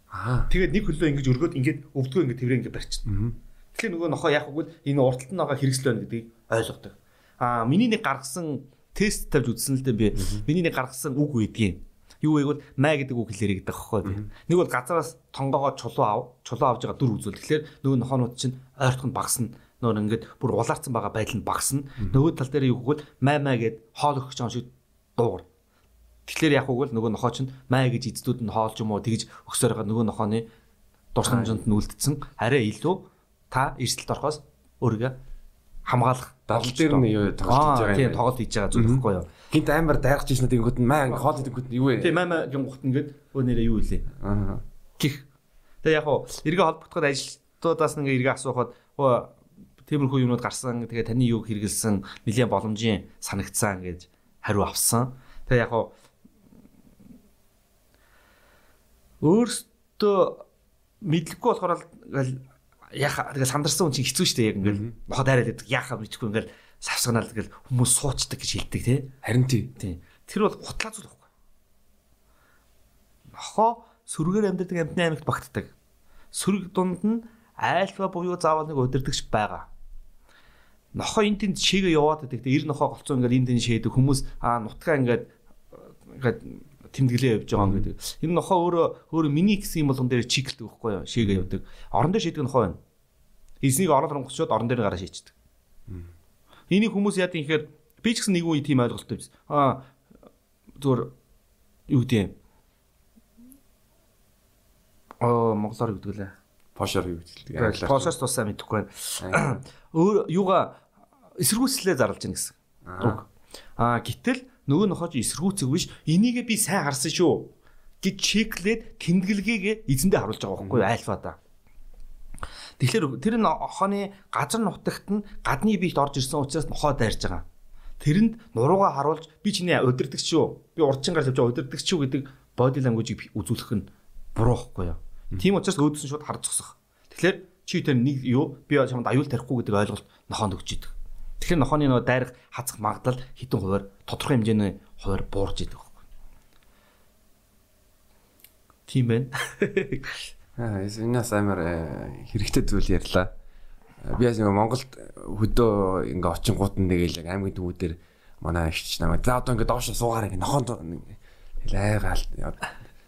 Аа. Тэгээд нэг хөлөө ингэж өргөөд ингэж өвдгөө ингэ тэрэ ингэ барьчихна. Тэгэхээр нөгөө нохоо яах вэ гэвэл энэ урталт нь байгаа хэрэгсэл байна гэдгийг ойлгодог. Аа миний нэг гаргасан тест тавьж үзсэн л дээ би. Миний нэг гаргасан үг үйдгийг. Юу вэ гэвэл май гэдэг үг хэлээрэй гэдэг байхгүй тийм. Нэг бол газараас тонгоогоо чулуу ав, чулуу авж байгаа дүр үзүүл. Тэгэхээр нөгөө нохоонууд чинь ойртох нь Нөгөө ингээд бүр улаарцсан байгаа байдал нь багасна. Нөгөө тал дээр юу гэвэл май май гэд хоол өгч байгаа шиг дуугар. Тэгэхээр яг үгүй нөгөө нохоо чинь май гэж эцдүүд нь хоолж юм уу тэгж өгсөөр байгаа нөгөө нохооны дурсамжинд нь үлдсэн. Арай илүү та эрсдэлд орохоос өөрийгөө хамгаалах дадал дээр нь юу тоглож байгаа юм. Тийм тоглолт хийж байгаа зүйл байхгүй юу? Гинт амар дайрах жишнэ тэгэнгүүт нь маа хоол идэнгүүт нь юу вэ? Тийм маа гингут ингээд өө нэрээ юу илээ. Аа. Гих. Тэгээ яг хуу эргээ холбогдоход ажилтнуудаас ингээ эргээ асуухад тиймэрхүү юмнууд гарсан. Тэгээ таны юу хэрэгэлсэн нэлийн боломжийн санагцсан гэж хариу авсан. Тэгээ яг хуу өөртөө мэдлэггүй болохоор яах тэгээ сандарсан хүн чинь хэцүү шүү дээ яг ингээл. Нохоо дайраад яахаа мэдхгүй ингээл савсганаал тэгэл хүмүүс суучдаг гэж хэлдэг тий. Харин тий. Тэр бол хутлаа зүйл байхгүй. Нохоо сүргээр амьдардаг амьтны аймагт багтдаг. Сүрэг дунд нь айлва буюу заавал нэг удирдахч байгаа нохоо энэ тэнд шигээ яваад байдаг тэгээ эр нохоо голцоо ингээд энэ тэнд шийдэг хүмүүс аа нутгаа ингээд ингээд тэмдэглээ явж байгаа гэдэг. Энэ нохоо өөрөө өөрөө миний гэсэн юм болгон дээр чиглдэг байхгүй юу? Шигээ явдаг. Орон дээр шийдэг нохоо байна. Эзнийг орон ронгочод орон дээр гараа шийддэг. Энийг хүмүүс яа гэхээр би ч гэсэн нэг үе тийм ойлголттой байсан. Аа зүгээр юу гэдэг юм. Аа монголоор юу гэдэг лээ. Пошор юу гэдэг. Пошоос тусаа мэдэхгүй байна. Өөр юугаа эсэргүүцлээ зарлж гин гэсэн. Аа гэтэл нөгөө нохож эсэргүүцэх биш энийгээ би сайн харсан шүү гэж чеклээд тэмдэглэгээ эзэндээ харуулж байгаа байхгүй юу альфада. Тэгэхээр тэр нь хооны газар нутагт нь гадны биет орж ирсэн учраас нохоо дайрж байгаа. Тэрэнд нуруугаа харуулж би чиний удирдагч шүү. Би урдчин гар тавьж удирдагч шүү гэдэг body language-ийг үзүүлэх нь буруу байхгүй юу? Тийм учраас өөдсөн шууд хар зогсох. Тэгэхээр чи тэр нэг юу би чамд аюул тарихгүй гэдэг ойлголт нохоонд өгч идэг. Тэгэхээр нохооны нөө дайрах хацах магадлал хитэн хуваар тодорхой хэмжээний хуваар буурж идэг байхгүй. Тийм байна. Аа энэс амар э, хэрэгтэй зүйл ярьлаа. Би яг Монголд хөдөө ингээ очингууд нэг л аймгийн төвүүдээр манай агч намайг за одоо ингээ доош суугаар ингээ нохоонд айгаал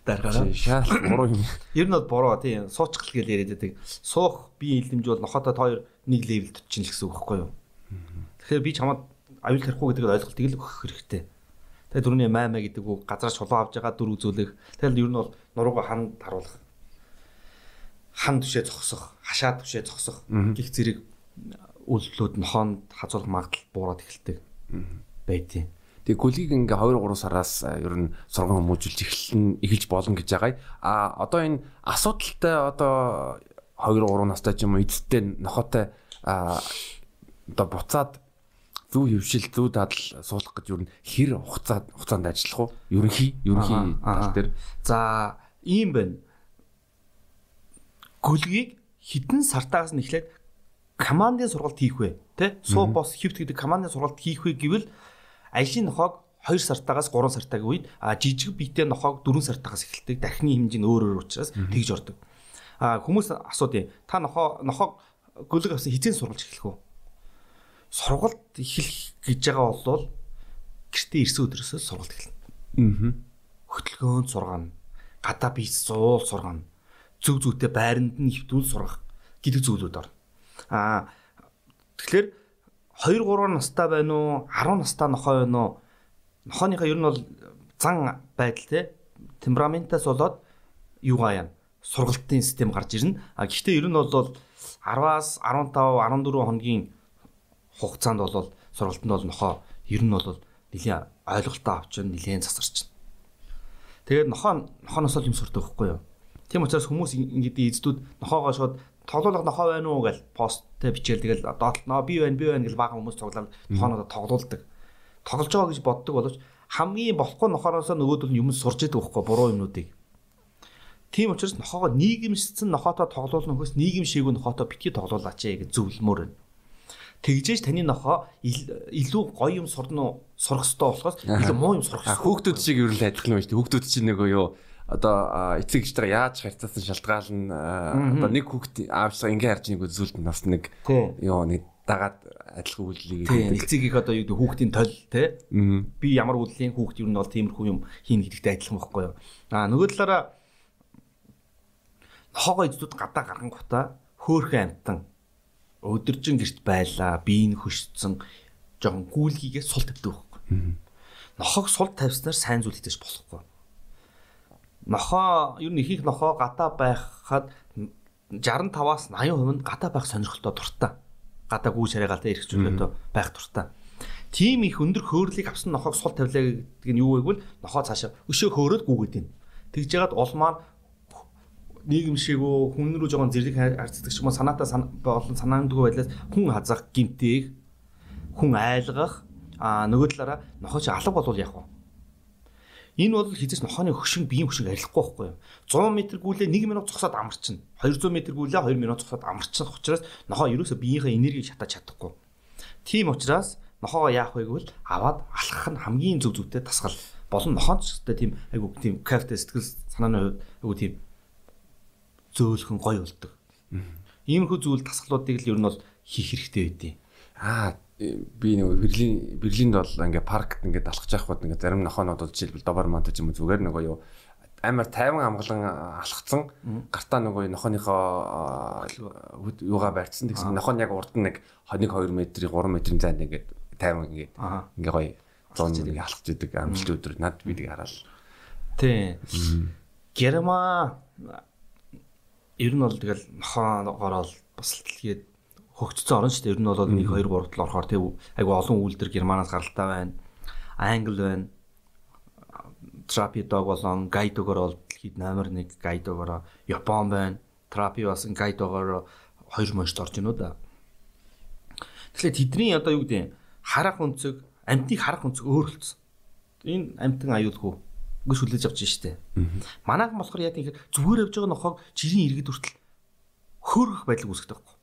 даргаараа шаал буруу юм. Ер нь бол буруу тийм суучгал гэж яриад байдаг. Суух би илэмж бол нохотой хоёр нэг левелд чинь л гэсэн үг байхгүй юу? Тэгэхээр би чамд аюул тарихгүй гэдэг ойлголтыг л өгөх хэрэгтэй. Тэгээ түрүүний маймаа гэдэг үг газар шулуу авж байгаа дүр үзүүлэх. Тэгэл ер нь бол нурууга ханд харуулах. Хан түшээ зогсох, хашаа түшээ зогсох гих зэрэг үйлдэлүүд нохоонд хазуулах магадлал буураад эхэлдэг. Байдیں۔ Тэгээ гүлийг ингээ 2 3 сараас ер нь сургам хүмүүжүүлж эхэлнэ эхэлж болно гэж байгаа. А одоо энэ асуудалтай одоо 2 3 настай ч юм уу эцтэй нохотой а одоо буцаад зөв хөвшил зөв дадал суулгах гэж юу н хэр хугацаанд хугацаанд ажиллах уу? Ерөнхий ерөнхий тал дээр. За ийм байна. Гүлгийг хідэн сартаагаас нь эхлээд командын сургалт хийх вэ? Тэ? Суу бос хивт гэдэг командын сургалт хийх вэ гэвэл ажлын нохоог 2 сартаагаас 3 сартаагийн үед а жижиг биетэй нохоог 4 сартаагаас эхэлдэг. Дахны хэмжээ нь өөр өөр учраас тэгж ордог. А хүмүүс асуудیں۔ Та нохоо нохоог гүлэг авсан хизээ сургалж эхлэх үү? Сургалт эхлэх гэж байгаа бол гэртээ ирсэн өдрөөсөө сургалт эхэлнэ. Аа. Хөтөлгөөнд сургана. Гадаа бие зуул сургана. Зүг зүгтээ байранд нь хөвтүүл сургах гэдэг зүйлүүд орно. Аа тэгэхээр 2 3 настай байна уу 10 настай нохой байна уу нохооныхаа ер нь бол зан байдал те темпераментаас болоод юугаа яа сургалтын систем гарч ирнэ. А гэхдээ ер нь бол 10-аас 15 14 хоногийн хугацаанд бол сургалтанд бол нохоо ер нь бол нэлийн ойлголтоо авч нэлийн засарч байна. Тэгээд нохоо нохооноос л юм сурдаг байхгүй юу? Тийм учраас хүмүүс ингэдэг эздүүд нохоогоо шууд тоглоулах нохоо байна уу гэж посттэй бичээл тэгэл доотлол ноо би байна би байна гэж бага хүмүүс цуглаад нохооноо тоглоулдаг. Тоглож байгаа гэж боддог боловч хамгийн болохгүй нохооноос нөгөөдөл нь юм сурч идэг байхгүй буруу юмнуудыг. Тийм учраас нохоогоо нийгэмшсэн нохоотой тоглоулна хөөс нийгэмшээгүй нохоотой битгий тоглоулаач гэж зөвлөмөр байна тэгжээж таны нохоо илүү гоё юм сурна уу? Сурах хэрэгтэй болохоос илүү муу юм сурах хэрэгтэй. Хүүхдүүд шиг ер нь адилхан шүү дээ. Хүүхдүүд чинь нөгөө юу одоо эцэг эгчтэйгээ яаж харьцаасан шалтгаална одоо нэг хүүхд аавчаа ингээ харж нэг үзүүлэлт нас нэг ёо нэг дагаад адилхан үйлдэлийг Тийм эцэг их одоо юу хүүхдийн тол те би ямар үйлдлийн хүүхд юу нь бол тиймэрхүү юм хийн гэдэгтэй адилхан байхгүй юу. Аа нөгөө талаараа нохоогоо эцдүүд гадаа гаргангуудаа хөөхөн амтан өдөржин гэрт байлаа, бие нь хөшцөн жоохон гүйлгийгээ сул тавьдаг байхгүй. Нохоог сул тавьснаар сайн зүйл хийдэж болохгүй. Нохоо ер нь ихэнх нохоо гадаа байхад 65-аас 80% нь гадаа байх сонирхолтой дуртай. Гадаа гүү шараагаалтай эрхчлөлтөө байх дуртай. Тим их өндөр хөөрлийг авсан нохоог сул тавилаа гэдэг нь юу вэ гэвэл нохоо цаашаа өшөө хөөрөөд гүүгээд байна. Тэгж яагаад улмаар нийгэм шигөө хүн рүү жоохон зэрэг харцдаг ч юм уу санаатаа болон санаандгүй байдлаас хүн хазах гинтэйг хүн айлгах а нөгөө талаараа нохоо чи алга болвол яах вэ? Энэ бол хизээс нохооны хөшин биеийн хөшин арилахгүй байхгүй юу? 100 м гүйлээ 1 минут зогсоод амарчин. 200 м гүйлээ 2 минут зогсоод амарчин учраас нохоо ерөөсө биеийнхээ энергийг шатаж чадахгүй. Тийм учраас нохоогоо яах вэ гэвэл аваад алхах нь хамгийн зөв зөвтэй тасгал. Болон нохооч гэдэг тийм айгу тийм кафе сэтгэл санааны хувьд айгу тийм зөөлхөн гоё болдог. Иймэрхүү зүйл тасгалуудыг л ер нь бол хийх хэрэгтэй байдیں۔ Аа би нөгөө Берлин Берлинд бол ингээ паркт ингээ алхаж явах бод ингээ зарим нохоонод бол жишээлбэл добор монтаж юм уу зүгээр нөгөө юу амар тайван амгалан алхацсан. Гартаа нөгөө нохооныхоо юугаа барьцсан тэгсэн нохоо нь яг урд нь нэг 1 2 м-ийн 3 м-ийн зайд ингээ тайван ингээ ингээ гоё зон ингээ алхаж идэг амжилт өдөр. Над би тийг хараад. Тий. Герман ер нь бол тэгэл нохоогоор бол бас л тэгээд хөгжсөн орн шүү дээ. Ер нь бол 1 2 3 тал орохоор тэг айгу олон үйлдвэр Германаас гаралтай байна. Англи байна. Trapi dog болон Guide-гоор бол дэлхийд номер 1 Guide-гоор Япон байна. Trapi бас Guide-гоор 2 моншд орж гинөө да. Тэгэхээр тэдний одоо юу гэдэг харах өнцөг, амтныг харах өнцөг өөрлөлдсөн. Энэ амтан аюулгүй үгс хүлээж авч штэ. Манайх болохоор яа гэхээр зүгээр явж байгаа нохоог жирийн иргэд хүртэл хөөргөх байдлыг үүсгдэг байхгүй.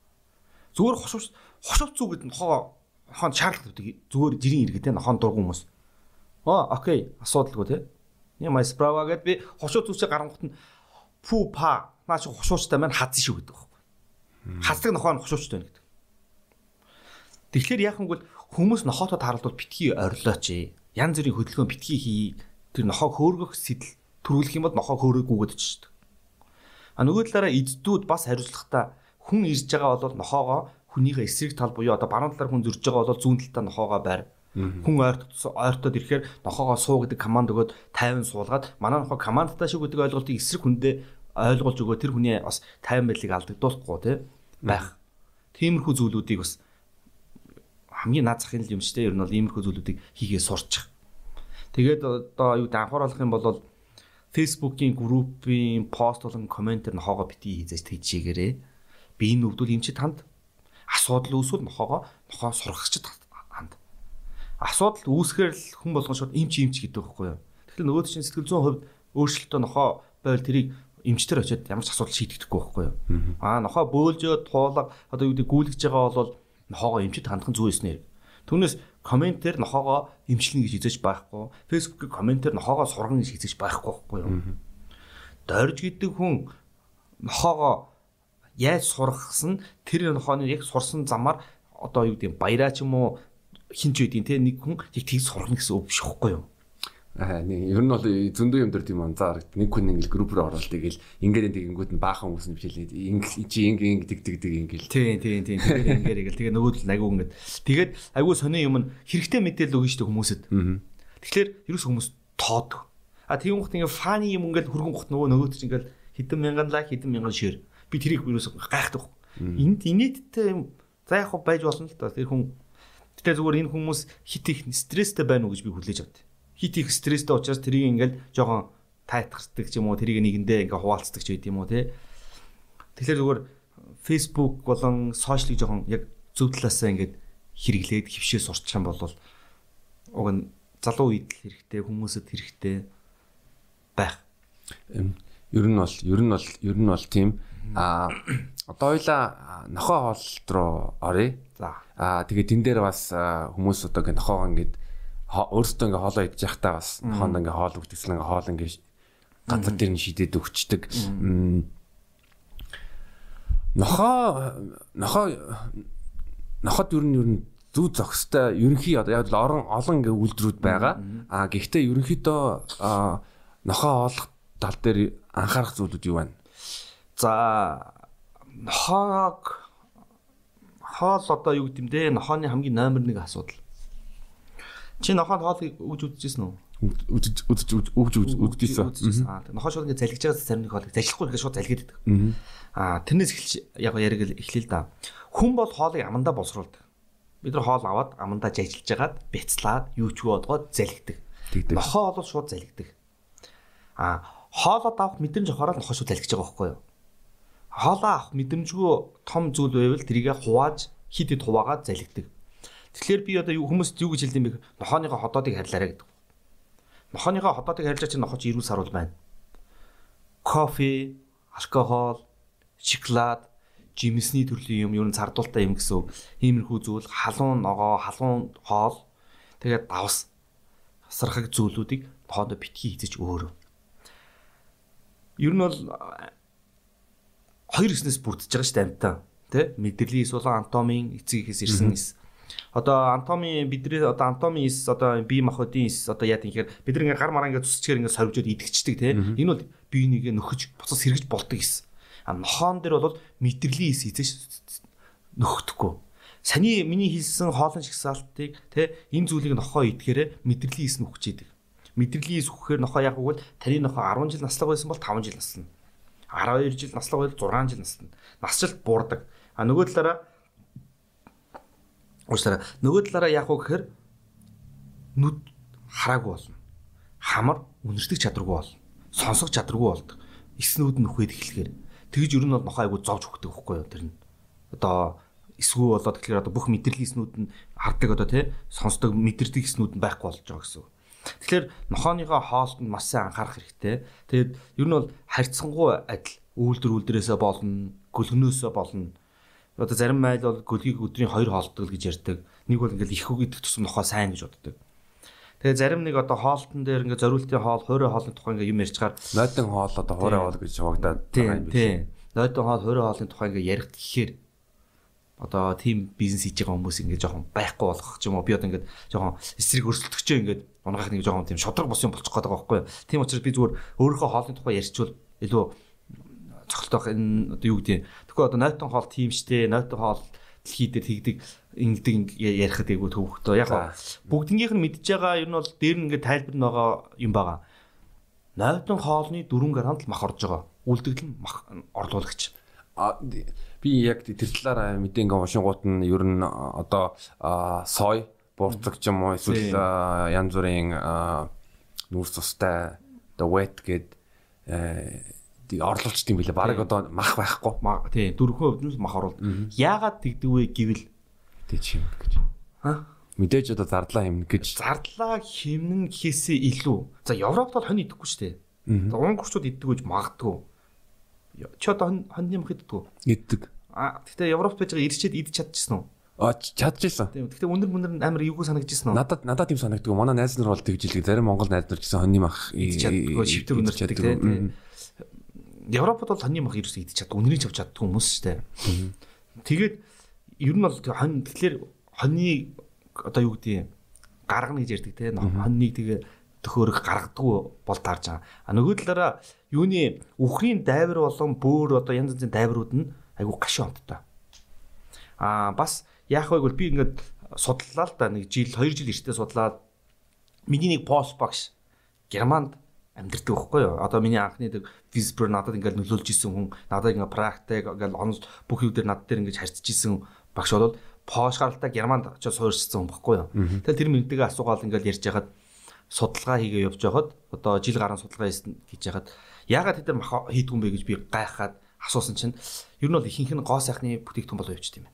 Зүгээр хошууч хошууц зүгэд нохоо хон шаардлагатай зүгээр жирийн иргэд те нохон дургу хүмүүс. Аа окей асуудалгүй те. Яма справа гэд би хошууц зүсээ гарангуут нь пүү па наач хошуучтай маань хадсан шүү гэдэг байхгүй. Хасдаг нохоо нь хошуучтай байна гэдэг. Тэгэхээр яахангүй хүмүүс нохоотоо тааралдвал битгий орилооч. Ян зүрийн хөдөлгөөн битгий хий тэр нохоо хөөргөх сэтэл төрүүлэх юм бол нохоо хөөргөөд ч шүү дээ. А нөгөө талаараа эздүүд бас хариуцлагатай хүн ирж байгаа бол нохоогоо хүнийхээ эсрэг тал буюу одоо баруун талаар хүн зөрж байгаа бол зүүн талдаа нохоогоо барь. Хүн ойрт ойртоод ирэхээр нохоогоо суу гэдэг команд өгөөд тайван суулгаад манай нохоо командтай шүү гэдэг ойлголтыг эсрэг хүндээ ойлгуулж өгөө тэр хүний бас тайван байдлыг алдагдуулахгүй тий байх. Тиймэрхүү зүйлүүдийг бас хамгийн наад захын юм шүү дээ. Ер нь бол иймэрхүү зүйлүүдийг хийгээ сурчих. Тэгээд одоо юу гэдэг анхааруулах юм бол Facebook-ийн группийн пост болон комментэр нохоогоо битгий хийжээс тийчээгээрээ би энэ өвдөл юм чи танд асуудал үүсвэл нохоогоо нохоо сургагчд ханд. Асуудал үүсгээр л хүн болгон шууд эмч эмч гэдэг байхгүй юу. Тэгэхээр нөгөө чинь сэтгэл зүйн хувьд өөрчлөлтөө нохоо байл тэрийг эмчтэр очиод ямар ч асуудал шийдэгдэхгүй байхгүй юу. Аа нохоо бөөлжөө туулга одоо юу гэдэг гүйлгэж байгаа бол нохоогоо эмчд хандах зүй эснэр. Түүнээс комментээр нохоогоо эмчлэнэ гэж хизэж байхгүй. Facebook-ийн комментээр нохоогоо сургана гэж хизэж байхгүй байхгүй юу. Дорж гэдэг хүн нохоогоо яаж сургахсан тэр нохооны яг сурсан замаар одоо юу гэдэг баяраа ч юм уу хинч үдийн те нэг хүн яг тийг сургана гэсэн үг биш үхгүй юу. Аа нэг ер нь бол зөндөө юм дээр тийм анзаар нэг хүн ингээл групп руу ороод тэгэл ингээд тэгэнгүүт нь баахан хүмүүс нь бичээлээ ингээл чи инг инг дэг дэг дэг ингээл. Тий тий тий. Тэгээд ингээд ингээл. Тэгээ нөгөө л агуу ингээд. Тэгээд агуу сони юм нь хэрэгтэй мэдээлэл өгнө шүү дээ хүмүүсэд тэгэхээр ерөөс хүмүүс тоод а тийм хот ингээд фаны юм ингээд хөргөн гот нөгөө нөгөөт чинь ингээд хэдэн мянган лайк хэдэн мянган шир би тэрийг ерөөс гайхдаг энд инээдтэй юм за яг байж болно л да тэр хүн. Тэгтээ зүгээр энэ хүмүүс хит их стресстэй байна уу гэж би хүлээж авдаг хит их стресстэй учраас тэрийг ингээл жоохон тайтгардаг ч юм уу тэрийг нэгэндээ ингээ хуваалцдаг ч байд юм уу те. Тэгэхээр зүгээр Facebook болон сошиалыг жоохон яг зөв талаасаа ингээд хэрэглээд хөвшөө сурчих юм бол уг нь залуу үед л хэрэгтэй хүмүүсэд хэрэгтэй байх. Ер нь бол ер нь бол ер нь бол тийм а одоо хоёла нохоо хоолт руу оръё. За. А тэгээ тэн дээр бас хүмүүс одоо ингээ нохоогоо ингээд өөрөөсөө ингээ хоолоо идэж явахдаа бас хонд ингээ хоол өгдөгсөл ингээ хоол ингээ газар дээр нь шидэд өгчдөг. Нохоо нохоо нохот ер нь ер нь зүг зохистой ерөнхий одоо яг л орон олон ингээ үйлдвэрүүд байгаа. А гэхдээ ерөнхийдөө нохоо оолох тал дээр анхаарах зүйлүүд юу байна? За нохоог хоол одоо юу гэдэм бэ? Нохооны хамгийн номер 1 асуудал. Чи нохоонд хоолыг өгж үзчихсэн үү? Үдж үдж өгж үзчихсэн. Аа нохоо шууд ингээ залгиж байгаа зарим нэг хоолыг залхихгүй ингээ шууд залгиад байдаг. Аа тэрнээс эхэлж яг яриг эхлэе л да. Хүн бол хоолыг амандаа боловсруулдаг. Бид нар хоол аваад амандаа жайжилж жагаад бяцлаад юу ч бодгоод залгидаг. Нохоо бол шууд залгидаг. Аа хоолоо авах мэдрэмж авахаар нохоо шууд залгиж байгаа байхгүй юу? Хоолоо авах мэдрэмжгүй том зүйл байвал тэрийг хувааж хит хит хуваагаад залгидаг. Тэгэхээр би одоо хүмүүст юу гэж хэлдэм бэ? Нохооныхоо хотоодыг харьлаарай гэдэг. Нохооныхоо хотоодыг харьлаж чинь нохооч ирүүл саруул байна. Кофе, алкогол, шоколад жимсний төрлийн юм, ер нь цардуултай юм гэсэн иймэрхүү зүйл, халуун ногоо, халуун хоол, тэгээд давс хасрахаг зүйлүүдийг хоодо битгий хийж өөрөө. Ер нь бол хоёр хэснээс бүрдэж байгаа шүү дээ амьтаа. Тэ? Мэдрэлийн сулан антомын эцгийнхээс ирсэн эс. Одоо антомын бидний одоо антомын эс одоо бие махбодын эс одоо яа гэхээр бид нэг гар мараа ингээд цусчээр ингээд сорвжод идэгчдэг тэ. Энэ бол биенийг нөхөж буцаж сэргэж болдог эс. А нохоон дээр бол мэдрэлийн эс хийж нөхөхгүй. Саний миний хэлсэн хоолын шгсаалтыг те энэ зүйлийг нохоо идэхээр мэдрэлийн эс нөхөж идэг. Мэдрэлийн эс өгөхээр нохоо яг үгүй таны нохоо 10 жил наслаг байсан бол 5 жил наслана. 12 жил наслаг байвал 6 жил наслана. Насжилт буурдаг. А нөгөө талаараа уучлаарай. Нөгөө талаараа яг уу гэхээр нүд хараагүй болно. Хамар үнэртэх чадваргүй болно. Сонсох чадваргүй болдог. Эснүүд нь нөхөд эхлэхээр Тэгж ер нь бол нохоо айгу зовж өгдөг байхгүй юу тэр нь. Одоо эсвүү болоод тэгэхээр одоо бүх мэдрэлийн эснүүд нь хардаг одоо тий сонсдог мэдэрдэг эснүүд нь байхгүй болж байгаа гэсэн. Тэгэхээр нохооныхоо хоолт нь маш сайн анхаарах хэрэгтэй. Тэгээд ер нь бол харьцангуй адил үйлдвэр үйлдвэрээсээ болно, гөлгнөөсөө болно. Одоо зарим майл бол гөлгийг өдрийн 2 хоолтдог гэж ярьдаг. Нэг бол ингээл их үг идэх тусам нохоо сайн гэж боддог. Тэгээ зарим нэг одоо хоолтон дээр ингээ зориултын хоол, хуурай хоолны тухай ингээ юм ярьчаар нойтон хоол одоо хуурай хоол гэж хуваагдаад байгаа юм биш. Тийм. Нойтон хоол, хуурай хоолны тухай ингээ ярих гэхээр одоо тийм бизнес хийж байгаа хүмүүс ингээ жоохон байхгүй болох ч юм уу. Би одоо ингээ жоохон эсрэг өрсөлдөгчөө ингээ унгах нэг жоохон тийм шодрог бос юм болчих гээд байгаа байхгүй юу. Тийм учраас би зүгээр өөрийнхөө хоолны тухай ярьчвал илүү цогцолтой байх энэ одоо юу гэдэг. Тэгэхгүй одоо нойтон хоол тийм штэ, нойтон хоол дэлхий дээр тэгдэг ингэдэг ярихад айгу төвхтөө. Яг бүгднгийнх нь мэдж байгаа ер нь бол дээр нь ингээд тайлбар байгаа юм байгаа. Нойтон хоолны 4 грамд л мах орж байгаа. Үлдэгдэл нь мах орлуулагч. А би яг тэр талаараа мэдээ ингээд уншингууд нь ер нь одоо сой буурцаг ч юм уу эсвэл янз бүрийн нүүрс цустай одоо wet гэд орлуулчт юм билээ. Бараг одоо мах байхгүй. Тийм 4% нь мах оруул. Яагаад тэгдэг вэ гэвэл мэдээж хэмнэ гэж. Аа мэдээж одоо зардлаа хэмнэ гэж. Зардлаа хэмнэн гэхээсээ илүү. За Европт бол хонь идэхгүй шүү дээ. Унгарчууд иддэг гэж магадгүй. Чи одоо хоньны мах иддэг үү? Иддэг. А гэхдээ Европт байж байгаа ирчээд идэж чадчихсан уу? А чадчихсан. Тийм. Гэхдээ өнөр мөнөр амар эвгүй санагдчихсан уу? Надад надад тийм санагддаг. Манай найз нар бол тэгж илгээ. Зарим Монгол найз нар гэсэн хоньны мах идчихгүй шивтэр өнөр чаддаг тийм. Европод бол хоньны мах ерөөсөө идэж чаддаг. Үнэрийг авч чаддаг хүмүүс шүү дээ. Тэгээд ер нь бол хонь тэгэхээр хоньны одоо юу гэдэг гаргана гэж ярьдаг те хоньныг тэгээ төхөөрөх гаргадаг бол таарж байгаа. А нөгөө талаараа юуны үхрийн дайвар болон бөөр одоо янз янзын дайварууд нь айгүй гашуун амттай. А бас яах вэ гэвэл би ингээд судлалаа л да нэг жил 2 жил эртээ судлаад миний нэг пост багш Германд амьдрдаг байхгүй юу? Одоо миний анхны визбер надад ингээд нөлөөлж исэн хүн надад ингээд практик ингээд онц бүх юу дээр над дээр ингээд харьцаж исэн багш бол Пош гаралтай Германд очиж суурьшсан хүн баггүй юу. Тэгэхээр тэр мэнтэйгээ асуугаал ингээд ярьж хагаад судалгаа хийгээ явж байхад одоо жил гарan судалгаа хийж хагаад яагаад тэд нар хийдгүн бэ гэж би гайхаад асуусан чинь ер нь бол ихэнх нь гоо сайхны бүтээгдэхүүн болов явж тийм ээ.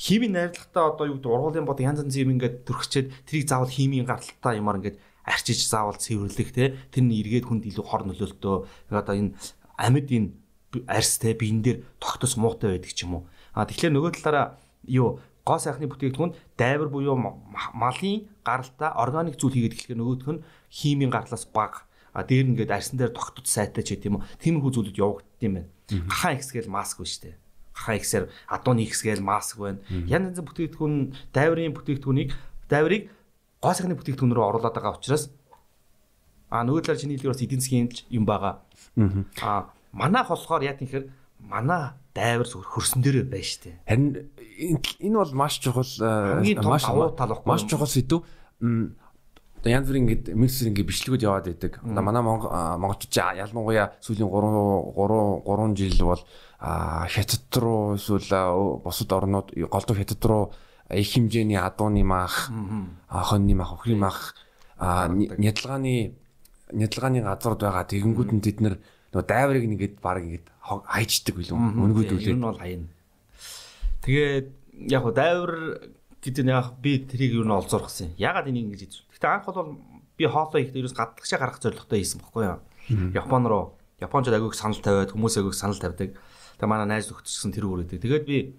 Химийн найрлагатаа одоо юу гэдэг ургуулын бод янз янз юм ингээд төрөгчээд тэрийг заавал химийн гаралтай юмар ингээд арчиж заавал цэвэрлэх те тэр нь эргээд хүнд илүү хор нөлөөлтөө одоо энэ амьд энэ арьс те биен дээр тогтос муутай байдаг ч юм уу. А тэгэхээр нөгөө талаараа юу гоо сайхны бүтээгдэхүүнд дайвар буюу малын гаралтай органик зүйл хийгээд эхлэхээр нөгөөх нь химийн гарлаас баг а дээр ингээд арьсан дээр тогтц сайтай ч гэдэм юм тиймэрхүү зүйлүүд явагддаг юм байна. Хахан X гээл маск биш үү? гарахаа ихсээр адууны X гээл маск байна. Янз янзын бүтээгдэхүүн дайврын бүтээгдэхүүнийг дайврыг гоо сайхны бүтээгдэхүүн рүү оруулаад байгаа учраас а нөгөө талаар чиний хэлээр бас эдийн засгийн юм байгаа. А манайх болохоор яа гэхээр манай дайвар зөвхөн хөрсөн дээр байна штэ. Харин энэ бол маш чухал маш. Маш чухал сэдв. янз бүрийн ингээд миксер ингээд бичлэгүүд яваад байдаг. Манай монголчууд ялангуяа сүүлийн 3 3 3 жил бол хятад руу эсвэл бусад орнууд голдуу хятад руу их хэмжээний адууны мах, хоньны мах, өхрийн мах нядалгааны нядалгааны газрууд байгаа. Тэгэнгүүт нь тэд нэр нөгөө дайврыг нэгэд баг ингээд хайчдаг билүү. Өнгөд үлээ. Нь бол хаяна. Тэгээд яг хуу дайвар гэдэг нь яг би тэрийг ер нь олзуурхсан. Ягаад энийг ингэж хийж. Гэтэ анх бол би хоолоо их ерөөс гадагшаа гарах зорилготой хийсэн бохгүй юу. Япон руу Япончууд агиух санал тавиад хүмүүс агиух санал тавьдаг. Тэгээ манай найз нөхдөсөн тэр үрээдэг. Тэгээд би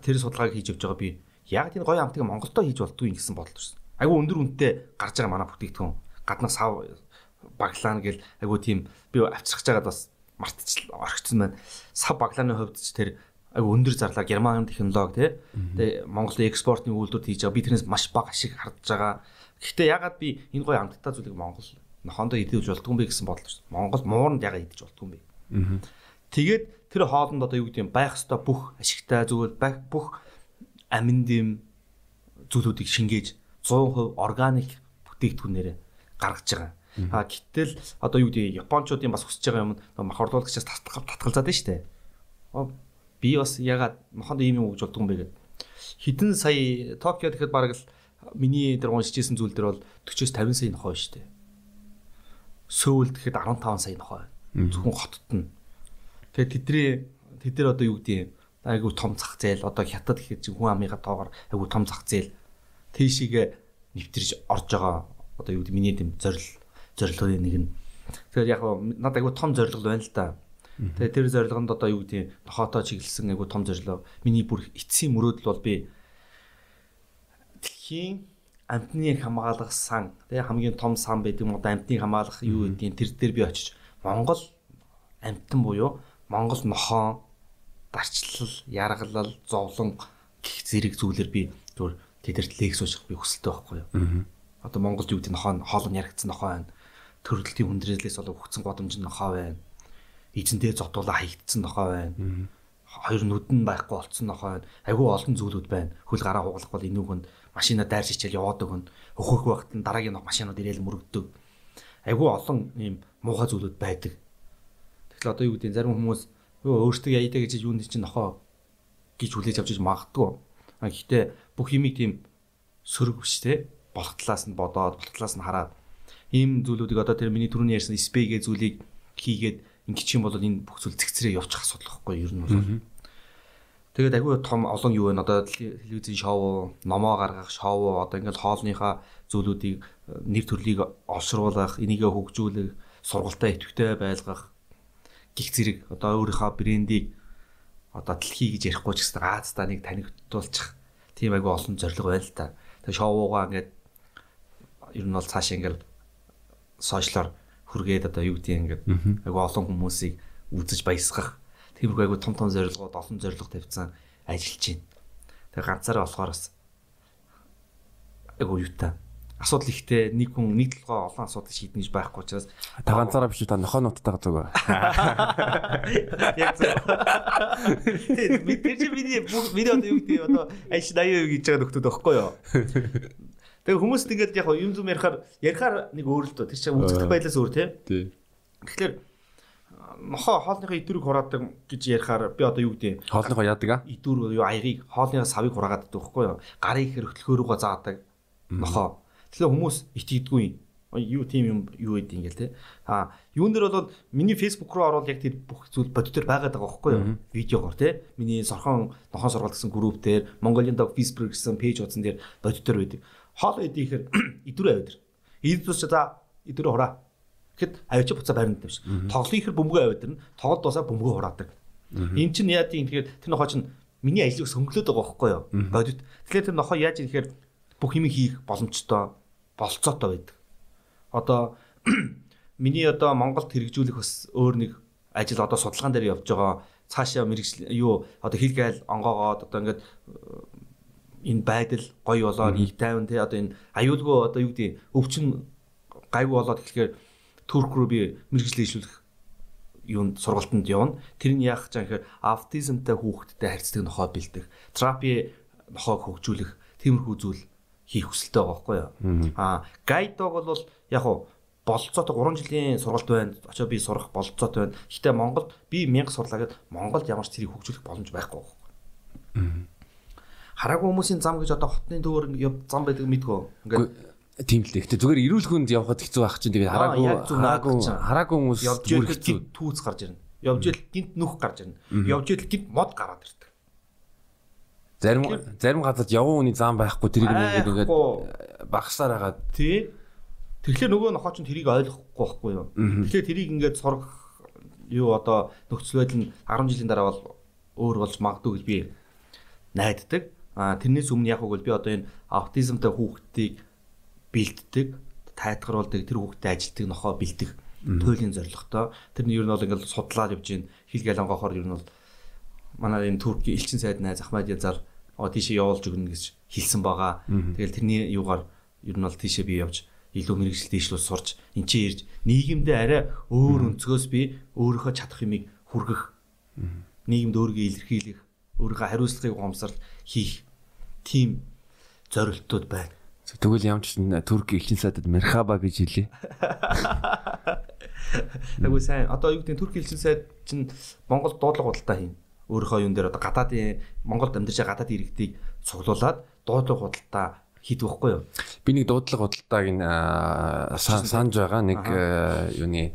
тэр судалгааг хийж явж байгаа би яг тийм гоё амтыг Монголдо хийж болдгүй гэсэн бодол төрсөн. Айгу өндөр үнэтэй гарч байгаа манай бүтээгдэхүүн гаднах сав баглаана гэл айгу тийм би авчрах жагаад бас мартчих орхицсан байна. Сав баглааны хувьд ч тэр айгу өндөр зарлаа герман технологи тий. Тэгээ Монголын экспортын үйлдвэрт хийж байгаа. Би тэрнээс маш бага ашиг хардж байгаа. Гэхдээ ягаад би энэ гоё амттай зүйлийг Монгол нохондоо идэж болдгүй юм бэ гэсэн бодол шүү. Монгол мууранд ягаад идэж болдгүй юм бэ? Тэгээд тэр хоолнд одоо юу гэдэг юм байх ёстой бүх ашигтай зүйл байх бүх амин дэм зүйлүүдийг шингээж 100% органик бүтээгдэхүүнээр гаргаж байгаа. А гэтэл одоо юу гэдэг Япончуудын бас хүсэж байгаа юм мах орлуулагчаас татгалзаад байна шүү дээ. Би бас ягаад мохонд ийм юм өгж болдгоо юм бэ гэд. Хитэн сая Токио тэгэхэд бараг л миний тэр уншижсэн зүйл дээр бол 40-с 50 сая нохоо шүү дээ. Сөүл тэгэхэд 15 сая нохоо. Зөвхөн хотод нь. Тэгээ тэдний тэд нар одоо юу гэдэг юм айгу том зах зээл одоо хятад гэхэд хүн амыга тоогоор айгу том зах зээл. Тийшээгээ нэвтэрж орж байгаа одоо юу гэдэг миний тийм зорил зорилгын нэг нь. Тэгэхээр яг над айгу том зорилго байна л да. Тэгээ тэр зорилгонд одоо юу гэдэг тохоотоо чиглэсэн айгу том зорилго. Миний бүр эцсийн мөрөөдөл бол би дэлхийн амтныг хамгаалах сан тэгээ хамгийн том сан байдаг юм одоо амтныг хамгаалах юу гэдгийг тэр дээр би очиж Монгол амтан буюу Монгол нохоо дарчлал, яргалал, зовлон гих зэрэг зүйлэр би зүгээр тэдэрт лекс ууших би хүсэлтэй байхгүй юу. Одоо Монголд юу гэдэг нохоо хоолн яригдсан нохоо байна. Төрөлтийн хүндрэлээс болов хөгцсөн годомж нохоо байна. Эзэндээ зодуулаа хаягдсан нохоо байна. Хоёр нүдэн байхгүй болцсон нохоо байна. Айгүй олон зүйлүүд байна. Хөл гараа хугалах бол энүүг нь машина дайрч ичээл яваадаг нь өөхөх багт нь дараагийн машинууд ирээл мөрөгдөв. Айгүй олон ийм муухай зүйлүүд байдаг. Тэгэхээр одоо юу гэдэг зарим хүмүүс Юу өөртөө яйдаа гэж юунд чинь нохоо гэж хүлээж авчиж магадгүй. А гэхдээ бүх юм ийм сөрөгвчтэй болох талаас нь бодоод, болох талаас нь хараад ийм зүйлүүдийг одоо тэр миний түрүүний ярьсан SPG зүйлийг хийгээд ингээд чинь бол энэ бүх зүйл зэгцрээ явчих асуудал واخгүй ер нь бол. Тэгээд агүй том олон юу байна одоо телевизийн шоу, номоо гаргах шоу, одоо ингээд хоолныхаа зүйлүүдийг э, нэр төрлийг олшруулах, энийгээ хөгжүүлэх, сургалтаа идэвхтэй байлгах гих зэрэг. Одоо өөрийнхөө брендийг одоо дэлхий гэж ярихгүй ч гэсэн Азта нэг танигдуулчих. Тийм айгу олон зорилго байна л та. Тэгээ шоуугаа ингээд ер нь бол цааш ингээд сошиалор хүргээд одоо юу гэдэг ингээд айгу олон хүмүүсийг үзэж баясгах. Тиймэрхүү айгу том том зорилгоод олон зорилго тавьсан ажиллаж байна. Тэгээ ганцаараа болохоор бас айгу юутай асуудал ихтэй нэг хүн нэг толгой олон асуудал шийднэ гэж байхгүй учраас та ганцаараа биш та нохоо нуттайгаа зүг. Яг зөв. Тэгээд тэр чинь миний миний одоо юу гэдэг одоо аш 80% гэж байгаа нөхдөд байхгүй юу? Тэгээ хүмүүс тэгээд яг юм зүм ярихаар ярихаар нэг өөр л дөө тэр чинь үзэгдэх байдлаас өөр тий. Тэгэхээр нохоо хоолныхоо идүрийг хураадаг гэж ярихаар би одоо юу гэдэг хоолныхоо яадаг а? Идүр юу аягийг хоолныхоо савыг хураагаад байдаг байхгүй юу? Гарыг хөрөлхөөрөөгөө заадаг нохоо Тэгэхээр хүмүүс итгэдэггүй юу тийм юм юу гэдэг ингээл те. А юун дээр бол миний фейсбુક руу ороод яг тэр бүх зүйл бодитор байгаад байгаа байхгүй юу? Видеогоор те. Миний сорхон нохоо сургалт гэсэн групп дээр Mongolian Dog Facebook гэсэн пэйж утсан дээр бодитор байдаг. Хоол идэхээр идүрэ авид. Идүс за идүрэ хураа. Гэхэд авич буцаа барина гэдэг биш. Тоглоом ихэр бөмбөгөө авид дэрнэ. Тоглолт дуусаа бөмбөгөө хураадаг. Энд чинь яа тийм тэгэхээр тэр нохоо чинь миний ажлыг сөнгөлөөд байгаа байхгүй юу? Бодит. Тэгэхээр тэр нохоо яаж юм тэгэхээр бүх юм хийх боломжтой болцоотой байдаг. Одоо миний одоо Монголд хэрэгжүүлэх бас өөр нэг ажил одоо судалгаан дээр явж байгаа цаашаа мэрэгжил юу одоо хилгээл онгоогоод одоо ингээд энэ байдал гоё болоод их тайван те одоо энэ аюулгүй одоо юу гэдэг өвчин гайгүй болоод тэгэхээр турк руу би мэрэгжил дэвшлүүлэх юунд сургалтанд явна. Тэр нь яах гэж гэхээр аутизмтай хүүхэдтэй харьцдаг нохоо бэлдэх, терапи нохоог хөгжүүлэх тиймэрхүү зүйл хийх хүсэлтэй байгаа байхгүй юу. Аа гайдог бол яг хуу болцоотой 3 жилийн сургалт байна. Очоо би сурах болцоотой байна. Гэхдээ Монголд би 1000 сурлаа гэд Монголд ямар ч тэрийг хөгжүүлэх боломж байхгүй байхгүй. Хараагүй хүмүүсийн зам гэж одоо хотны төвөр зам байдаг мэдгөө. Ингээд Тийм л дээ. Гэтэ зүгээр эрүүл хүнд явхад хэцүү байх чинь тэгээд хараагүй хараагүй хараагүй хүмүүс явж ирэл гинт түүц гарч ирнэ. Явж ирэл гинт нүх гарч ирнэ. Явж ирэл гинт мод гараад ирдэг. Зарим зарим газарт явсан хүний зам байхгүй тэрийг ингээд ингээд багсаар хагаад тий. Тэгэхээр нөгөө нохоо ч тэрийг ойлгохгүй байхгүй юу. Тэгэхээр тэрийг ингээд сурах юу одоо нөхцөл байдал нь 10 жилийн дараа бол өөр болж магадгүй гэж би найддаг. А тэрнээс өмнө яг үгүй би одоо энэ аутизмтай хүүхдийг бэлддэг, тайтгаруулдаг, тэр хүүхдэд ажилтдаг нохоо бэлдэх туйлын зорилготой. Тэр нь ер нь бол ингээл судлаад явж гин хил галангохоор ер нь бол манай энэ Турки элчин сайд найз Ахмад Язар оо тийшээ явуулж өгнө гэж хэлсэн байгаа. Тэгэл тэрний юугаар ер нь бол тийшээ би явж илүү мэрэгжил дэвшлүүл сурч эн чинь ирж нийгэмдээ арай өөр өнцгөөс би өөрийнхөө чадах юмыг хүргэх нийгэмд өөрийгөө илэрхийлэх өөрийнхөө хариуцлагыг гомсрал хийх тийм зорилтууд байна. Тэгвэл ямч Турк элчин сайдад Мерхаба гэж хэлээ. Тэгвэл сайн одоо юу гэдэг Турк элчин сайд чинь Монгол дуудлага худалдаа хийн. Өөрийнхөө юун дээр одоо гадаадын Монголд амьдарч байгаа гадаадын иргэдийг цуглуулад дуудлага худалдаа хийдэг байхгүй юу? Би нэг дуудлага худалдааг нь санаж байгаа нэг юуны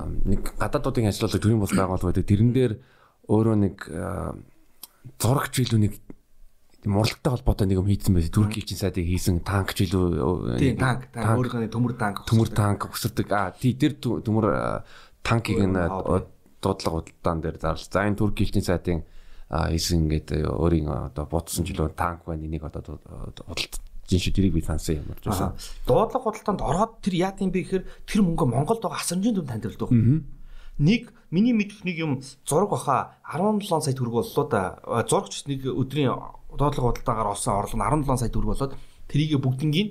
нэг гадаадуудын ажиллуулга төрийн бол байгуулга байдаг. Тэрэн дээр өөрөө нэг зурагч илүү нэг муралтай холбоотой нэг юм хийсэн байсан. Турк элчин сайдыг хийсэн танк ч илүү тийм танк танк өөрийнхөө төмөр танк төмөр танк өсөрдөг. Аа тий тэр төмөр танкийг нь дуудлага худалдаан дээр зарлаа. За энэ Турк элчин сайдын хийсэн ингээд өөрийн одоо бодсон илүү танк байна. Энийг одоо худалдаж жин шүү тэрийг би сансан юм болж байна. Дуудлага худалдаанд ороод тэр яа гэм бэ гэхээр тэр мөнгө Монголд байгаа асамжийн дүн танилцуулдаг. Нэг миний мэдэх нэг юм зураг баха 17 сая төгрөг боллоо да. Зурагч нэг өдрийн доотлого худалдаагаар олсон орлого нь 17 сая төгрөг болоод тэрийг бүгднгийн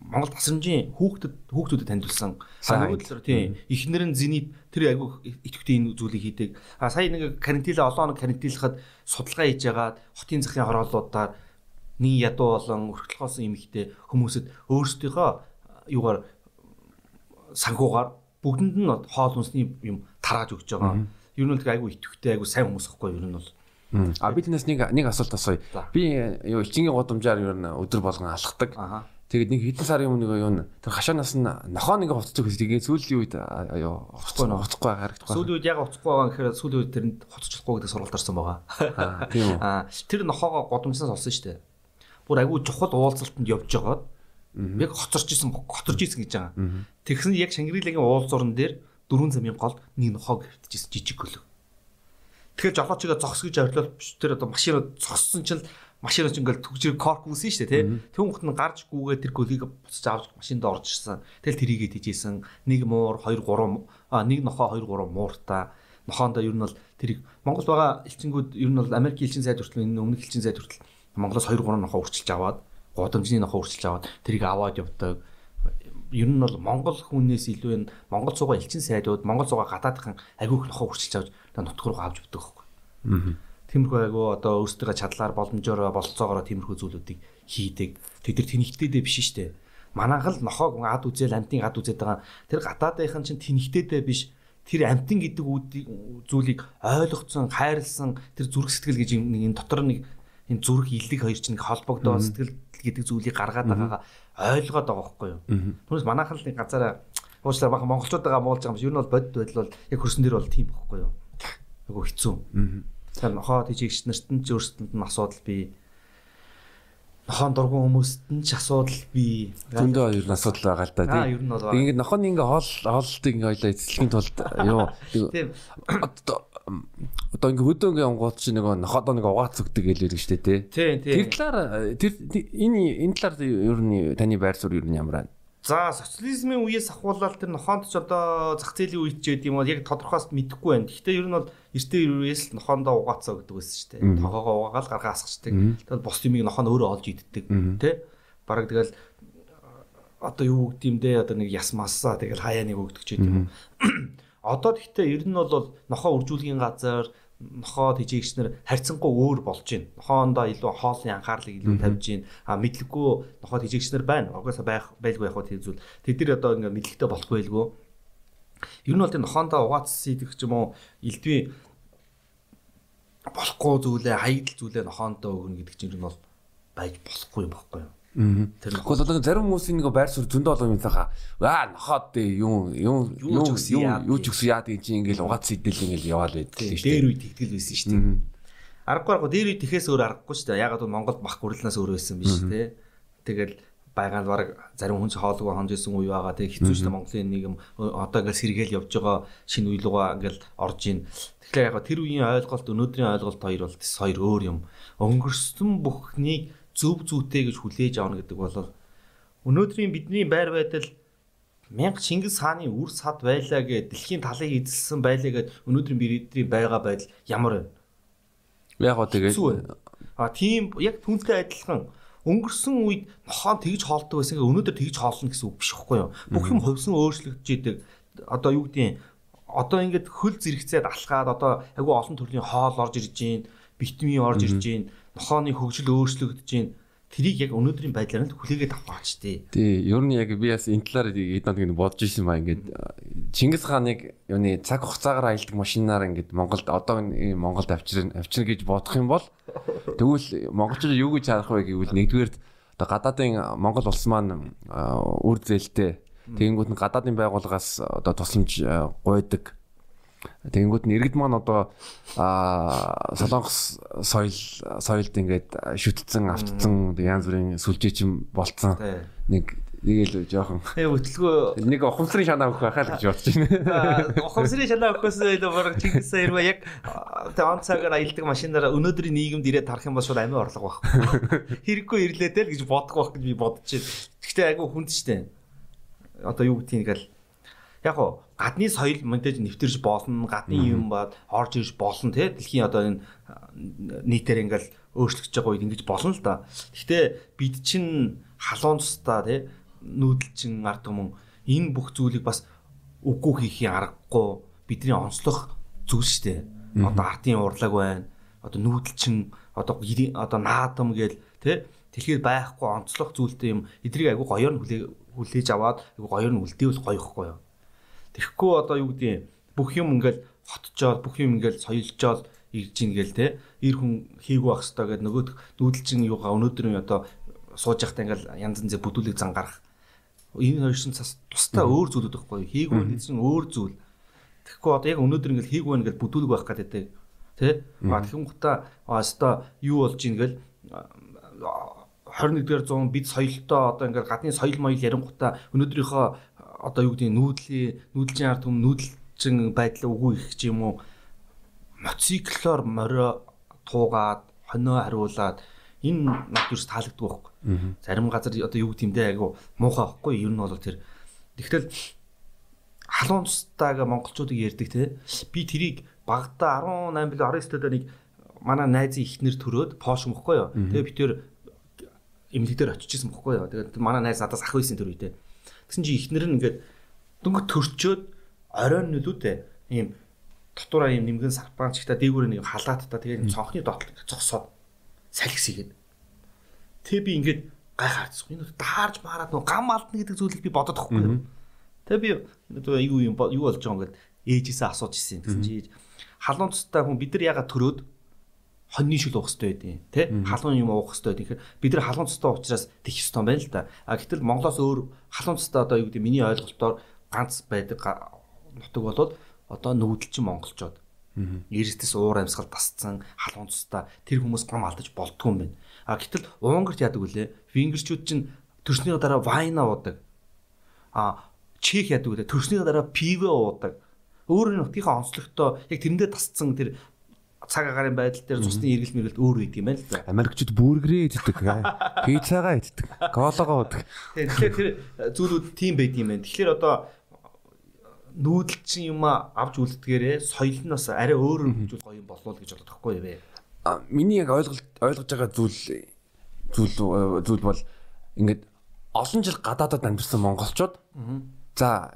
Монгол тасрамжийн хүүхдэд хүүхдүүдэд танилцуулсан. Нөгөө талаар тийм эхнэр нь зэний тэр айгүй итгэвтэй энэ зүйлийг хийдэг. А сая нэг карантинлаа олон хоног карантинлахад судалгаа хийж ягаад хотын захын хорооллуудаар нэг ядуу болон өрхтлөхөөсөн эмэгтэй хүмүүсэд өөрсдийнхөө юугаар санхугаар бүгдэнд нь хоол хүнсний юм тарааж өгч байгаа. Ер нь л айгүй итгэвтэй айгүй сайн хүмүүс ихгүй ер нь бол А би тэрнээс нэг нэг асуулт асууя. Би юу элчингийн гудамжаар юу өдөр болгон алхдаг. Тэгээд нэг хэдэн сарын өмнө юу тэр хашаанаас нь нохоо нэг хоцдог гэсэн. Тэгээд сүүлийн үед юу хоцохгүй нөө хоцохгүй харагдахгүй. Сүүлийн үед яг хоцохгүй байгаа гэхээр сүүлийн үед тэрэнд хоцочихгүй гэдэг сургалт орсон байгаа. Тийм үү. Аа тэр нохоогоо гудамжнаас олсон шүү дээ. Бүр айгүй чухал уулзалтанд явж байгаад яг хоцорч исэн готорч исэн гэж байгаа. Тэгсэн яг Шангрилагийн уулзуурн дээр дөрвөн замын голд нэг нохоо гэртжсэн жижиг хөлөг. Тэгэхээр жолоочигээ зогс гэж орилол тэр одоо машинаа зогссон чинь машинаа ч ингээл түгжир корк үүсэн шүү дээ тий. Тэнгуут нь гарч гүгээ тэр гөлийг буцаж авч машинд орж ирсэн. Тэгэл тэрийгээ тижээсэн. Нэг муур 2 3 а нэг нохоо 2 3 мууртаа нохоондоо ер нь бол тэрийг Монгол байгаа элчингүүд ер нь бол Америк элчин сайд хүртэл энэ өмнөх элчин сайд хүртэл Монголоос 2 3 нохоо үрчилж аваад гудамжны нохоо үрчилж аваад тэрийг аваад явдаг ер нь бол Монгол хүнээс илүү энэ Монгол цугаа элчин сайдууд Монгол цугаа гадаадхан агиух нохоо үрчилж авч нутг руу авч өгдөг байхгүй. Аа. Тиймэрхүү айгу одоо өөрсдөө чадлаар боломжоор бололцоогоор тиймэрхүү зүйлүүдийг хийдэг. Тэд нар тэнхтээдээ биш шүү дээ. Манайх л нохоог ад үзэл амтын ад үзээд байгаа. Тэр гадаадынхан чинь тэнхтээдээ биш. Тэр амтын гэдэг зүйлийг ойлгоцсон, хайрлсан тэр зүрх сэтгэл гэж нэг энэ дотор нэг энэ зүрх илэг хоёр чинь холбогдоо сэтгэл гэдэг зүйлийг гаргаад байгаагаа ойлгоод байгаа байхгүй юу. Түүнээс манайхан л нэг газараа уучлаарай бахан монголчуудаа муулж байгаа юм шиг. Юу нь бол бодит байдал бол яг хөрсөн дээр бол тийм байхгүй юу айгу хэцүү. Тэгэхээр нохоо тийжэгч нарт нь ч өөрсдөнд нь асуудал бий. Нохоон дургуун хүмүүст нь ч асуудал бий. Зөндөө ер нь асуудал байгаа л да тийм. Аа ер нь бол. Ингээд нохооны ингээ хоол хооллолтыг ингээ ойлоо эзлэхийн тулд юу тийм одоо ингээ хөдөө ингээ онгууд чи нөгөө нохоодоо нэг угаац өгдөг гэж ярьдаг штэ тий. Тийм тийм. Тэр талаар тэр энэ энэ талаар ер нь таны байр суурь ер нь ямар байна? За социализмын үеэс ахуулаад тэр нохоонд ч одоо зах зээлийн үед ч гэдэг юм бол яг тодорхойлт мэдэхгүй байна. Гэхдээ ер нь бол эртний үеэс л нохоондоо угаацаа гэдэг байсан шүү дээ. Тогоогоо угаагаал гаргаа асгачдаг. Тэгэл бос юмыг нохоо өөрөө олж иддэг. Тэ? Бараг тэгэл одоо юу гэдэг юм дээ одоо нэг яс массаа тэгэл хаяа нэг өгдөг ч гэдэг юм. Одоо гэхдээ ер нь бол нохоо үржүүлгийн газар нохоо тэжээгчнэр харьцангуй өөр болж байна. Нохоондоо илүү хоолны анхаарлыг илүү тавьж байна. А мэдлэггүй нохоо тэжээгчнэр байна. Угаасаа байх байлгүй яг тийм зүйл. Тэд нар одоо ингээ мэдлэгтэй болохгүй байлгүй. Ер нь бол тийм нохоондоо угаац сийдэх ч юм уу элдвээ болохгүй зүйлээ хаягдл зүйлээ нохоондоо өгнө гэдэг чинь ер нь бол байж болохгүй юм баггүй юу? Нөхөд одоо зарим хүмүүсийн нэг байр суурь зөндөө олон юм цаха. Аа нохоод юм юм юм юу ч өгсөн яа чинь ингээл угац сэтэл ингээл яваал байдаг шүү дээ. Дээр үед тэгтгэл байсан шүү дээ. Аргагүй аргагүй дээр үед тэхээс өөр аргагүй шүү дээ. Ягаад бол Монголд бах гурлнаас өөр байсан биш тий. Тэгэл байгаад баг зарим хүн ч хоолойгоо хонж исэн үе байгаа тий хэцүү шүү дээ Монголын нийгэм одоо ингээл сэргээл явж байгаа шинэ руугаа ингээл орж ийн. Тэгэхээр яг тэр үеийн ойлголт өнөөдрийн ойлголт хоёр бол хоёр өөр юм. Өнгөрсөн бүхнийг зөв зүйтэй гэж хүлээж авна гэдэг бол өнөөдрийн бидний байр байдал мянга Чингис хааны үр сад байлаа гэд дэлхийн талыг эзэлсэн байлаа гэд өнөөдрийн бидний байгаа байдал ямар вэ? Яг гоо тэгээд а тийм яг түнтэй адилхан өнгөрсөн үед нохоо тэгж хоолдог байсан гэ өнөөдөр тэгж хоолно гэсэн үг биш байхгүй юу? Бүх юм хувьсан өөрчлөгдөж идэг. Одоо юу гэдгийг одоо ингээд хөл зэрэгцээд алхаад одоо айгүй олон төрлийн хоол орж ирж гин, витамин орж ирж гин нохооны хөгжил өөрчлөгдөж байна. Тэрийг яг өнөөдрийн байдлаар нь хүлээгээд аваач тий. Тий, ер нь яг би бас энэ талаар эднад ингэ бодож ирсэн ба ингээд Чингис хааныг юуны цаг хугацаагаар аялдаг машинаар ингээд Монголд одоо Монголд авчирна авчирна гэж бодох юм бол тэгвэл монголчууд юу гэж харах вэ гэвэл нэгдүгээр одоо гадаадын Монгол улс маань үр зээлтэй тэгэнгүүт нь гадаадын байгууллагаас одоо тусламж гуйдаг Тэгэнгүүт нь иргэд маань одоо аа солонгос соёл соёлд ингээд шүтцэн автцсан янз бүрийн сүлжээчин болцсон. Нэг нэг л жоохон. Тэгээ хөтөлгөө нэг ухамсарын шанаа өгөх байхаа л гэж бодож байна. Ухамсарын шанаа өгөхөөс илүү бараг Чингис хаан яг тэг он цагаар аялдаг машинаараа өнөөдрийн нийгэмд ирээд тарах юм бол шууд амин орлого байхгүй. Хэрэггүй ирлээ тэл гэж бодох байх гэж би бодож байна. Гэхдээ айгүй хүнд штэ. Одоо юу гэдгийг ингээл яг хоо гадны соёл мэдээж нэвтэрж болно гадны юм бод орж ирж болно те дэлхийн одоо энэ нийтээр ингээл өөрчлөгдөж байгаа үед ингэж болно л да. Гэхдээ бид чинь халуун цустаа те нүүдэлчин ард түмэн энэ бүх зүйлийг бас үгүй хийхийн аргагүй бидний онцлох зүйл шүү дээ. Одоо артын урлаг байна. Одоо нүүдэлчин одоо одоо наадам гээл те тэгэхээр байхгүй онцлох зүйлтэй юм эдрийг айгу гоёор нь хүлээж аваад айгу гоёор нь үлдээвэл гоёхгүй юу. Тэгэхгүй одоо юу гэдгийг бүх юм ингээл хотчоод бүх юм ингээл соёлжоод ирж ийн гээл те ир хүн хийгүү ах хэвээр гэдэг нөгөө дүүдэлчин юугаа өнөөдрийн одоо сууж явахдаа ингээл янз янзын бүдүүлэг зан гарах энэ хоёр шин цас тусдаа өөр зүйлүүд байхгүй хийгүү нэгэн өөр зүйл тэгэхгүй одоо яг өнөөдөр ингээл хийгүү ингээл бүдүүлэг байх гэдэг те ба тэгэн гутаа аста юу болж ийн гээл 21-р зуун бид соёлтой одоо ингээл гадны соёл моёл ярингуудаа өнөөдрийнхөө одоо юу гэдэг нүүдлийн нүүдэлчин ард түмэн нүүдэлчин байдлаа үгүй их ч юм уу мотоциклоор морио туугаад хонио хариулаад энэ над юус таалагддаг байхгүй. Зарим газар одоо юу гэмдэ айгу муухай байхгүй ер нь бол тэр тэгтэл халуун тустайг монголчуудыг ярьдаг те би тэрийг багада 18 бил 19 дэх нэг манай найзын ихнэр төрөөд пош мөхгүй юу. Тэгээ би тэр эмнэлэг дээр очиж исэн бохгүй юу. Тэгээд манай найз надаас ах байсан тэр үедээ. Тэгсэн чи ихнэр нь ингээд дөнгө төрчөөд оройн нөлөөтэй ийм дотоороо ийм нэмгэн сарпаан чигта дээгүүр нэг халаат та тэгээд цонхны доотлог зогсоод салхис игээд. Тэг би ингээд гайхаарцсан. Энэ даарж маарад нөө гам алдна гэдэг зүйлийг би бодоод тахгүй. Тэг би одоо юу юм юу болж байгаа ингээд ээжээсээ асууж ирсэн. Тэгсэн чи халуун цустай хүн бид нар ягаад төрөөд хоньны шил уух хэрэгтэй байдیں۔ Тэ? Халуун юм уух хэрэгтэй. Тэгэхээр бид нар халуун цустай учраас тэх ёстой байна л да. А гэтэл Монголоос өөр халуун цустай одоо юу гэдэг миний ойлголтоор ганц байдаг нутаг болоод одоо нүүдэлчин монголчууд. Эрдэс уур амьсгал тасцсан халуун цустай тэр хүмүүс гам алдаж болдгоо юм байна. А гэтэл Унгарт яадаг вүлээ? Венгерчүүд чинь төрсний дараа вайна уудаг. А Чех яадаг вүлээ? Төрсний дараа пивэ уудаг. Өөрөөр нутгийнхаа онцлогтой яг тэрэндээ тасцсан тэр цаг агаарын байдал дээр цусны эргэл мэргэлт өөр үйд юм байна л да. Америкчууд бүргэрээ иддэг. Пиццагаа иддэг. Коологоо иддэг. Тэгэхээр тэр зүйлүүд тийм байд юм байна. Тэгэхээр одоо нүүдэлчин юм авч үлддгээрээ соёл нь бас арай өөр хөгжүүл гоё юм болов гэж боддог хгүй юу вэ? А миний яг ойлголт ойлгож байгаа зүйл зүйл зүйл бол ингээд олон жил гадаадад амьдсан монголчууд за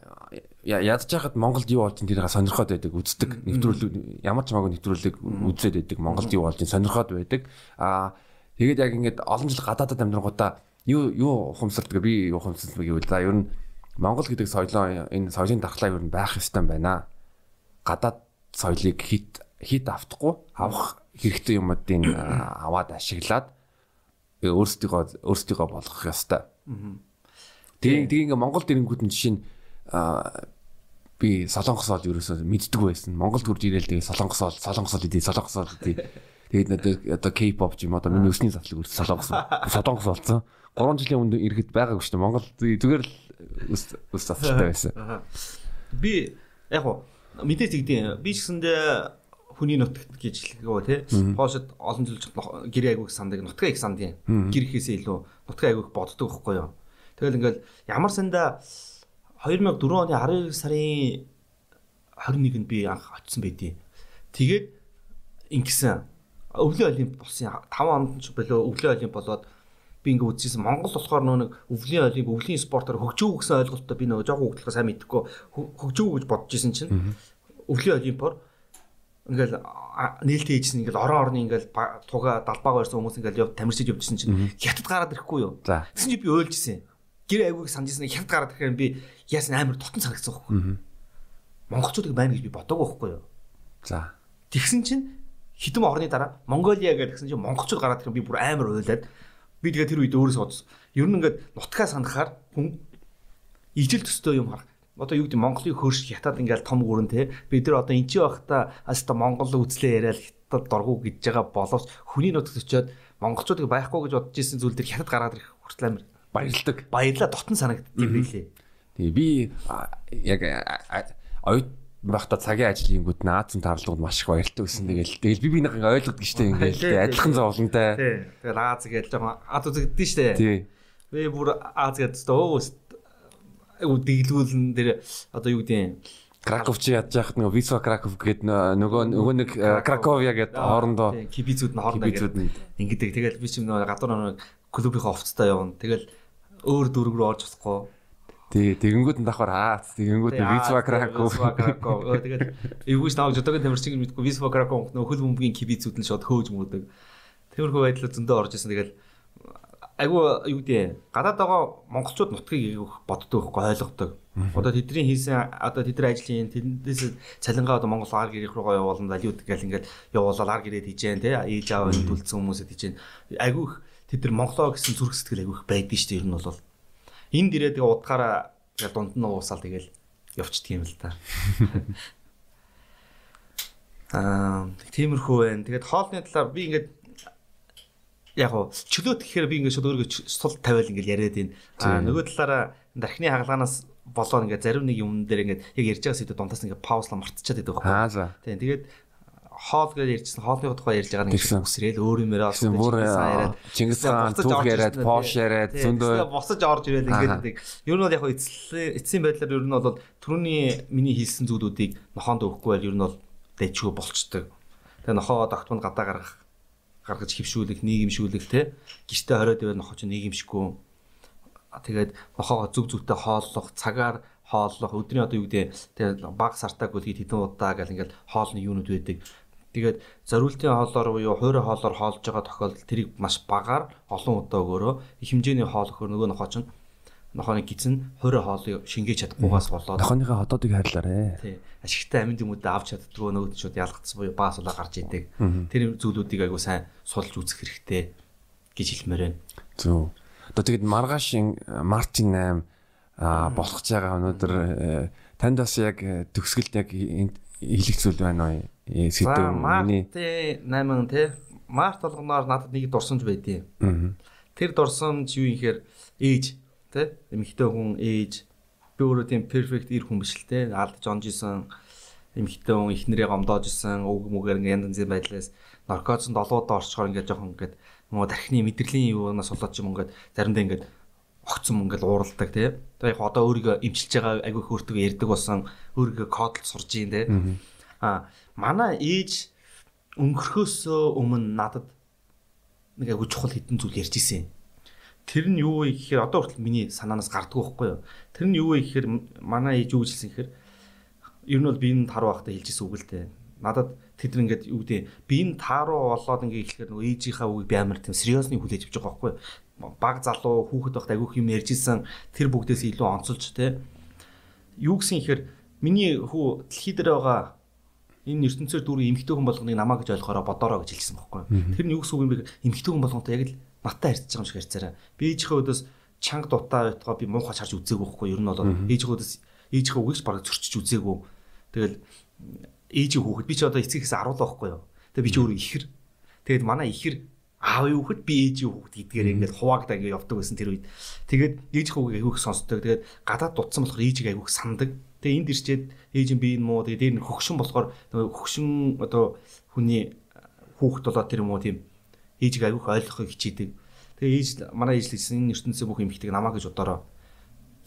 ядж хахад Монголд юу болж тэрийг сонирхоод байдаг үздэг. Нэвтрүүлэг ямар ч хамаагүй нэвтрүүлэг үзээд байдаг. Монголд юу болж сонирхоод байдаг. А тэгээд яг ингээд олон жил гадаадад амьдрангуудаа юу юу ухамсардаг би юу ухамсардаг гэвэл за ер нь Монгол гэдэг соёлоо энэ соёлын дархлаа ер нь байх ёстой байна. Гадаад соёлыг хит хит автахгүй авах хэрэгтэй юмуудын аваад ашиглаад өөрсдийгөө өөрсдийгөө болгох ёстой. Тэгээ тэгээ ингээ Монгол дэрэнгүүд нь жишээ нь би солонгос ол ерөөсөө мэддэг байсан. Монголд хурж ирээл тэгээ солонгос ол солонгос ол идэ солонгос ол идэ. Тэгээд одоо K-pop ч юм одоо миний өсний затлаг үр солонгос солонгос болсон. 3 жилийн өмнө ирэхэд байгаагүй шүү дээ. Монгол зүгээр л өс өс затлалтай байсан. Би яг хуу мэдээж тэгдэв. Би ч гэсэндээ хүний нутагт гэж хэлгөө тий. Пошод олон жил гэр айгүйх сандыг нутгаа их сандын гэр ихээсээ илүү нутгаа айгүйх боддог байхгүй юу. Тэгэл ингээл ямар санда 2004 оны 12 сарын 21-нд би анх очсон байдیں۔ Тэгээд ингэсэн өвлийн олимп болсон 5 онд ч болоо өвлийн олимп болоод би ингээ үзчихсэн Монгол болохоор нөө нэг өвлийн олимп өвлийн спортоор хөгжөө гэсэн ойлголттой би нөгөө жоохон хөглөхөө сайн мэдхгүй хөгжөө гэж бодож исэн чинь өвлийн олимпоор ингээл нээлттэй хийжсэн ингээл орон орны ингээл туга далбаага барьсан хүмүүс ингээл яв тамирчид явдсан чинь хятад гараад ирэхгүй юу. Тэгсэн чи би ойлжсэн гэр айгүйг санджсэн хямд гараад ирэхээр би яасан амар дотн санагдсан байхгүй. Монголчуудыг байна гэж би бодоагүй байхгүй юу. За. Тэгсэн чинь хитэн орны дараа Монголиа гэдгсэн чинь монголчууд гараад ирэхээр би бүр амар уйлаад би тэгээ тэр үед өөрөөсөө бодсон. Ер нь ингээд нутгаа санахаар хүн ижил төстэй юм харах. Одоо юу гэдэг Монголыг хөрш хятад ингээл том гүрэн те бид нар одоо энэчи байхдаа аста Монгол үзлээ яриад хятад доргуу гэж байгаа боловч хүний нутагт очиод монголчуудыг байхгүй гэж бодож исэн зүйл төр хятад гараад ирэх хүртэл амар баярлдаг. Баярлаа дотн санагддаг байлээ. Тэгээ би яг оюут байхдаа цагийн ажлынгууд наацсан тарлууд маш их баярлдаг гэсэн. Тэгэл тэгэл би бинийхэн ойлгодог гэжтэй ингээл адилхан зовлонтой. Тий. Тэгэл Аз гэж жоохон ад үзэгдэн штэ. Тий. Би бүр Аз гэж өө дэглүүлэн дээр одоо юу гэдэг Краков чи ядж яхад нөгөө Висва Краков гээд нөгөө нөгөө нэг Краковия гээд хоорондоо кибицүүд нь хоорондоо ингэдэг. Тэгэл би чи нөгөө гадуур нөгөө клубийнхаа офцтой явна. Тэгэл өөр дөрөв рүү орж усахгүй. Тий, тэгэнгүүт нь давхар аа, тэгэнгүүт нь визва крако. Визва крако. Тэгээд эвгүйс таавч одоо тэмэрчин мэдгүй визва крако өнгөний хөл бөмбөгийн кибицүүд нь шууд хөөж мөрдөг. Тэрхүү байдлаар зөндөө орж исэн. Тэгээд айгүй юу гэдэг гадаад байгаа монголчууд нутгийг боддог байхгүй ойлгодог. Одоо тэдний хийсэн одоо тэдний ажлын тэндээс цалингаа одоо монгол ар гэрэх руугаа явуулна залиуд гэл ингээд явуулаад ар гэрээд хийжэн тий ээж аав хүндүүлсэн хүмүүсэд хийжэн айгүй их тэд нар Монголоо гэсэн зүрх сэтгэл айгүй их байдаг шүү дээ ер нь бол энд ирээд тэгээ удахаараа тэгээ дунд нь уусаал тэгэл явчихдаг юм л та. Аа тиймэрхүү байна. Тэгээд хоолны талаар би ингээд яг гоо чөлөөт гэхээр би ингээд өөрийгөө сул тавиал ингээд яриад байна. Аа нөгөө талаараа дархны хагалгаанаас болоод ингээд зарим нэг юм дээр ингээд яг ярьж байгаа сэдв дундаас ингээд паузла мартчихад байдаг байхгүй. Тийм тэгээд хоол гэж ярьжсэн хоолны тухай ярьж байгаа нэг үсрээл өөр юм яриад бүр яриад Чингис хаан түүх яриад Пош яриад зөндөө босож орж ирээд ингээд ер нь бол яг эцсийн байдлаар ер нь бол түрүүний миний хийсэн зүйлүүдийг нохоонд өгөхгүй байл ер нь бол дэжгүй болчдөг. Тэгээ нохоо догтмонд гадаа гаргах гаргаж хөвшүүлэх, нийгэмшүүлэх те гişтэй хориод байвал нохоо ч нийгэмшгүй. Тэгээд нохоогоо зүг зүгтээ хооллох, цагаар хооллох, өдрийн одоо юу гэдэг тэгээ баг сартаа гүлхий хэдэн удаа гэл ингээл хоолны юунууд байдаг. Тэгээд зориултын хоолоор буюу хуурай хоолоор хоолж байгаа тохиолдолд тэрийг маш багаар олон удаа өгөөрөө их хэмжээний хоол өгөхөр нөгөө нохоо чинь нохооны гизэн хуурай хоолыг шингээж чадахгүйгаас болоод нохооныхаа хотоодыг хайрлаарэ. Тий. Ашигтай аминд юмудаа авч чаддгүй нөгөө шууд ялгцсан буюу баас улаа гарч идэг. Тэр зүйлүүдийг айгу сайн судалж үзэх хэрэгтэй гэж хэлмээр байна. Зөв. Одоо тэгэд маргааш Мартин 8 а болох байгаа өнөөдөр э, танд бас яг э, төгсгөлд яг хэлэх зүйл байна уу? Сэдв миний 8 тий март болгоноор надад нэг дурсамж байдیں۔ Тэр дурсамж юу юм хэр ээж тий эмэгтэй хүн ээж би өөрөө тийм перфект ир хүн биш л тий алдаж онж исэн эмэгтэй хүн ихнэрээ гомдоож исэн үг мүгээр ингээ янз янзын байдлаас наркоз долоодоо орчхоор ингээ жоохон ингээд нөгөө тархины мэдрэлийн юунаас болоод юм ингээд заримдаа ингээд огцсон ингээл ууралдаг тий. Яг одоо өөрийгөө имчилж байгаа айгүй хөөртөг ярьдаг болсон өөрийгөө кодлж сурж ийн тий. А манай ээж өнгөрөхөөс өмнө надад нэг айгүй чухал хэдэн зүйл ярьж исэн. Тэр нь юу вэ гэхээр одоо хүртэл миний санаанаас гардггүй байхгүй юу. Тэр нь юу вэ гэхээр манай ээж юу гэж хэлсэн гэхээр ер нь бол би энэ таруу байхдаа хэлжсэн үг л дээ. Надад тэд ингээд юу гэдэг би энэ тааруу болоод ингээ ихлэхээр нөгөө ээжийнхаа үгийг би амар тийм сериосны хүлээж авч байгаа байхгүй юу баг залуу хүүхэд байхад агиох юм ярьжсэн тэр бүгдээс илүү онцолж те юу гэсэн ихээр миний хүү дэлхий дээр байгаа энэ ертөнцөөр дүүрэн эмгтэй хүн болгоныг намаа гэж ойлгохороо бодороо гэж хэлсэн байхгүй. Тэр нь юу гэсэн үг юм бэ? Эмгтэй хүн болгонтой яг л наттай харьцаж байгаа юм шиг харьцаараа. Би ээжийнхээ өдөөс чанга дутаа байтгаа би муухай харж үзээгүй байхгүй. Ер нь бол ээжийнхээ өдөөс ээжийнхээ үгийгч бараг зөрчиж үзээгүй. Тэгэл ээжийн хүүхэд би ч одоо эцгийнхээс аруулаа байхгүй юу. Тэгээ би ч өөрөө ихэр. Тэгээд манай ихэр аавын хүүхэд би ээжийн хүүхэд гэдгээр ингээд хуваагдаа ингээд явдаг байсан тэр үед. Тэгээд ээж хүүгээ айгүйх сонсдог. Тэгээд гадаад дутсан болохоор ээжийг айгүйх сандаг. Тэгээд энд ирчээд ээж нь би энэ муу тэгээд дээр нь хөгшин болохоор хөгшин одоо хүний хүүхэд болоод тэр юм уу тийм ээжийг айгүйх ойлгохыг хичээдэг. Тэгээд ээж манай ээж л гэсэн энэ ертөнцийн бүх эмхтэйг намаа гэж удаараа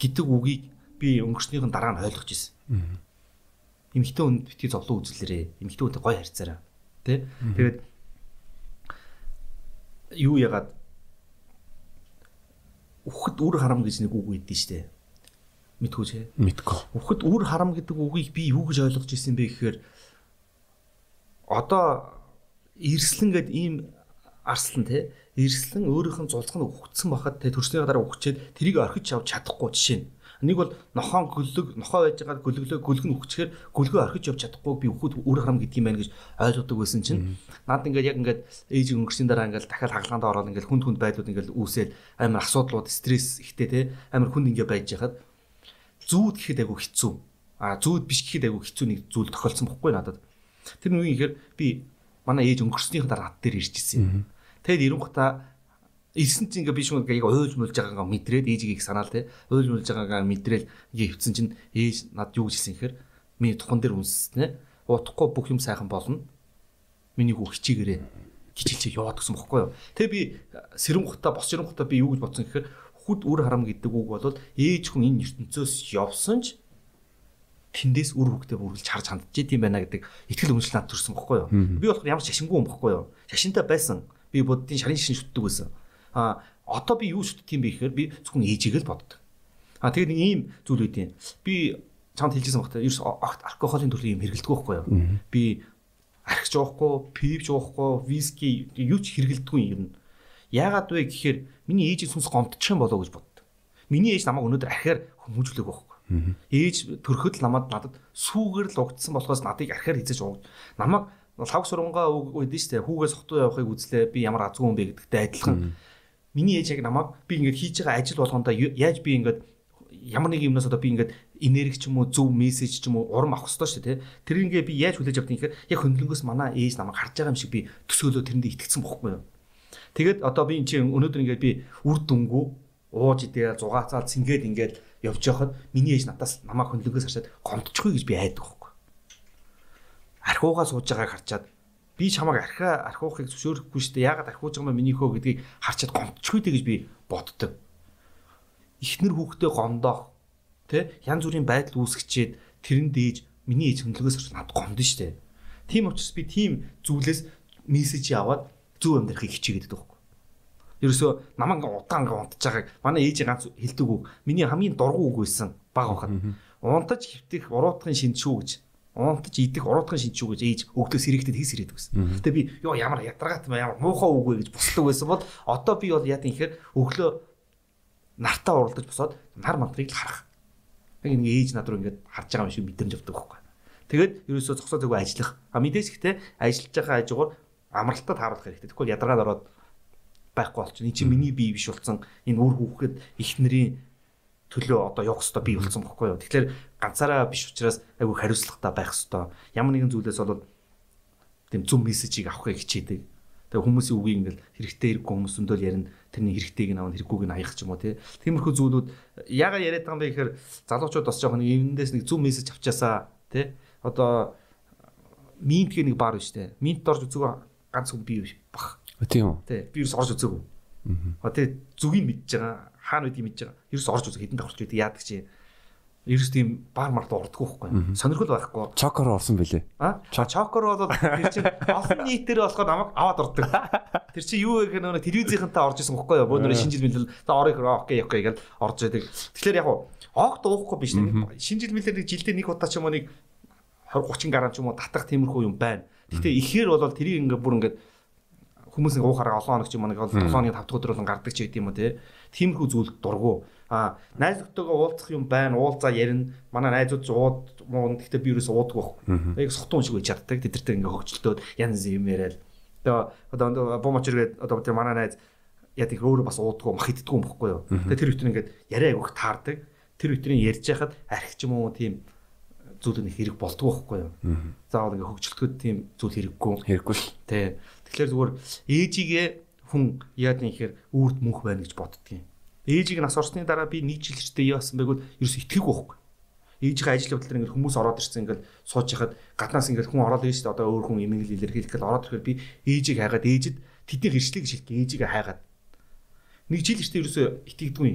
гэдэг үгийг би өнгөрснийхэн дараа нь ойлгож ирсэн. Эмхтэй хүнд битгий зовлон үзлээрээ. Эмхтэй хүнтэй гой харьцаараа. Тэ? Тэгээд юу ягаад үхд үр харам гэж нэг үг өгдөө штэ. Мэдгүй ч. Мэдгүй. Үхд үр харам гэдэг үгийг би юу гэж ойлгож ирсэн бэ гэхээр одоо эрслэн гэд ийм арслан те. Эрслэн өөрийнх нь зулцганд үхгдсэн бахад те төрсний дараа үхчээд тэрийг орхиж авч чадахгүй жишээ нь. Нэг бол нохон гөлөг нохоо байж байгаа гөлөглөө гөлг нь өгчхээр гөлгөө орхиж явж чадахгүй би өөхөд үр харам гэдэг юм байна гэж ойлгодог байсан чинь. Над ингээд яг ингээд ээж өнгөрсний дараа ингээд дахиад хагалгаанд ороод ингээд хүнд хүнд байдлууд ингээд үүсэл амар асуудлууд стресс ихтэй те. Амар хүнд ингээд байж хахад зүүд гэхэд айгу хэцүү. А зүүд биш гэхэд айгу хэцүү нэг зүйл тохиолдсон бохгүй надад. Тэр нь юу юм гэхээр би манай ээж өнгөрснийхэн дараа над дээр ирж ирсэн. Тэгэд ирэнгута Ирсэн чинь ингээ би шүү ингээ уйлж мулж байгаагаа мэдрээд ээжигийг санаал те. Уйлж мулж байгаагаа мэдрээл ингээ хөвцөн чинь ээж над юу гэж хэлсэн гэхээр миний тухан дээр үнснэ утахгүй бүх юм сайхан болно. Миний хүү хичээгээрээ хичээлчээ яваад гэсэн бохгүй юу? Тэгээ би сэрэнгухта бос сэрэнгухта би юу гэж бодсон гэхээр хүд үр харам гэдэг үг бол ээж хүн энэ ертөнцөөс явсан ч тэндээс үр хөвгтөө бүргэлж харж хандж идэм байна гэдэг ихтгэл үнэлэл над төрсөн бохгүй юу би болохоор ямар шашингүй юм бохгүй юу шашинтай байсан би буддын шарын шашин шүтдэг байсан А одоо би юу шүтдэг юм бэ гэхээр би зөвхөн ээжийг л боддог. А тэгээд нэг ийм зүйл үүдیں۔ Би чамд хэлжсэн багтаа ерөөс алкоголын төрлийн юм хэрэгэлдэг байхгүй юу? Би архиж уухгүй, пивж уухгүй, виски юу ч хэрэгэлдэггүй юм. Яагаад вэ гэхээр миний ээжийн сүнс гомдчих юм болоо гэж боддог. Миний ээж намайг өнөөдөр архиар хүмүүжүүлэх байхгүй. Ээж төрөхөд л намайг надад сүүгэр л угдсан болохоос надыг архиар хизэж ууг. Намайг лав сурангаа үг өгдөн штэ хүүгээс хотуу явахыг үзлээ би ямар азгүй юм бэ гэдэгтэй адилхан Миний ээж яг намайг би ингээд хийж байгаа ажил болгондоо яаж би ингээд ямар нэг юмнаас одоо би ингээд энерги ч юм уу зөв мессеж ч юм уу урам авах хэрэгтэй шүү дээ тэр ингээ би яаж хүлээж юм гэхээр яг хөндлөнгөөс манай ээж намайг харж байгаа юм шиг би төсөөлөө тэрэндээ итгэцэн бохгүй юу тэгээд одоо би энэ чинь өнөөдөр ингээд би үр дүнгүү ууж идээ зугаацаал цингээд ингээд явж байхад миний ээж надаас намайг хөндлөнгөөс харчаад гомдчихгүй гэж би айдаг байхгүй архуугаа сууж байгааг харчаад би чамайг архиа архиухыг зөвшөөрөхгүй шүү дээ. Яагаад архиуж байгаа юм миний хөө гэдгийг харчаад гомдчихгүй дээ гэж би боддог. Ихнэр хүүхдээ гомдоох тэ янз бүрийн байдал үүсгчээд тэрэн дээж миний ээж хөндлөгөөс гарч над гомдсон шүү дээ. Тийм учраас би тийм зүйлээс мессеж аваад зөв амьдрахыг хичээгээд байдаг байхгүй. Ерөөсөө намайг удаан унтж байгааг манай ээж ганц хэлдэг үг. Миний хамгийн дургу үг байсан баг байхад. Унтаж хөвтөх уруутгын шинж шүү гэж унтаж идэх уруудхан шинж юу гэж ээж өглөөс хэрэгтэд хийс ирээд байсан. Тэгээ би ёо ямар ядаргаат ямар муухай үг вэ гэж бусдаг байсан бол одоо би бол яа гэхээр өглөө нартаа уралдаж босоод нар мантрыг л харах. Яг нэг ээж над руу ингээд харж байгаа юм шиг мэдрэмж авдаг байхгүй. Тэгээд ерөөсөө зогсоо зөөгөө ажиллах. А мэдээж ихтэй ажиллаж байгаа хажуугаар амралтад тааруулах хэрэгтэй. Тэгвэл ядаргаад ороод байхгүй болчихно. Энд чинь миний бие биш болсон энэ үр хүүхэд их нэрийн төлөө одоо явах хэрэгтэй бий болсон бохгүй юу. Тэгэхээр ганцаараа биш учраас айгүй хариуцлагатай байх хэрэгтэй. Ямар нэгэн зүйлээс бол тийм зөв мессежийг авахыг хичээдэг. Тэгээ хүмүүсийн үгийг ингээл хэрэгтэй хэрэггүй хүмүүс өндөл ярина. Тэрний хэрэгтэйг нь авах хэрэггүйг нь хаях ч юм уу тий. Тиймэрхүү зүйлүүд яагаад яриад байгаа юм бэ гэхээр залуучууд бас жоохон энэндээс нэг зөв мессеж авчаасаа тий. одоо минт гэх нэг бар биш үү? Минт орж үзээгөө ганц хүн бий бах. Тийм үү? Тий. Би ерөөс орж үзээгүй. Аа тий зүгийг мэдж байгаа. Хаана байдгийг мэдж байгаа. Ерөөс орж үзээ хэдэн давхарч байдаг яадаг чи. Ерөөс тийм бар март ордгоо байхгүй. Сонирхол байхгүй. Чокор орсон бэлээ. А чокор бол тэр чинь олон нийтээр болохоор намайг аваад ордог. Тэр чинь юу гэх нэг телевизийнхэнтэй орж исэн байхгүй юу? Бөөнөр шинжил мэлэл за орыг окей окей гэж орж идэг. Тэгэхээр яг огт уухгүй биш шинжил мэлэл нэг жилдээ нэг удаа ч юм уу нэг 20 30 гарам ч юм уу татах тиймэрхүү юм байна. Гэтэ ихээр бол тэрийг ингээ бүр ингээ хүмүүс нэг уухаараа олон хоног ч юм уу нэг 7 хоногийн 5 дахь өдөр бол гардаг ч гэдэм юм те. Тиймэрхүү зүйл дургу. А найз нөхдөөгөө уулзах юм байна. Уулзаа ярина. Манай найзууд ч ууд муу гэхдээ би юуээс уудаг байхгүй. Яг сохтун шиг байж чаддаг. Тэдэртэй ингээ хөгжилтөөд янз юм яриад. Тэгээ одоо бомочэргээд одоо тэр манай найз яа тийм өөрөө бас ууддаг мах иддэг юм бохгүй юу. Тэгээ тэр үтэр ингээд яриа агиох таардаг. Тэр үтрийн ярьж яхад арх ч юм уу тийм зүйл нэг хэрэг болдгоо байхгүй юу. Заавал ингээ хөгжилтгöd тийм зүйл хэрэггүй. Хэрэггүй ш. Тэ. Тэгэхээр зүгээр ээжигээ хүн яад нэг ихээр үрд мөнх байна гэж боддгийн. Ээжийг нас орсны дараа би нэг жил хэрэг яасан байггүй ерөөс итгэхгүй байхгүй. Ээжийнхээ ажил явдал дээр ингээ хүмүүс ороод ирсэн ингээ сууж яхад гаднаас ингээ хүн ороод ирж одоо өөр хүн эмэглэл илэрхийлэх гээд ороод ирэхээр би ээжийг хайгаад ээжид тэдний хэршлийг шилдэг ээжигээ хайгаад нэг жил ихтэй ерөөсөө итгэдэггүй.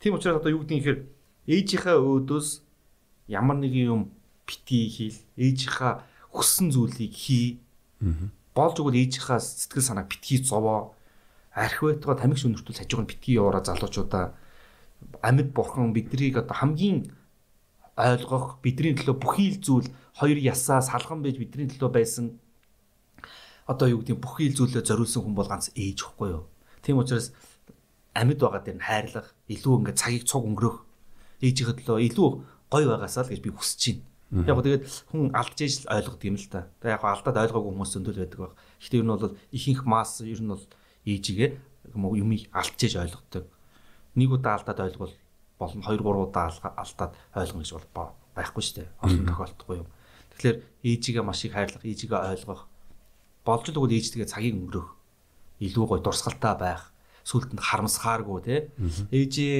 Тийм учраас одоо юу гэдгийг ихээр ээжийнхээ өөдөөс ямар нэг юм бити хийл ээжийнхаа хүссэн зүйлийг хий. Болж өгвөл ээжийнхаа сэтгэл санааг битгий зовоо. Архивэтгаа тамиг шүнэртүүл хажууг нь битгий яваараа залуучуудаа амьд бурхан биднийг одоо хамгийн ойлгох бидний төлөө бүхий л зүйл хоёр ясаа салган байж бидний төлөө байсан одоо юу гэдэг бүхий л зүйлээ зориулсан хүн бол ганц ээж ихгүй юу. Тийм учраас амьд байгаа дээр нь хайрлах, илүү ингээд цагийг цуг өнгөрөх, ээжийнхээ төлөө илүү гоё байгаасаа л гэж би хүсэж байна. Яг тэгээд хүн алдж ээж л ойлгох юм л та. Тэгээд яг алдаад ойлгоогүй хүмүүс зөндөл байдаг баг. Гэхдээ ер нь бол ихэнх масс ер нь бол ээжигээ юмыг алдж ээж ойлгодог. Нэг удаа алдаад ойлгол болно. Хоёр гурван удаа алдаад ойлгоно гэж бол байхгүй шүү дээ. Олон тохиолдохгүй юм. Тэгэхээр ээжигээ маш их хайрлах, ээжигээ ойлгох. Болж л үгүй ээжтэйгээ цагийг өнгөрөх. Илүү гоё дурсгалтай байх. Сүлдэнд харамсахааргүй те. Ээжээ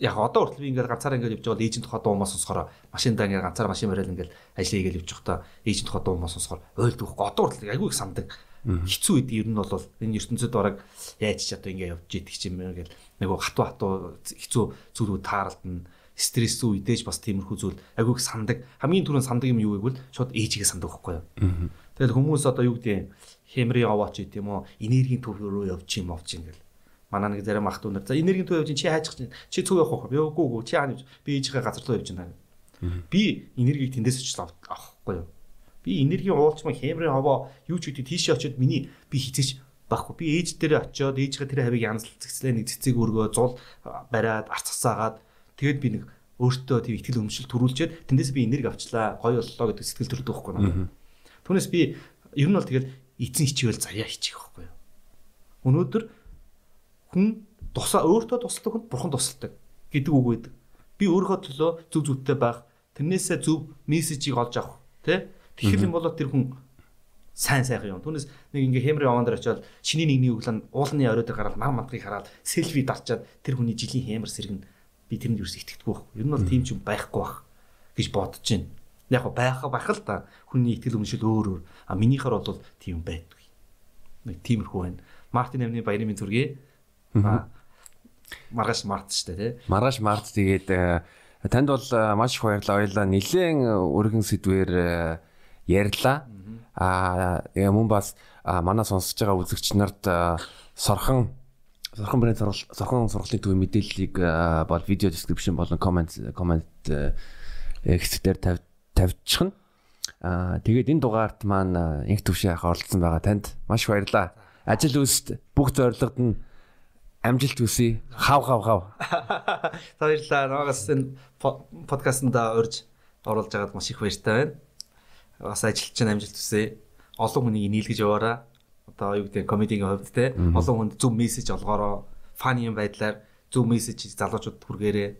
яг одоо хүртэл би ингээд ганцаараа ингээд явж байгаа ээжийн тухай дуу мас сонсохоор машиндаа ингээд ганцаараа машин барайл ингээд ажил хийгээл явж байхдаа ээжийн тухай дуу мас сонсохоор ойлдох одоо хүртэл айгүй их сандаг. Хэцүү үед ер нь бол энэ ертөнцид бараг яаж ч одоо ингээд явж идэх юм ингээд нөгөө хатуу хатуу хэцүү зүйлүүд тааралдана. Стресс үедээж бас тиймэрхүү зүйл. Айгүй их сандаг. Хамгийн түрүүнд сандаг юм юу гэвэл шууд ээжигээ сандаг байхгүй юу? Тэгэл хүмүүс одоо юу гэдэг хэмри аваач гэдэг юм уу? Энергийн төв рүү явж юм овч ингээл манай нэг зарим ах дүүнэр. За энергийн төв явж чи хайчих чинь чи цөв явах вэ үгүй үгүй. Чи хаана би ээжийнхээ газар руу явж байна би энергийг тэндээс ч авахгүй юу? Би энергийн уулчмаа хэмрийн ховоо юу ч гэдэг тийшээ очиод миний би хизээч байхгүй. Би ээж дээрээ очиод ээжийнхээ тэр хавийг янзлцгцлээ нэг цэцэг өргөө зул бариад арцсаагаад тэгээд би нэг өөртөө тийм ихтгэл өмшил төрүүлчихэд тэндээс би энерги авчлаа. Гоё боллоо гэдэг сэтгэл төрдөг байхгүй надад. Түүнээс би ер нь бол тэгэл эзэн хичээл заяа хичих байхгүй юу? Өнөөдөр хүн тусаа өөртөө тусалдаг хүн бурхан тусалдаг гэдэг үг байдаг. Би өөрийнхөө төлөө зөв зөвтэй байх, тэрнээсээ зөв мессежийг олж авах, тий? Тэгэхээр юм болоо тэр хүн сайн сайхан юм. Түүнээс нэг ингээ хэмрийн овоон дээр очиод шиний нэгний өглөө уулны орой дээр гараад мар мантгийг хараад селфи дарчаад тэр хүний жилийн хэмэр сэргэн би тэрэнд юу ч итгэдэггүй байх. Ер нь бол тийм ч байхгүй байх гэж бодож байна. Яг байх байх л та хүний итгэл үншил өөр өөр. А минийхэр бол тийм байдгүй. Нэг тиймэрхүү байна. Мартин амны баярын минь зүргээ Маргааш март шүү дээ тий. Маргааш март тэгээд э, танд бол э, маш их баярлалаа. Баярлалаа. Нилээн өргөн сэдвэр э, ярьлаа. Аа мөн бас манай сонсож байгаа үзэгч нарт сорхон сорхон брэнд сорхон сургалтын төв мэдээллийг бол видео description болон comment comment хэсгээр тавьчих нь. Аа тэгээд энэ дугаарт маань инх төвшөө ах оролцсон байгаа танд маш баярлалаа. Ажил үйлсд бүх зорилгод нь амжилт хүсье. Хав хав хав. Баярлалаа. Наагаас энэ подкастт урьж оруулж байгаад маш их баяртай байна. Бас ажилт чинь амжилт хүсье. Олон хүнийг нийлгэж яваараа. Одоо юу гэдэг комедигийн хувьд те олон хүнд зөв мессеж олгоороо фаны байдлаар зөв мессеж залуучууд хүргээрээ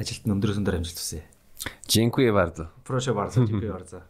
ажилт нь өндөр өндөр амжилт хүсье. Жинкуе бардо. Проше бардо, жинкуе бардо.